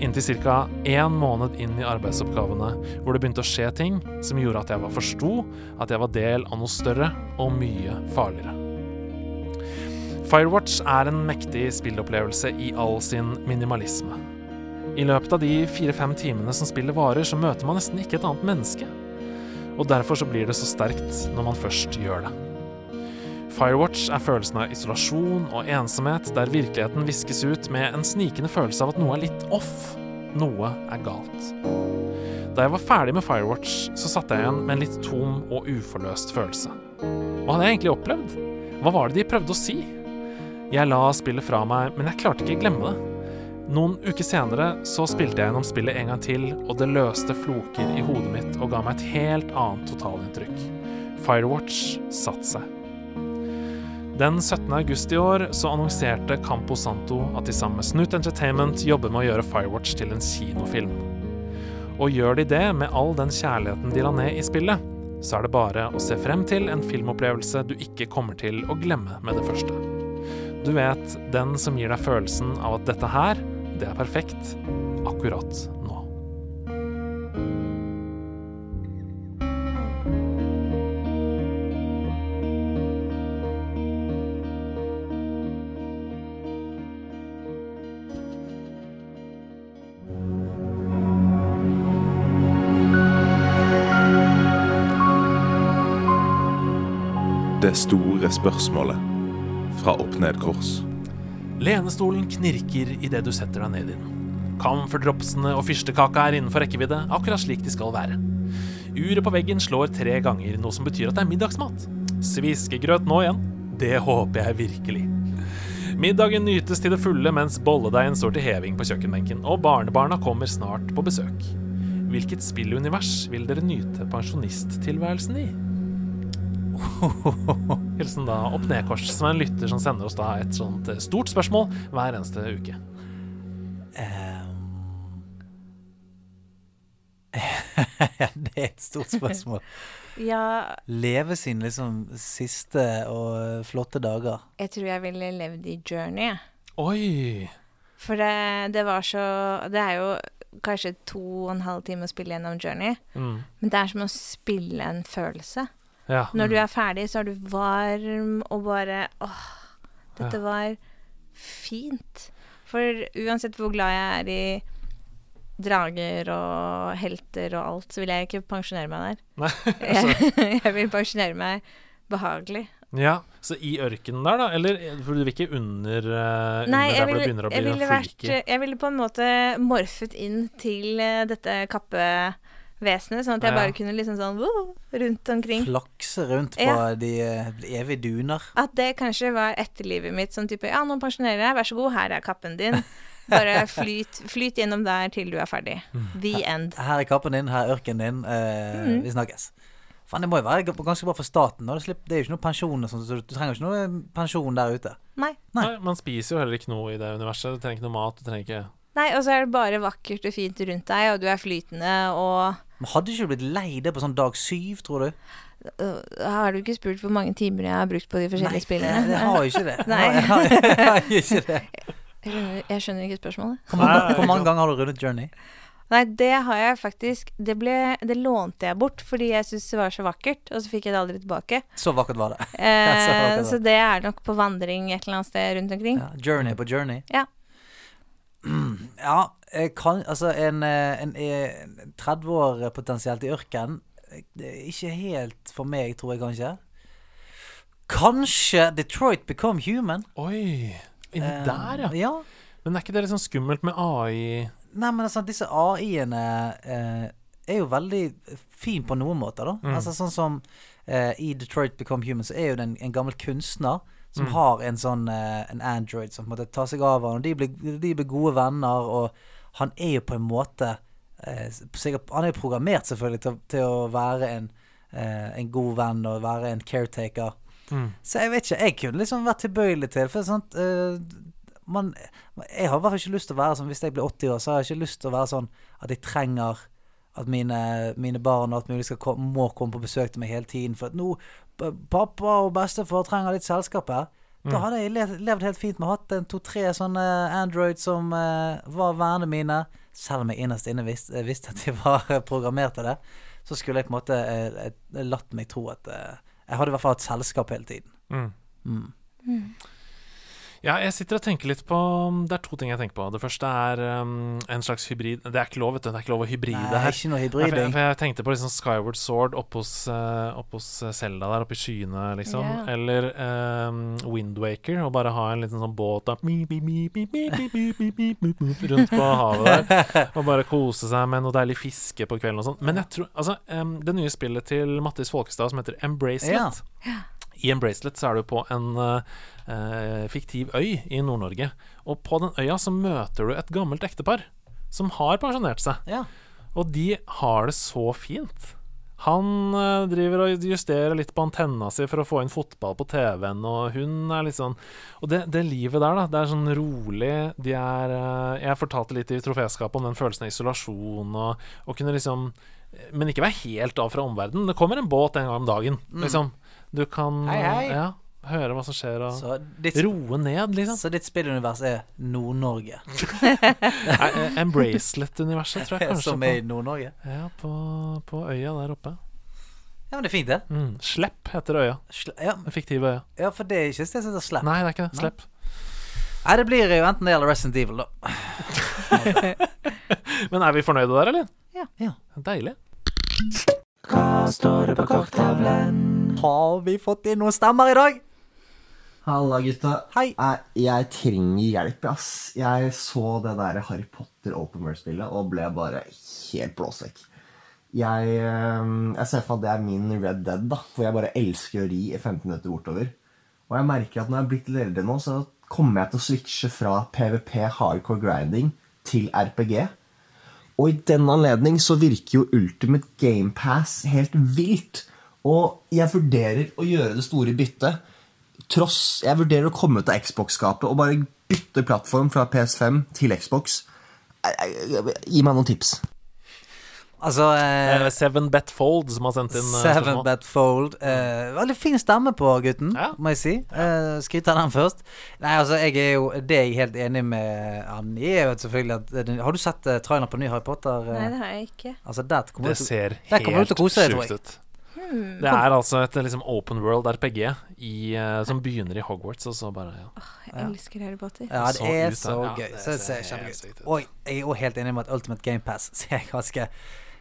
inntil ca. én måned inn i arbeidsoppgavene, hvor det begynte å skje ting som gjorde at jeg var forsto at jeg var del av noe større og mye farligere. Firewatch er en mektig spillopplevelse i all sin minimalisme. I løpet av de fire-fem timene som spillet varer, så møter man nesten ikke et annet menneske. Og derfor så blir det så sterkt når man først gjør det. Firewatch er følelsen av isolasjon og ensomhet der virkeligheten viskes ut med en snikende følelse av at noe er litt off. Noe er galt. Da jeg var ferdig med Firewatch, så satt jeg igjen med en litt tom og uforløst følelse. Hva hadde jeg egentlig opplevd? Hva var det de prøvde å si? Jeg la spillet fra meg, men jeg klarte ikke å glemme det. Noen uker senere så spilte jeg gjennom spillet en gang til, og det løste floker i hodet mitt og ga meg et helt annet totalinntrykk. Firewatch satte seg. Den 17. august i år så annonserte Campo Santo at de sammen med Snoot Entertainment jobber med å gjøre Firewatch til en kinofilm. Og gjør de det med all den kjærligheten de la ned i spillet, så er det bare å se frem til en filmopplevelse du ikke kommer til å glemme med det første. Du vet, den som gir deg følelsen av at dette her, det er perfekt akkurat nå. Store spørsmålet fra opp-ned-kors. Lenestolen knirker idet du setter deg ned i den. Camferdropsene og fyrstekaka er innenfor rekkevidde, akkurat slik de skal være. Uret på veggen slår tre ganger, noe som betyr at det er middagsmat. Sviskegrøt nå igjen? Det håper jeg virkelig. Middagen nytes til det fulle mens bolledeigen står til heving på kjøkkenbenken, og barnebarna kommer snart på besøk. Hvilket spillunivers vil dere nyte pensjonisttilværelsen i? Hilsen da opp ned-kors, som er en lytter som sender oss da et sånt eh, stort spørsmål hver eneste uke. Ehm. det er et stort spørsmål. Ja, Leve sine liksom siste og flotte dager. jeg tror jeg ville levd i Journey. Oi! For det, det var så Det er jo kanskje to og en halv time å spille gjennom Journey. Mm. Men det er som å spille en følelse. Ja. Når du er ferdig, så er du varm og bare Åh, dette var fint. For uansett hvor glad jeg er i drager og helter og alt, så vil jeg ikke pensjonere meg der. Nei, Jeg, jeg vil pensjonere meg behagelig. ja. Så i ørkenen der, da? Eller for du vil ikke under, uh, Nei, under der hvor det begynner å bli freaky? jeg ville på en måte morfet inn til uh, dette kappevesenet, sånn at jeg bare kunne liksom sånn wow, rundt omkring. Flakse rundt på Ja. de eh, evige duner. At det kanskje var etterlivet mitt, sånn type Ja, nå pensjonerer jeg, vær så god, her er kappen din. Bare flyt, flyt gjennom der til du er ferdig. Mm. The end. Her er kappen din, her er ørkenen din. eh, Mm. Vi snakkes. Fan, det må jo være ganske bra for staten. Det er jo ikke noe pensjon sånt, så du trenger ikke noe pensjon der ute. Nei. Nei. Nei, man spiser jo heller ikke noe i det universet. Du trenger ikke noe mat. Du trenger ikke Nei, og så er det bare vakkert og fint rundt deg, og du er flytende, og Men hadde ikke du blitt lei det på sånn dag syv, tror du? øh, Har du ikke spurt hvor mange timer jeg har brukt på de forskjellige spillene? Jeg har jo ikke det. Nei. Jeg har, jeg har ikke det. Jeg skjønner, ikke spørsmålet. Hvor mange, hvor mange ganger har du rundet Journey? Nei, det har jeg faktisk Det, ble, det lånte jeg bort fordi jeg syntes det var så vakkert, og så fikk jeg det aldri tilbake. Så vakkert var det. så Eh, vakkert var så det er nok på vandring et eller annet sted rundt omkring. Ja, journey på Journey. Ja. Ja, kan Altså, en, eh, en, en 30 år potensielt i ørken eh, det er Ikke helt for meg, tror jeg kanskje. Kanskje Detroit Become Human. Oi! Inni Eh, der, ja. ja. Men er ikke det litt sånn skummelt med AI? Nei, men altså, disse AI-ene eh, er jo veldig fin på noen måter, da. Mm. Altså sånn som eh, i Detroit Become Human, så er jo det en, en gammel kunstner som Mm. har en sånn eh, en android som på en måte tar seg av han, og de blir, de blir gode venner, og han er jo på en måte eh, sikkert, Han er jo programmert selvfølgelig til, til å være en, eh, en god venn og være en caretaker. Mm. Så jeg vet ikke, jeg kunne liksom vært tilbøyelig til For sånt eh, man, Jeg har i hvert fall ikke lyst til å være sånn Hvis jeg blir 80 år, så har jeg ikke lyst til å være sånn at jeg trenger at mine, mine barn og alt mulig skal må komme på besøk til meg hele tiden. For at nå pappa og bestefar trenger litt selskap her. Da Mm. hadde jeg levd, helt fint med å hatt en to-tre sånne Android som uh, var vennene mine. Selv om jeg innerst inne visste, visste at de var eh, programmert til det, så skulle jeg på en måte eh, eh, latt meg tro at uh, jeg hadde i hvert fall hatt selskap hele tiden. Mm. Mm. Ja, jeg sitter og tenker litt på Det er to ting jeg tenker på. Det første er um, en slags hybrid Det er ikke lov, vet du. Det er ikke lov å hybride Nei, her. Ikke noe hybrid, jeg, for, jeg tenkte på liksom Skyward Sword oppe hos, uh, Zelda der, oppe i skyene, liksom. Yeah. Eller um, Windwaker, og bare ha en liten sånn båt da rundt på havet der. Og bare kose seg med noe deilig fiske på kvelden og sånn. Men jeg tror Altså, um, det nye spillet til Mattis Folkestad som heter Embracelet ja. I Embracelet så er du på en uh, fiktiv øy i Nord-Norge. Og på den øya så møter du et gammelt ektepar som har pensjonert seg. Ja. Og de har det så fint. Han eh, driver og justerer litt på antenna si for å få inn fotball på TV-en, og hun er litt sånn Og det, det livet der, da, det er sånn rolig. De er eh, Jeg fortalte litt i troféskapet om den følelsen av isolasjon og, og kunne liksom Men ikke være helt av fra omverdenen. Det kommer en båt en gang om dagen, liksom. Du kan Hei, hei. Ja, høre hva som skjer, og Så ditt, roe ned, liksom. så ditt spillunivers er Nord-Norge, eh, Embracelet-universet, tror jeg kanskje. som er i Nord-Norge? Ja, på, på øya der oppe. Ja, men det er fint, det. Mm. Slepp heter øya. Ja, Den fiktive øya. ja, for det er ikke et sted som heter Slepp. Nei, det er ikke det. Slepp. Nei, det blir jo enten det eller Resident Evil, da. Men er vi fornøyde der, eller? Ja. Ja. Deilig. Hva står det på korktavlen? Har vi fått inn noen stemmer i dag? Halla, gutta. Hei. Jeg, jeg trenger hjelp, ass. Jeg så det der Harry Potter Open World-spillet og ble bare helt blåsvekk. Jeg, eh, jeg ser for meg at det er min Red Dead, da, hvor jeg bare elsker å ri i 15 minutter bortover. Og jeg merker at når jeg er blitt litt eldre nå, så kommer jeg til å switche fra PVP hardcore grinding til RPG. Og i den anledning så virker jo Ultimate Game Pass helt vilt. Og jeg vurderer å gjøre det store byttet. Tross Jeg vurderer å komme ut av Xbox-skapet og bare bytte plattform fra PS5 til Xbox. Eh, eh, Gi meg noen tips. Altså eh, Eh, Seven Bet Fold som har sendt inn eh, Seven. Bet Fold. Eh, veldig fin stemme på gutten, Ja. må jeg si. Eh, Skryt av den først. Nei, altså, jeg er jo Det er jeg helt enig med han i, er jo selvfølgelig at Har du sett uh, traileren på ny Harry Potter? eh? Nei, det har jeg ikke. Altså, der kommer Det du ser der kommer du helt sjukt jeg. Ut. Det er altså et liksom open world RPG i, uh, som begynner i Hogwarts, og så bare ja. Jeg elsker Harry Potter. Ja, det er så, så gøy. Ja, det ser kjempegøy ut. Og jeg er også helt enig med at Ultimate Game Pass ser ganske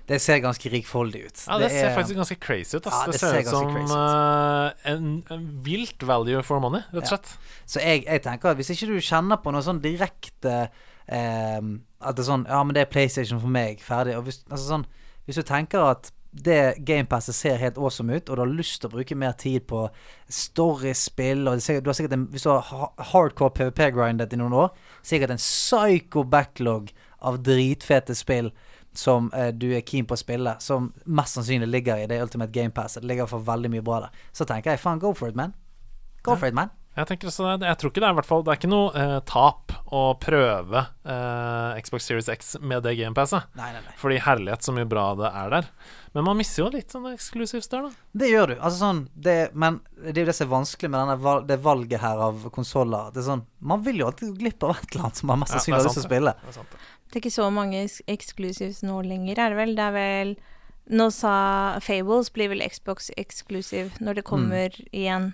Det ser ganske rikfoldig ut. Ja, det, ser er- faktisk ganske crazy ut. Ja, det, det ser ser ut som uh, en, en vilt value for money, rett og Ja. Så jeg, jeg tenker at hvis ikke du kjenner på noe sånn direkte eh, At det er sånn Ja, men det er PlayStation for meg, ferdig. Og hvis, altså sånn, hvis du tenker at det GamePasset ser helt awesome ut, og du har lyst til å bruke mer tid på storiespill og sikkert, du har sikkert en, Hvis du har hardcore PVP-grindet i noen år, sikkert en psycho backlog av dritfete spill som eh, du er keen på å spille, som mest sannsynlig ligger i det Ultimate GamePasset. Det ligger for veldig mye bra der. Så tenker jeg faen, go for it, man. Go for it, man. Jeg tenker også det, jeg tror ikke det er i hvert fall Det er ikke noe eh, tap å prøve eh, Xbox Series X med det nei. Fordi herlighet så mye bra det er der. Men man mister jo litt sånn eksklusivt der, da. Det gjør du. Altså sånn det, Men det er jo det som er vanskelig med denne, det valget her av konsoller. Er sånn Man vil jo alltid gå glipp av et eller annet som man mest sannsynlig har lyst til å spille. Det er sant, det. Det er ikke så mange ex- exclusives nå lenger, er det vel? Det er vel Nå sa Fables blir vel Xbox eksklusiv når det kommer igjen.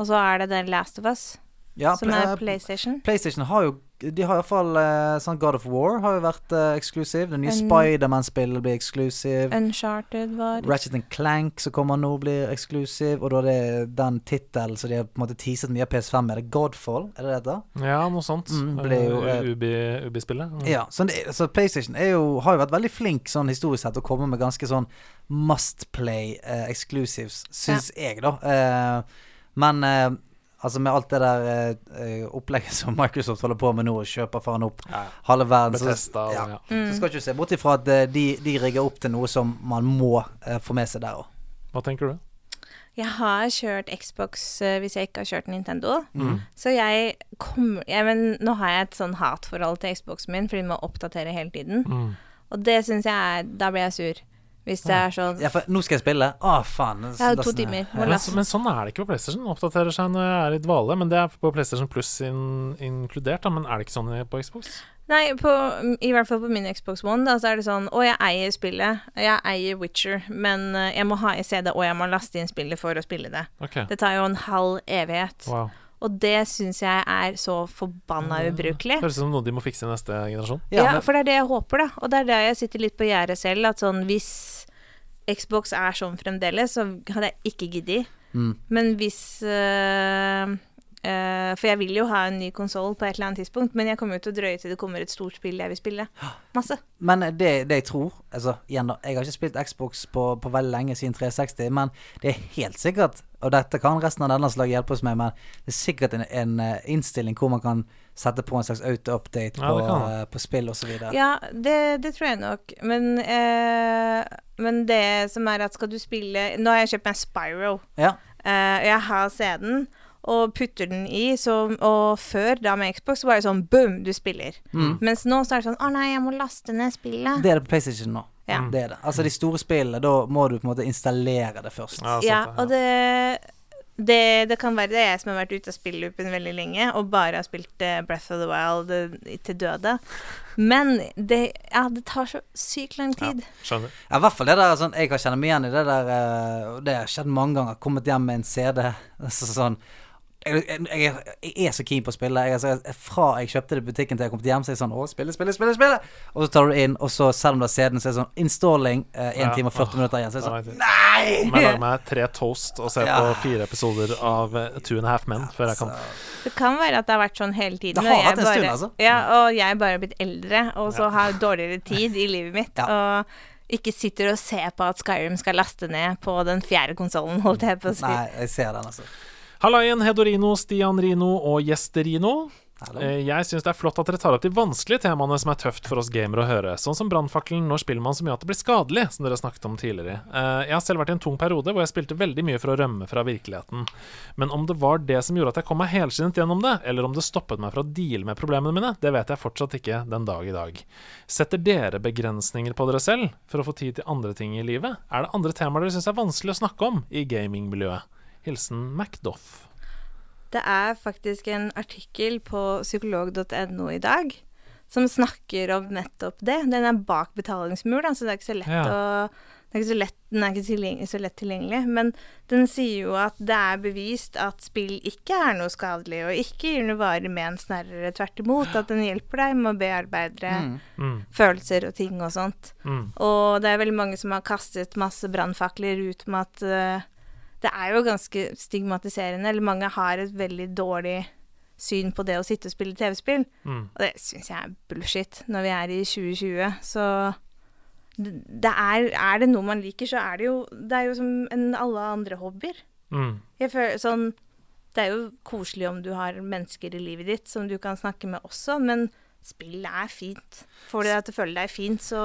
Og så er det The Last of Us, Ja, som er PlayStation. PlayStation har jo De har iallfall uh, sånn God of War har jo vært uh, eksklusiv. Det nye Spiderman-spillet blir eksklusiv. Uncharted var Ratchet and Clank som kommer nå, blir eksklusiv. Og da er det den tittelen som de har på en måte teaset mye av PS5 med. Det Godfall, er det det heter? Ja, noe sånt. Mm, ble jo, Eh, eh, Ubi- Ubi-spillet. Mm. Ja, så, det, så PlayStation er jo, har jo vært veldig flink sånn historisk sett å komme med ganske sånn must play eh, exclusives, syns jeg, da. Eh, men eh, altså med alt det der eh, opplegget som Microsoft holder på med nå, og kjøper faen opp Ja. halve verden, så, Bethesda ja, ja. så skal ikke se bort ifra at eh, de, de rigger opp til noe som man må eh, få med seg der òg. Hva tenker du? Jeg har kjørt Xbox eh, hvis jeg ikke har kjørt Nintendo. Mm. Så jeg kommer ja, men Nå har jeg et sånn hatforhold til Xboxen min, fordi den må oppdatere hele tiden. Mm. Og det syns jeg er Da blir jeg sur. Hvis det er sånn Ja, for nå skal jeg spille. Å, faen. Jeg har to timer. Må Men, laste. men sånn er det ikke på PlayStation. Den oppdaterer seg når jeg er i dvale. Men det er på PlayStation Plus in, inkludert, da. Men er det ikke sånn på Xbox? Nei, på, i hvert fall på min Xbox One, da, så er det sånn Å, jeg eier spillet. Jeg eier Witcher, men eh, jeg må ha i CD, og jeg må laste inn spillet for å spille det. Okay. Det tar jo en halv evighet. Wow. Og det syns jeg er så forbanna ubrukelig. Høres ut som noe de må fikse i neste generasjon. Ja, Ja, for det er det jeg håper, da. Og det er det jeg sitter litt på gjerdet selv. At sånn hvis Xbox er sånn fremdeles, så hadde jeg ikke giddet. Mm. Men hvis øh, øh, For jeg vil jo ha en ny konsoll på et eller annet tidspunkt, men jeg kommer jo til å drøye til det kommer et stort spill jeg vil spille. Masse. Men det, det jeg tror Altså, igjen da, jeg har ikke spilt Xbox på, på veldig lenge siden 360, men det er helt sikkert, og dette kan resten av denne slaget hjelpe oss med, men det er sikkert en, en eh, innstilling hvor man kan sette på en slags auto-update på, ja, eh, på spill osv. Ja. Ja, det, det tror jeg nok. Men, øh, men det som er at skal du spille Nå har jeg kjøpt meg Spyro. ja. Eh, jeg har CD-en og putter den i, så, og før, da med Xbox, så var det sånn boom, du spiller. Mens nå så er det sånn å nei, jeg må laste ned spillet. Det er det på PlayStation nå. Ja. Det er det. Altså de store spillene, da må du på en måte installere det først. Ja, sant Ja, det, og det, det, det kan være det er jeg som har vært ute av spilloopen veldig lenge, og bare har spilt uh, Breath of the Wild uh, til døde. Men det, ja, det tar så sykt lang tid. Skjønner. Ja, i hvert fall det der sånn Jeg kan kjenne meg igjen i det der uh, Det har skjedd mange ganger. Kommet hjem med en CD. Altså, sånn jeg, jeg, jeg, er så keen på å spille. Jeg, altså, fra jeg kjøpte det i butikken til jeg kom til hjem, så er jeg sånn Å, spille, spille, spille, spille! Og så tar du det inn, og så selv om du har CD-en, så er det sånn Installing, én Ja. time og 40 minutter igjen. Så er det sånn vet jeg. Nei! Må jeg lage meg tre toast og se Ja. på fire episoder av eh, Two and a Half Men før jeg kan Det kan være at det har vært sånn hele tiden. Det har vært en stund, altså. Ja, og jeg bare har blitt eldre, og så har dårligere tid i livet mitt. Og ikke sitter og ser på at Skyrim skal laste ned på den fjerde konsollen, holdt jeg på å si. Nei, jeg ser den, altså. Hallaien, Hedorino, Stian Rino og Gjesterino. Eh, Jeg syns det er flott at dere tar opp de vanskelige temaene som er tøft for oss gamere å høre, sånn som brannfakkelen når spiller man så mye at det blir skadelig, som dere snakket om tidligere. Eh, Jeg har selv vært i en tung periode hvor jeg spilte veldig mye for å rømme fra virkeligheten. Men om det var det som gjorde at jeg kom meg helskinnet gjennom det, eller om det stoppet meg fra å deale med problemene mine, det vet jeg fortsatt ikke den dag i dag. Setter dere begrensninger på dere selv for å få tid til andre ting i livet? Er det andre temaer dere syns er vanskelig å snakke om i gamingmiljøet? Hilsen Macdoff. Det er faktisk en artikkel på psykolog.no i dag som snakker om nettopp det. Den er bak betalingsmur, da, så det er ikke så lett Ja. å det er ikke så lett, Den er ikke så lett tilgjengelig, men den sier jo at det er bevist at spill ikke er noe skadelig, og ikke gir noe varig men, snarere tvert imot. At den hjelper deg med å bearbeide Mm. følelser og ting og sånt. Mm. Og det er veldig mange som har kastet masse brannfakler ut med at eh, det er jo ganske stigmatiserende, eller mange har et veldig dårlig syn på det å sitte og spille TV-spill. Mm. Og det syns jeg er bullshit når vi er i 2020. Så det, er, er det noe man liker, så er det jo Det er jo som en, alle andre hobbyer. Mm. Jeg føler sånn Det er jo koselig om du har mennesker i livet ditt som du kan snakke med også, men spill er fint. Får du deg til å føle deg fint, så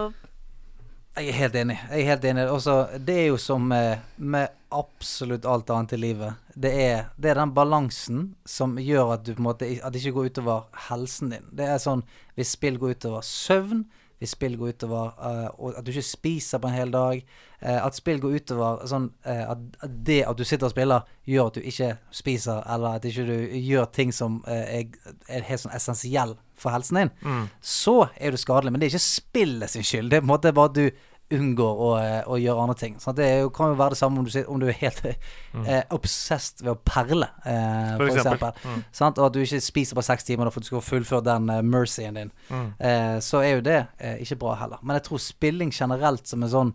Jeg er helt enig. Jeg er helt enig. Også, det er jo som med, absolutt alt annet i livet. Det er, det er den balansen som gjør at du måte At det ikke går utover helsen din. Det er sånn hvis spill går utover søvn, hvis spill går utover uh, at du ikke spiser på en hel dag, uh, at spill går utover sånn uh, at, det at du sitter og spiller, gjør at du ikke spiser, eller at ikke du gjør ting som er, er helt sånn essensiell for helsen din, Mm. så er du skadelig. Men det er ikke spillet sin skyld. Det er på en måte bare at du unngår å, eh, å gjøre andre ting. Så det er jo, kan jo være det samme om du, om du er helt eh, obsessed ved å perle, eh, For for, eksempel. eksempel. Mm. Sant? Og at du ikke spiser på seks timer for at du skal fullføre den uh, mercyen din. Mm. Eh, så er jo det eh, ikke bra heller. Men jeg tror spilling generelt som en sånn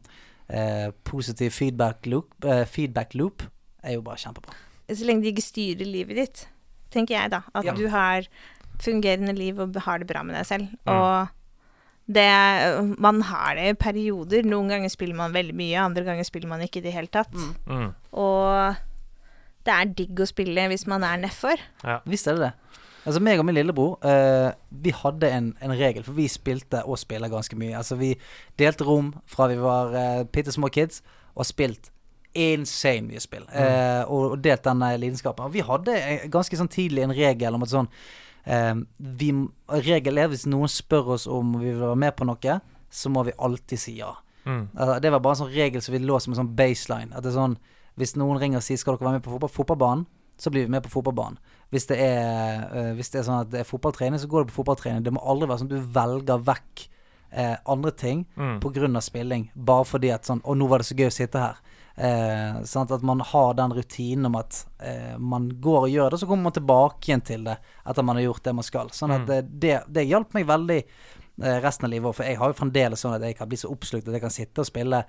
eh, positiv feedback loop, eh, feedback loop er jo bare kjempebra. Så lenge de ikke styrer livet ditt, tenker jeg da. At Ja. du har fungerende liv og har det bra med deg selv. Mm. Og det Man har det i perioder. Noen ganger spiller man veldig mye, andre ganger spiller man ikke i det hele tatt. Mm. Og det er digg å spille hvis man er nedfor. Visst er det det. Altså meg og min lillebror, uh, vi hadde en, en regel, for vi spilte og spiller ganske mye. Altså vi delte rom fra vi var uh, bitte små kids, og spilt insane mye spill. Eh, og, og delt den lidenskapen. Og vi hadde ganske sånn tidlig en regel om at sånn vi, Regel er hvis noen spør oss om vi vil være med på noe, så må vi alltid si ja. Mm. Altså, det var bare en sånn regel som vi lå som en sånn baseline. At det er sånn Hvis noen ringer og sier skal dere være med på fotball, fotballbanen, så blir vi med på fotballbanen. Hvis det, er, eh, hvis det er sånn at det er fotballtrening, så går det på fotballtrening. Det må aldri være sånn at du velger vekk eh, andre ting Mm. av spilling, bare fordi at sånn Å, nå var det så gøy å sitte her. Eh, sånn At man har den rutinen om at eh, man går og gjør det, så kommer man tilbake igjen til det etter man har gjort det man skal. Sånn at Mm. eh, det, det hjalp meg veldig eh, resten av livet òg, for jeg har jo fremdeles sånn at jeg kan bli så oppslukt at jeg kan sitte og spille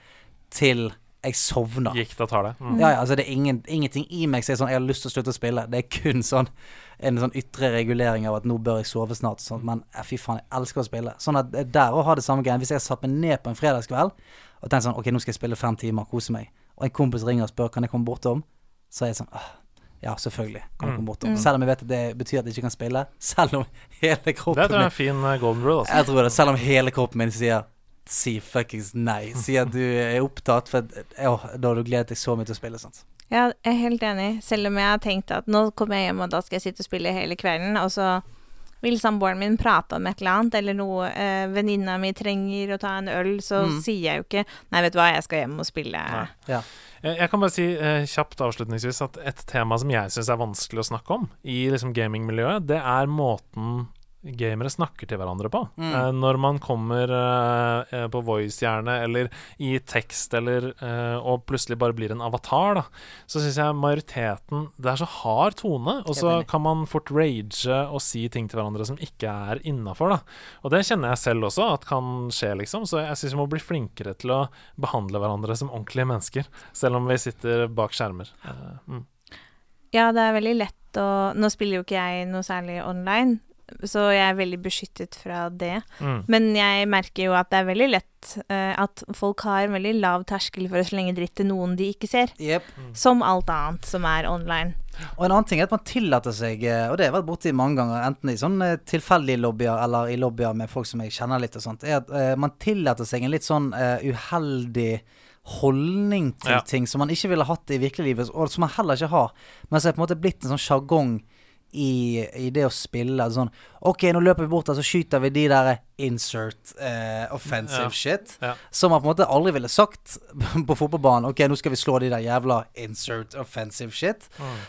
til jeg sovner. Gikk det og tar det. Mm. Ja, ja, altså det er ingen, ingenting i meg som er sånn Jeg har lyst til å slutte å spille. Det er kun sånn en sånn ytre regulering av at nå bør jeg sove snart. Sånn, Men eh, fy faen, jeg elsker å spille. Sånn at eh, der òg har det samme greien. Hvis jeg har satt meg ned på en fredagskveld og tenkt sånn Ok, nå skal jeg spille fem timer, kose meg, og en kompis ringer og spør kan jeg komme bortom, så er jeg sånn «Åh, Ja, selvfølgelig kan jeg Mm. komme bortom. Mm. Selv om jeg vet at det betyr at jeg ikke kan spille. Selv om hele kroppen Det tror jeg er en fin eh, golden rule. Altså. jeg tror det, selv om hele kroppen min sier Si fuckings nei. Si at du er opptatt, for å, da har du gledet deg så mye til å spille. Sant? Ja, jeg er helt enig. Selv om jeg har tenkt at nå kommer jeg hjem, og da skal jeg sitte og spille hele kvelden, og så vil samboeren min prate om et eller annet, eller noe eh, venninna mi trenger å ta en øl, så Mm. sier jeg jo ikke Nei, vet du hva, jeg skal hjem og spille. Ja. Jeg kan bare si eh, kjapt avslutningsvis at et tema som jeg syns er vanskelig å snakke om i liksom gamingmiljøet, det er måten gamere snakker til hverandre på. Mm. Uh, når man kommer eh, på voice, gjerne, eller i tekst, eller uh, og plutselig bare blir en avatar, da, så syns jeg majoriteten Det er så hard tone, og så kan man fort rage og si ting til hverandre som ikke er innafor, da. Og det kjenner jeg selv også at kan skje, liksom. Så jeg syns vi må bli flinkere til å behandle hverandre som ordentlige mennesker, selv om vi sitter bak skjermer. Mm. Ja, det er veldig lett å Nå spiller jo ikke jeg noe særlig online, så jeg er veldig beskyttet fra det. Mm. Men jeg merker jo at det er veldig lett uh, at folk har en veldig lav terskel for å slenge dritt til noen de ikke ser. Jep. Som alt annet som er online. Og en annen ting er at man tillater seg, eh, og det har jeg vært borti mange ganger, enten i sånne tilfeldige lobbyer eller i lobbyer med folk som jeg kjenner litt og sånt, er at uh, man tillater seg en litt sånn uh, uheldig holdning til Ja. ting som man ikke ville hatt i virkeliglivet, og som man heller ikke har. Men som er på en måte blitt en sånn sjargong i, i det å spille. Sånn OK, nå løper vi bort der, så skyter vi de der insert eh, offensive Ja. shit. Ja. Som man på en måte aldri ville sagt på fotballbanen. OK, nå skal vi slå de der jævla insert offensive shit.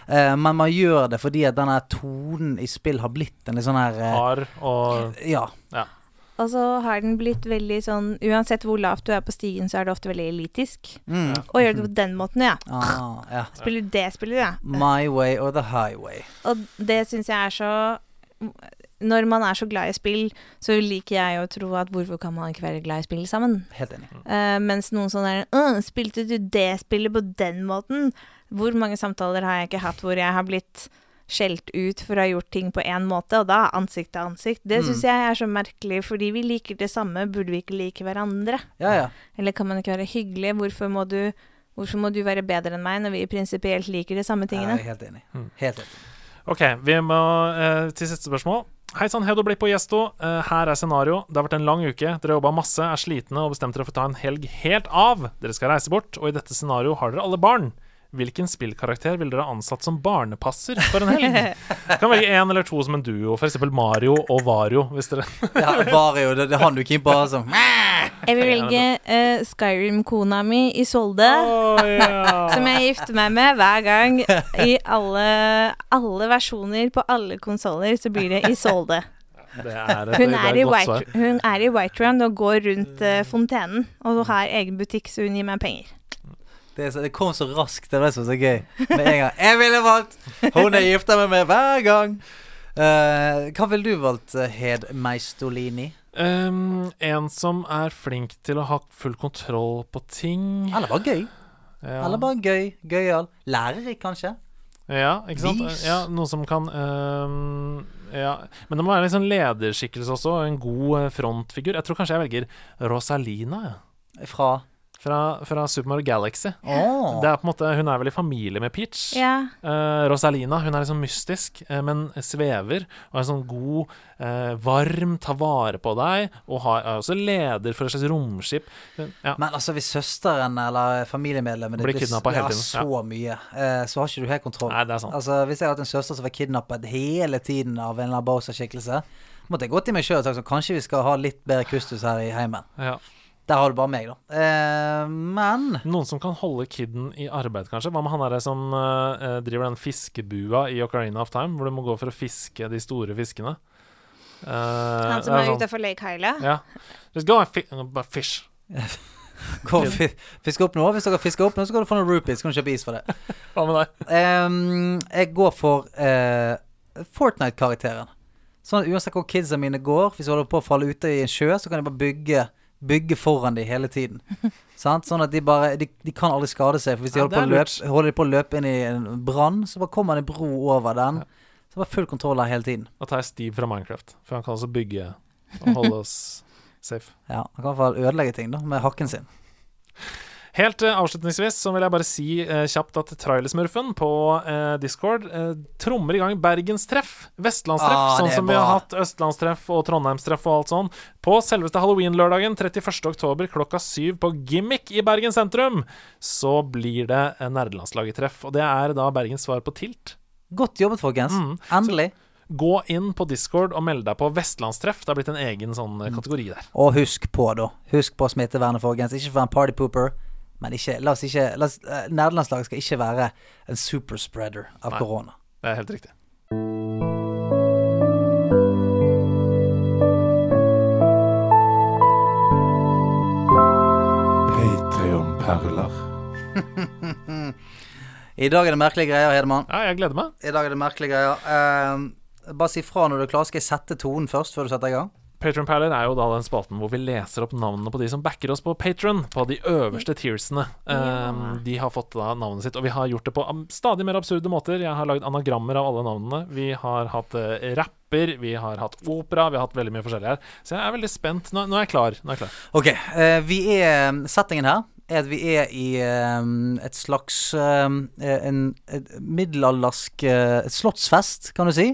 Eh, men man gjør det fordi at denne tonen i spill har blitt en litt sånn her eh, Hard og Ja. Ja. Og så har den blitt veldig sånn Uansett hvor lavt du er på stigen, så er det ofte veldig elitisk. Mm. Og gjør det på den måten, ja. Ah, ja. Spiller du det du, ja. My way or the highway. Og det syns jeg er så Når man er så glad i spill, så liker jeg å tro at hvorfor kan man ikke være glad i spill sammen? Helt enig. Uh, mens noen sånn der «Åh, Spilte du det spillet på den måten? Hvor mange samtaler har jeg ikke hatt hvor jeg har blitt skjelt ut for å ha gjort ting på én måte, og da ansikt til ansikt. Det Mm. jeg er så merkelig, fordi vi liker det samme, burde vi ikke like hverandre? Ja, ja. Eller kan man ikke være hyggelig? Hvorfor må du, hvorfor må du være bedre enn meg når vi prinsipielt liker de samme tingene? Jeg er helt enig. Mm. Helt enig. Ok, vi må eh, til siste spørsmål. Hei sann, Hedo Blipp og Gjesto. Eh, her er scenario. Det har vært en lang uke. Dere har jobba masse, er slitne og bestemte dere for å ta en helg helt av. Dere skal reise bort, og i dette scenario har dere alle barn. Hvilken spillkarakter ville dere ha ansatt som barnepasser for en helg? Kan velge én eller to som en duo, f.eks. Mario og Vario. Hvis dere Ja, Vario, det, det er han du ikke på, altså. Jeg vil velge uh, Skyrim-kona mi Isolde. Som jeg gifter meg med hver gang. I alle, alle versjoner på alle konsoller så blir det Isolde. Det er et, Hun er, i White, svar. hun er i Whiterun og går rundt uh, fontenen. Og har egen butikk, så hun gir meg penger. Det, er så, det kom så raskt. Det var det som var så gøy. Med en gang. Jeg ville valgt Hun jeg gifter meg med hver gang. Uh, hva ville du valgt, eh, Hed Meistolini? Um, en som er flink til å ha full kontroll på ting. Eller bare gøy. Ja. Eller bare gøy. Gøyal. Lærerik, kanskje. Ja, ikke sant? Vis. Ja, noe som kan um, Ja. Men det må være en sånn lederskikkelse også, en god eh, frontfigur. Jeg tror kanskje jeg velger Rosalina. Fra fra, fra Super Mario Galaxy. Oh. Det er på en måte Hun er vel i familie med Peach. Yeah. Eh, Rosalina hun er liksom mystisk, eh, men svever. Og er sånn god, eh, varm, tar vare på deg. Og har, er også leder for et slags romskip. Ja. Men altså, hvis søsteren eller familiemedlemmet Blir kidnappa hele ja, tiden, så mye, eh, så har ikke du helt kontroll. Nei, det er sant. Altså, Hvis jeg hadde hatt en søster som var kidnappet hele tiden av en eller annen Bowser-skikkelse, måtte jeg gått i meg sjøl og sagt sånn Kanskje vi skal ha litt bedre kustus her i heimen. Ja. Der har du bare meg, da. Eh, men Noen som kan holde kiden i arbeid, kanskje? Hva med han derre som eh, driver den fiskebua i Ocarina of Time, hvor du må gå for å fiske de store fiskene? Eh, Han som er sånn- utafor Lake Hyla. Ja. Just go and fi fish. gå og fi fiske opp noe. Hvis dere fisker opp noe, så kan du få noen rupees. Så kan du kjøpe is for det. Hva med deg? Um, jeg går for uh, Fortnite-karakteren. Sånn at uansett hvor kidsa mine går, hvis jeg holder på å falle ute i en sjø, så kan jeg bare bygge Bygge foran dem hele tiden. Sant? Sånn at de bare de, de kan aldri skade seg. For hvis de Ja, holder, på å løpe, holder de på å løpe inn i en brann, så bare kommer det en bro over den. Så bare full kontroll der hele tiden. Da tar jeg Steve fra Minecraft, for han kan også bygge og holde oss safe. Ja, Han kan i hvert fall ødelegge ting da med hakken sin. Helt uh, avslutningsvis så vil jeg bare si uh, kjapt at Trailersmurfen på uh, Discord trommer i gang bergenstreff. Vestlandstreff, Ah, sånn som bra. vi har hatt østlandstreff og trondheimstreff og alt sånn. På selveste halloween-lørdagen 31. oktober klokka syv på Gimmick i Bergen sentrum, så blir det nerdelandslaget-treff. Og det er da Bergens svar på Tilt. Godt jobbet, folkens. Mm. Endelig. Gå inn på Discord og meld deg på Vestlandstreff. Det har blitt en egen sånn kategori der. Og husk på, da. Husk på smittevernet, folkens. Ikke for en partypooper. Men ikke, la oss ikke la oss, eh, Nerdelandslaget skal ikke være en superspreader av korona. Det er helt riktig. Perler. I dag er det merkelige greier, Hedemann. Ja, jeg gleder meg. I dag er det merkelige greier. Uh, bare si fra når du er klar. Skal jeg sette tonen først, før du setter i gang? Patron Paler er jo da den spalten hvor vi leser opp navnene på de som backer oss på Patron, på de øverste tearsene. Um, de har fått da navnet sitt, og vi har gjort det på stadig mer absurde måter. Jeg har lagd anagrammer av alle navnene. Vi har hatt uh, rapper, vi har hatt opera, vi har hatt veldig mye forskjellig her. Så jeg er veldig spent. Nå, nå er jeg klar. Nå er jeg klar. Ok, uh, vi er Settingen her er at vi er i um, et slags um, En et middelaldersk uh, slottsfest, kan du si.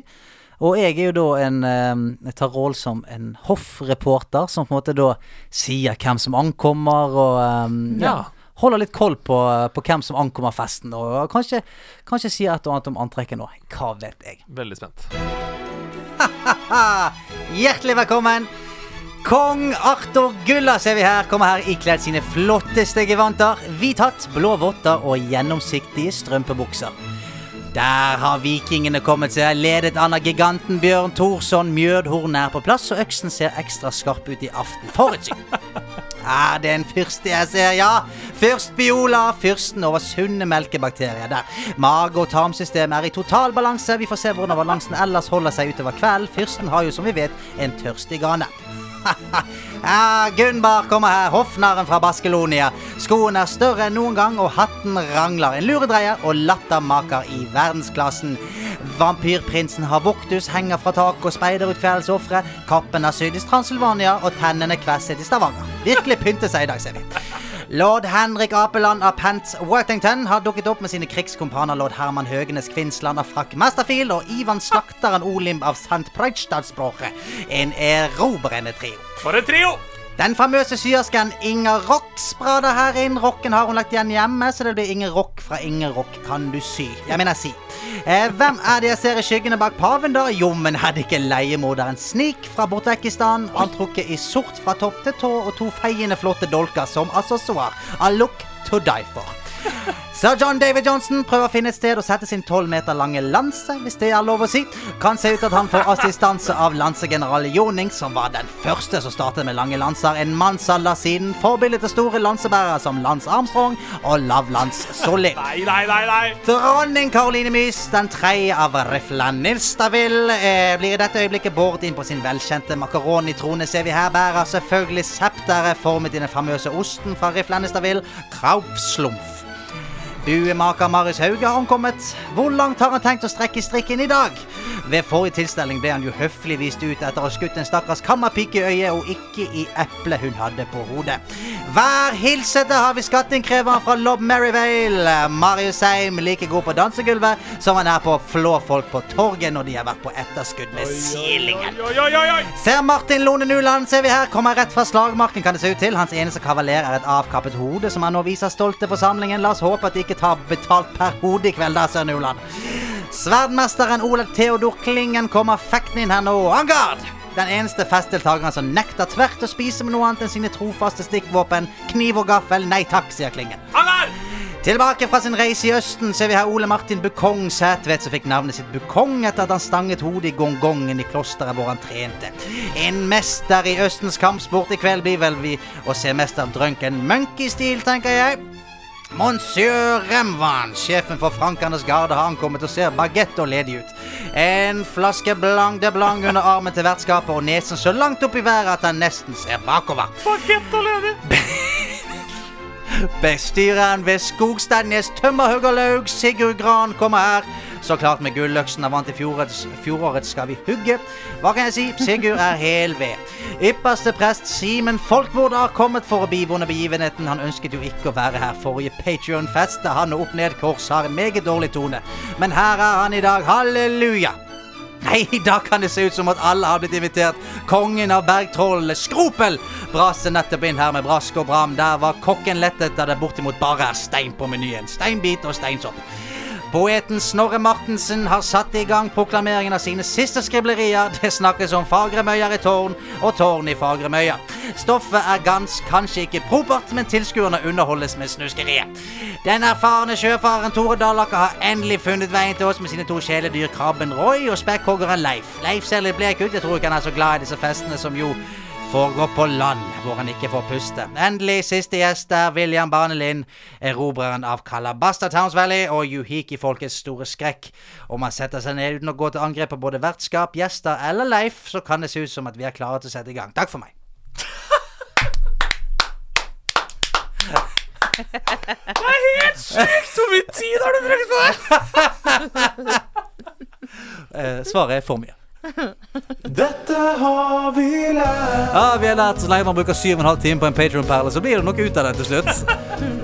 Og jeg er jo da en eh, Jeg tar roll som en hoffreporter, som på en måte da sier hvem som ankommer, og eh, ja. Ja. Holder litt koll på, på hvem som ankommer festen, og kanskje, kanskje sier et og annet om antrekket nå. Hva vet jeg. Veldig spent. Hjertelig velkommen. Kong Arthur Gulla ser vi her, kommer her ikledd sine flotteste gevanter. Hvit hatt, blå votter og gjennomsiktige strømpebukser. Der har vikingene kommet seg, ledet an av giganten Bjørn Thorsson. Mjødhorn er på plass, og øksen ser ekstra skarp ut i aften. Forutsyn. Er det en fyrste jeg ser? Ja. Fyrst Biola, fyrsten over sunne melkebakterier. Der mage- og tarmsystem er i total balanse. Vi får se hvordan balansen ellers holder seg utover kvelden. Fyrsten har jo, som vi vet, en tørstig gane. ja, Gunbar kommer her, hoffnarren fra Baskelonia. Skoen er større enn noen gang, og hatten rangler. En luredreier og lattermaker i verdensklassen. Vampyrprinsen har voktus, henger fra taket og speider ut kveldens. Kappen er sydd i Transylvania, og tennene kvesset i Stavanger. Virkelig pynte seg i dag, ser vi. Lord Henrik Apeland av Pants Worthington har dukket opp med sine krigskompaner lord Herman Høgenes Kvinsland av Frakk Masterfield og Ivan Slakteren Olimb av St. Preitstadsbroche. En erobrende trio. For en trio! Den famøse syersken Inger Rock sprader her inn. Rocken har hun lagt igjen hjemme, så det blir Inger Rock fra Inger Rock kan du sy. Jeg mener si. Eh, hvem er det jeg ser i skyggene bak paven, da? Jo, men er det ikke leiemorderen Snik fra Bortekistan? Han trukket i sort fra topp til tå og to feiende flotte dolker som accessoar. A look to die for. Sir John David Johnson prøver å finne et sted å sette sin tolv meter lange lanse, hvis det er lov å si. Kan se ut at han får assistanse av lansegeneral Joning, som var den første som startet med lange lanser en mannsalder siden. Forbildet til store lansebærere som Lance Armstrong og Lavlans Solli. Nei, nei, nei, nei! Dronning Caroline Mys, den tredje av riflene Nilstaville, eh, blir i dette øyeblikket båret inn på sin velkjente makaroni-trone. Ser vi her bærer selvfølgelig septeret formet i den famøse osten fra riflene Nilstaville, Kraupslumf. Buemaker Marius Hauge har ankommet. Hvor langt har han tenkt å strekke strikken i dag? Ved forrige tilstelning ble han jo høflig vist ut etter å ha skutt en stakkars kammerpike i øyet, og ikke i eplet hun hadde på hodet. Vær hilsete har vi skatteinnkreveren fra Lob Merivale. Marius Seim like god på dansegulvet som han er på å flå folk på torget når de har vært på etterskudd med silingen. Ser Martin Lone Nuland, ser vi her, kommer rett fra slagmarken, kan det se ut til. Hans eneste kavaler er et avkappet hode som han nå viser stolt til forsamlingen. La oss håpe at de ikke tar betalt per hode i kveld, da, Søren Uland. Sverdmesteren Ole Theodor Klingen kommer fekten inn her nå. Angard! Den eneste festdeltakeren som nekter tvert å spise med noe annet enn sine trofaste stikkvåpen, kniv og gaffel. Nei takk, sier Klingen. Tilbake fra sin reise i Østen ser vi her Ole Martin Bukong Sætvedt, som fikk navnet sitt Bukong etter at han stanget hodet i gongongen i klosteret hvor han trente. En mester i Østens kampsport i kveld blir vel vi å se mester Drunken Monkey-stil, tenker jeg. Monsieur Remvan, sjefen for Frankernes garde, har ankommet og ser bagett og ledig ut. En flaske Blanc de Blanc under armen til vertskapet og nesen så langt opp i været at han nesten ser bakover. Bagett og ledig! Bestyreren ved Skogstadnes tømmerhuggerlaug, Sigurd Gran, kommer her. Så klart med gulløksen han vant i fjorårets, fjorårets Skal vi hugge. Hva kan jeg si? Sigurd er hel ved. Ypperste prest Simen Folkvord har kommet for å bivåne begivenheten. Han ønsket jo ikke å være her forrige Patrion-fest, da han opp ned kors har en meget dårlig tone. Men her er han i dag. Halleluja! Nei, da kan det se ut som at alle har blitt invitert. Kongen av bergtrollene, Skropel, braste nettopp inn her med brask og bram. Der var kokken lettet da det bortimot bare er stein på menyen. Steinbit og steinsopp. Poeten Snorre Martensen har satt i gang proklameringen av sine siste skriblerier. Det snakkes om fagremøyer i tårn og tårn i Fagremøya. Stoffet er gans, kanskje ikke propert, men tilskuerne underholdes med snuskeriet. Den erfarne sjøfaren Tore Dallaker har endelig funnet veien til oss med sine to kjæledyr Krabben Roy og spekkhoggeren Leif. Leif ser litt blek ut, jeg tror ikke han er så glad i disse festene som jo foregår på land, hvor han ikke får puste. Endelig siste gjest er William Barnelin, erobreren av Calabasta Towns Valley og Yuhiki-folkets store skrekk. Om han setter seg ned uten å gå til angrep på både vertskap, gjester eller Leif, så kan det se ut som at vi er klare til å sette i gang. Takk for meg. Det er helt sykt! Hvor mye tid har du brukt på det? Eh, svaret er for mye. Dette har vi lært. Ja, vi har lært så lenge man bruker 7,5 timer på en Patreon-perle, så blir det noe ut av det til slutt.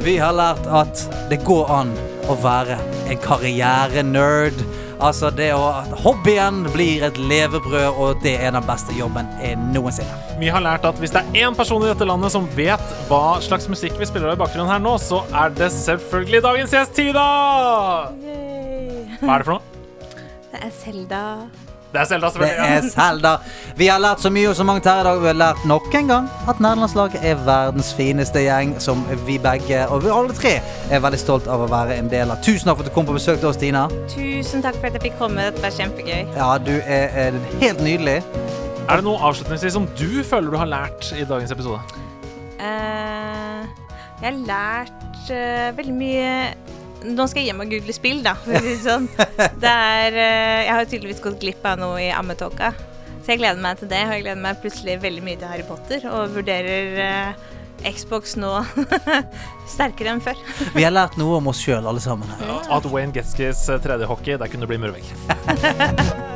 Vi har lært at det går an å være en karrierenerd. Altså det å at Hobbyen blir et levebrød, og det er den beste jobben noensinne. Vi har lært at hvis det er én person i dette landet som vet hva slags musikk vi spiller av i bakgrunnen her nå, så er det selvfølgelig dagens gjest, Tida! Hva er det for noe? Det er Selda. Det er Selda, Det selvfølgelig. er Selda. Vi har lært så mye og så mangt her i dag. Vi har lært nok en gang at nederlandslaget er verdens fineste gjeng, som vi begge, og vi alle tre, er veldig stolt av å være en del av. Tusen takk for at du kom på besøk til oss, Tina. Tusen takk for at jeg fikk komme. Dette var kjempegøy. Ja, du er, er helt nydelig. Er det noe avslutningsvis som du føler du har lært i dagens episode? Uh, jeg har lært uh, veldig mye Nå skal jeg hjem og google spill, da. Sånn. Det er, eh, jeg har tydeligvis gått glipp av noe i ammetåka. Så jeg gleder meg til det. Og jeg gleder meg plutselig veldig mye til Harry Potter. Og vurderer eh, Xbox nå sterkere enn før. Vi har lært noe om oss sjøl, alle sammen. Ja, at Wayne Getskis eh, tredje hockey, der kunne det bli murvegg.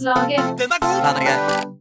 Nerdelandslaget. Den er grei.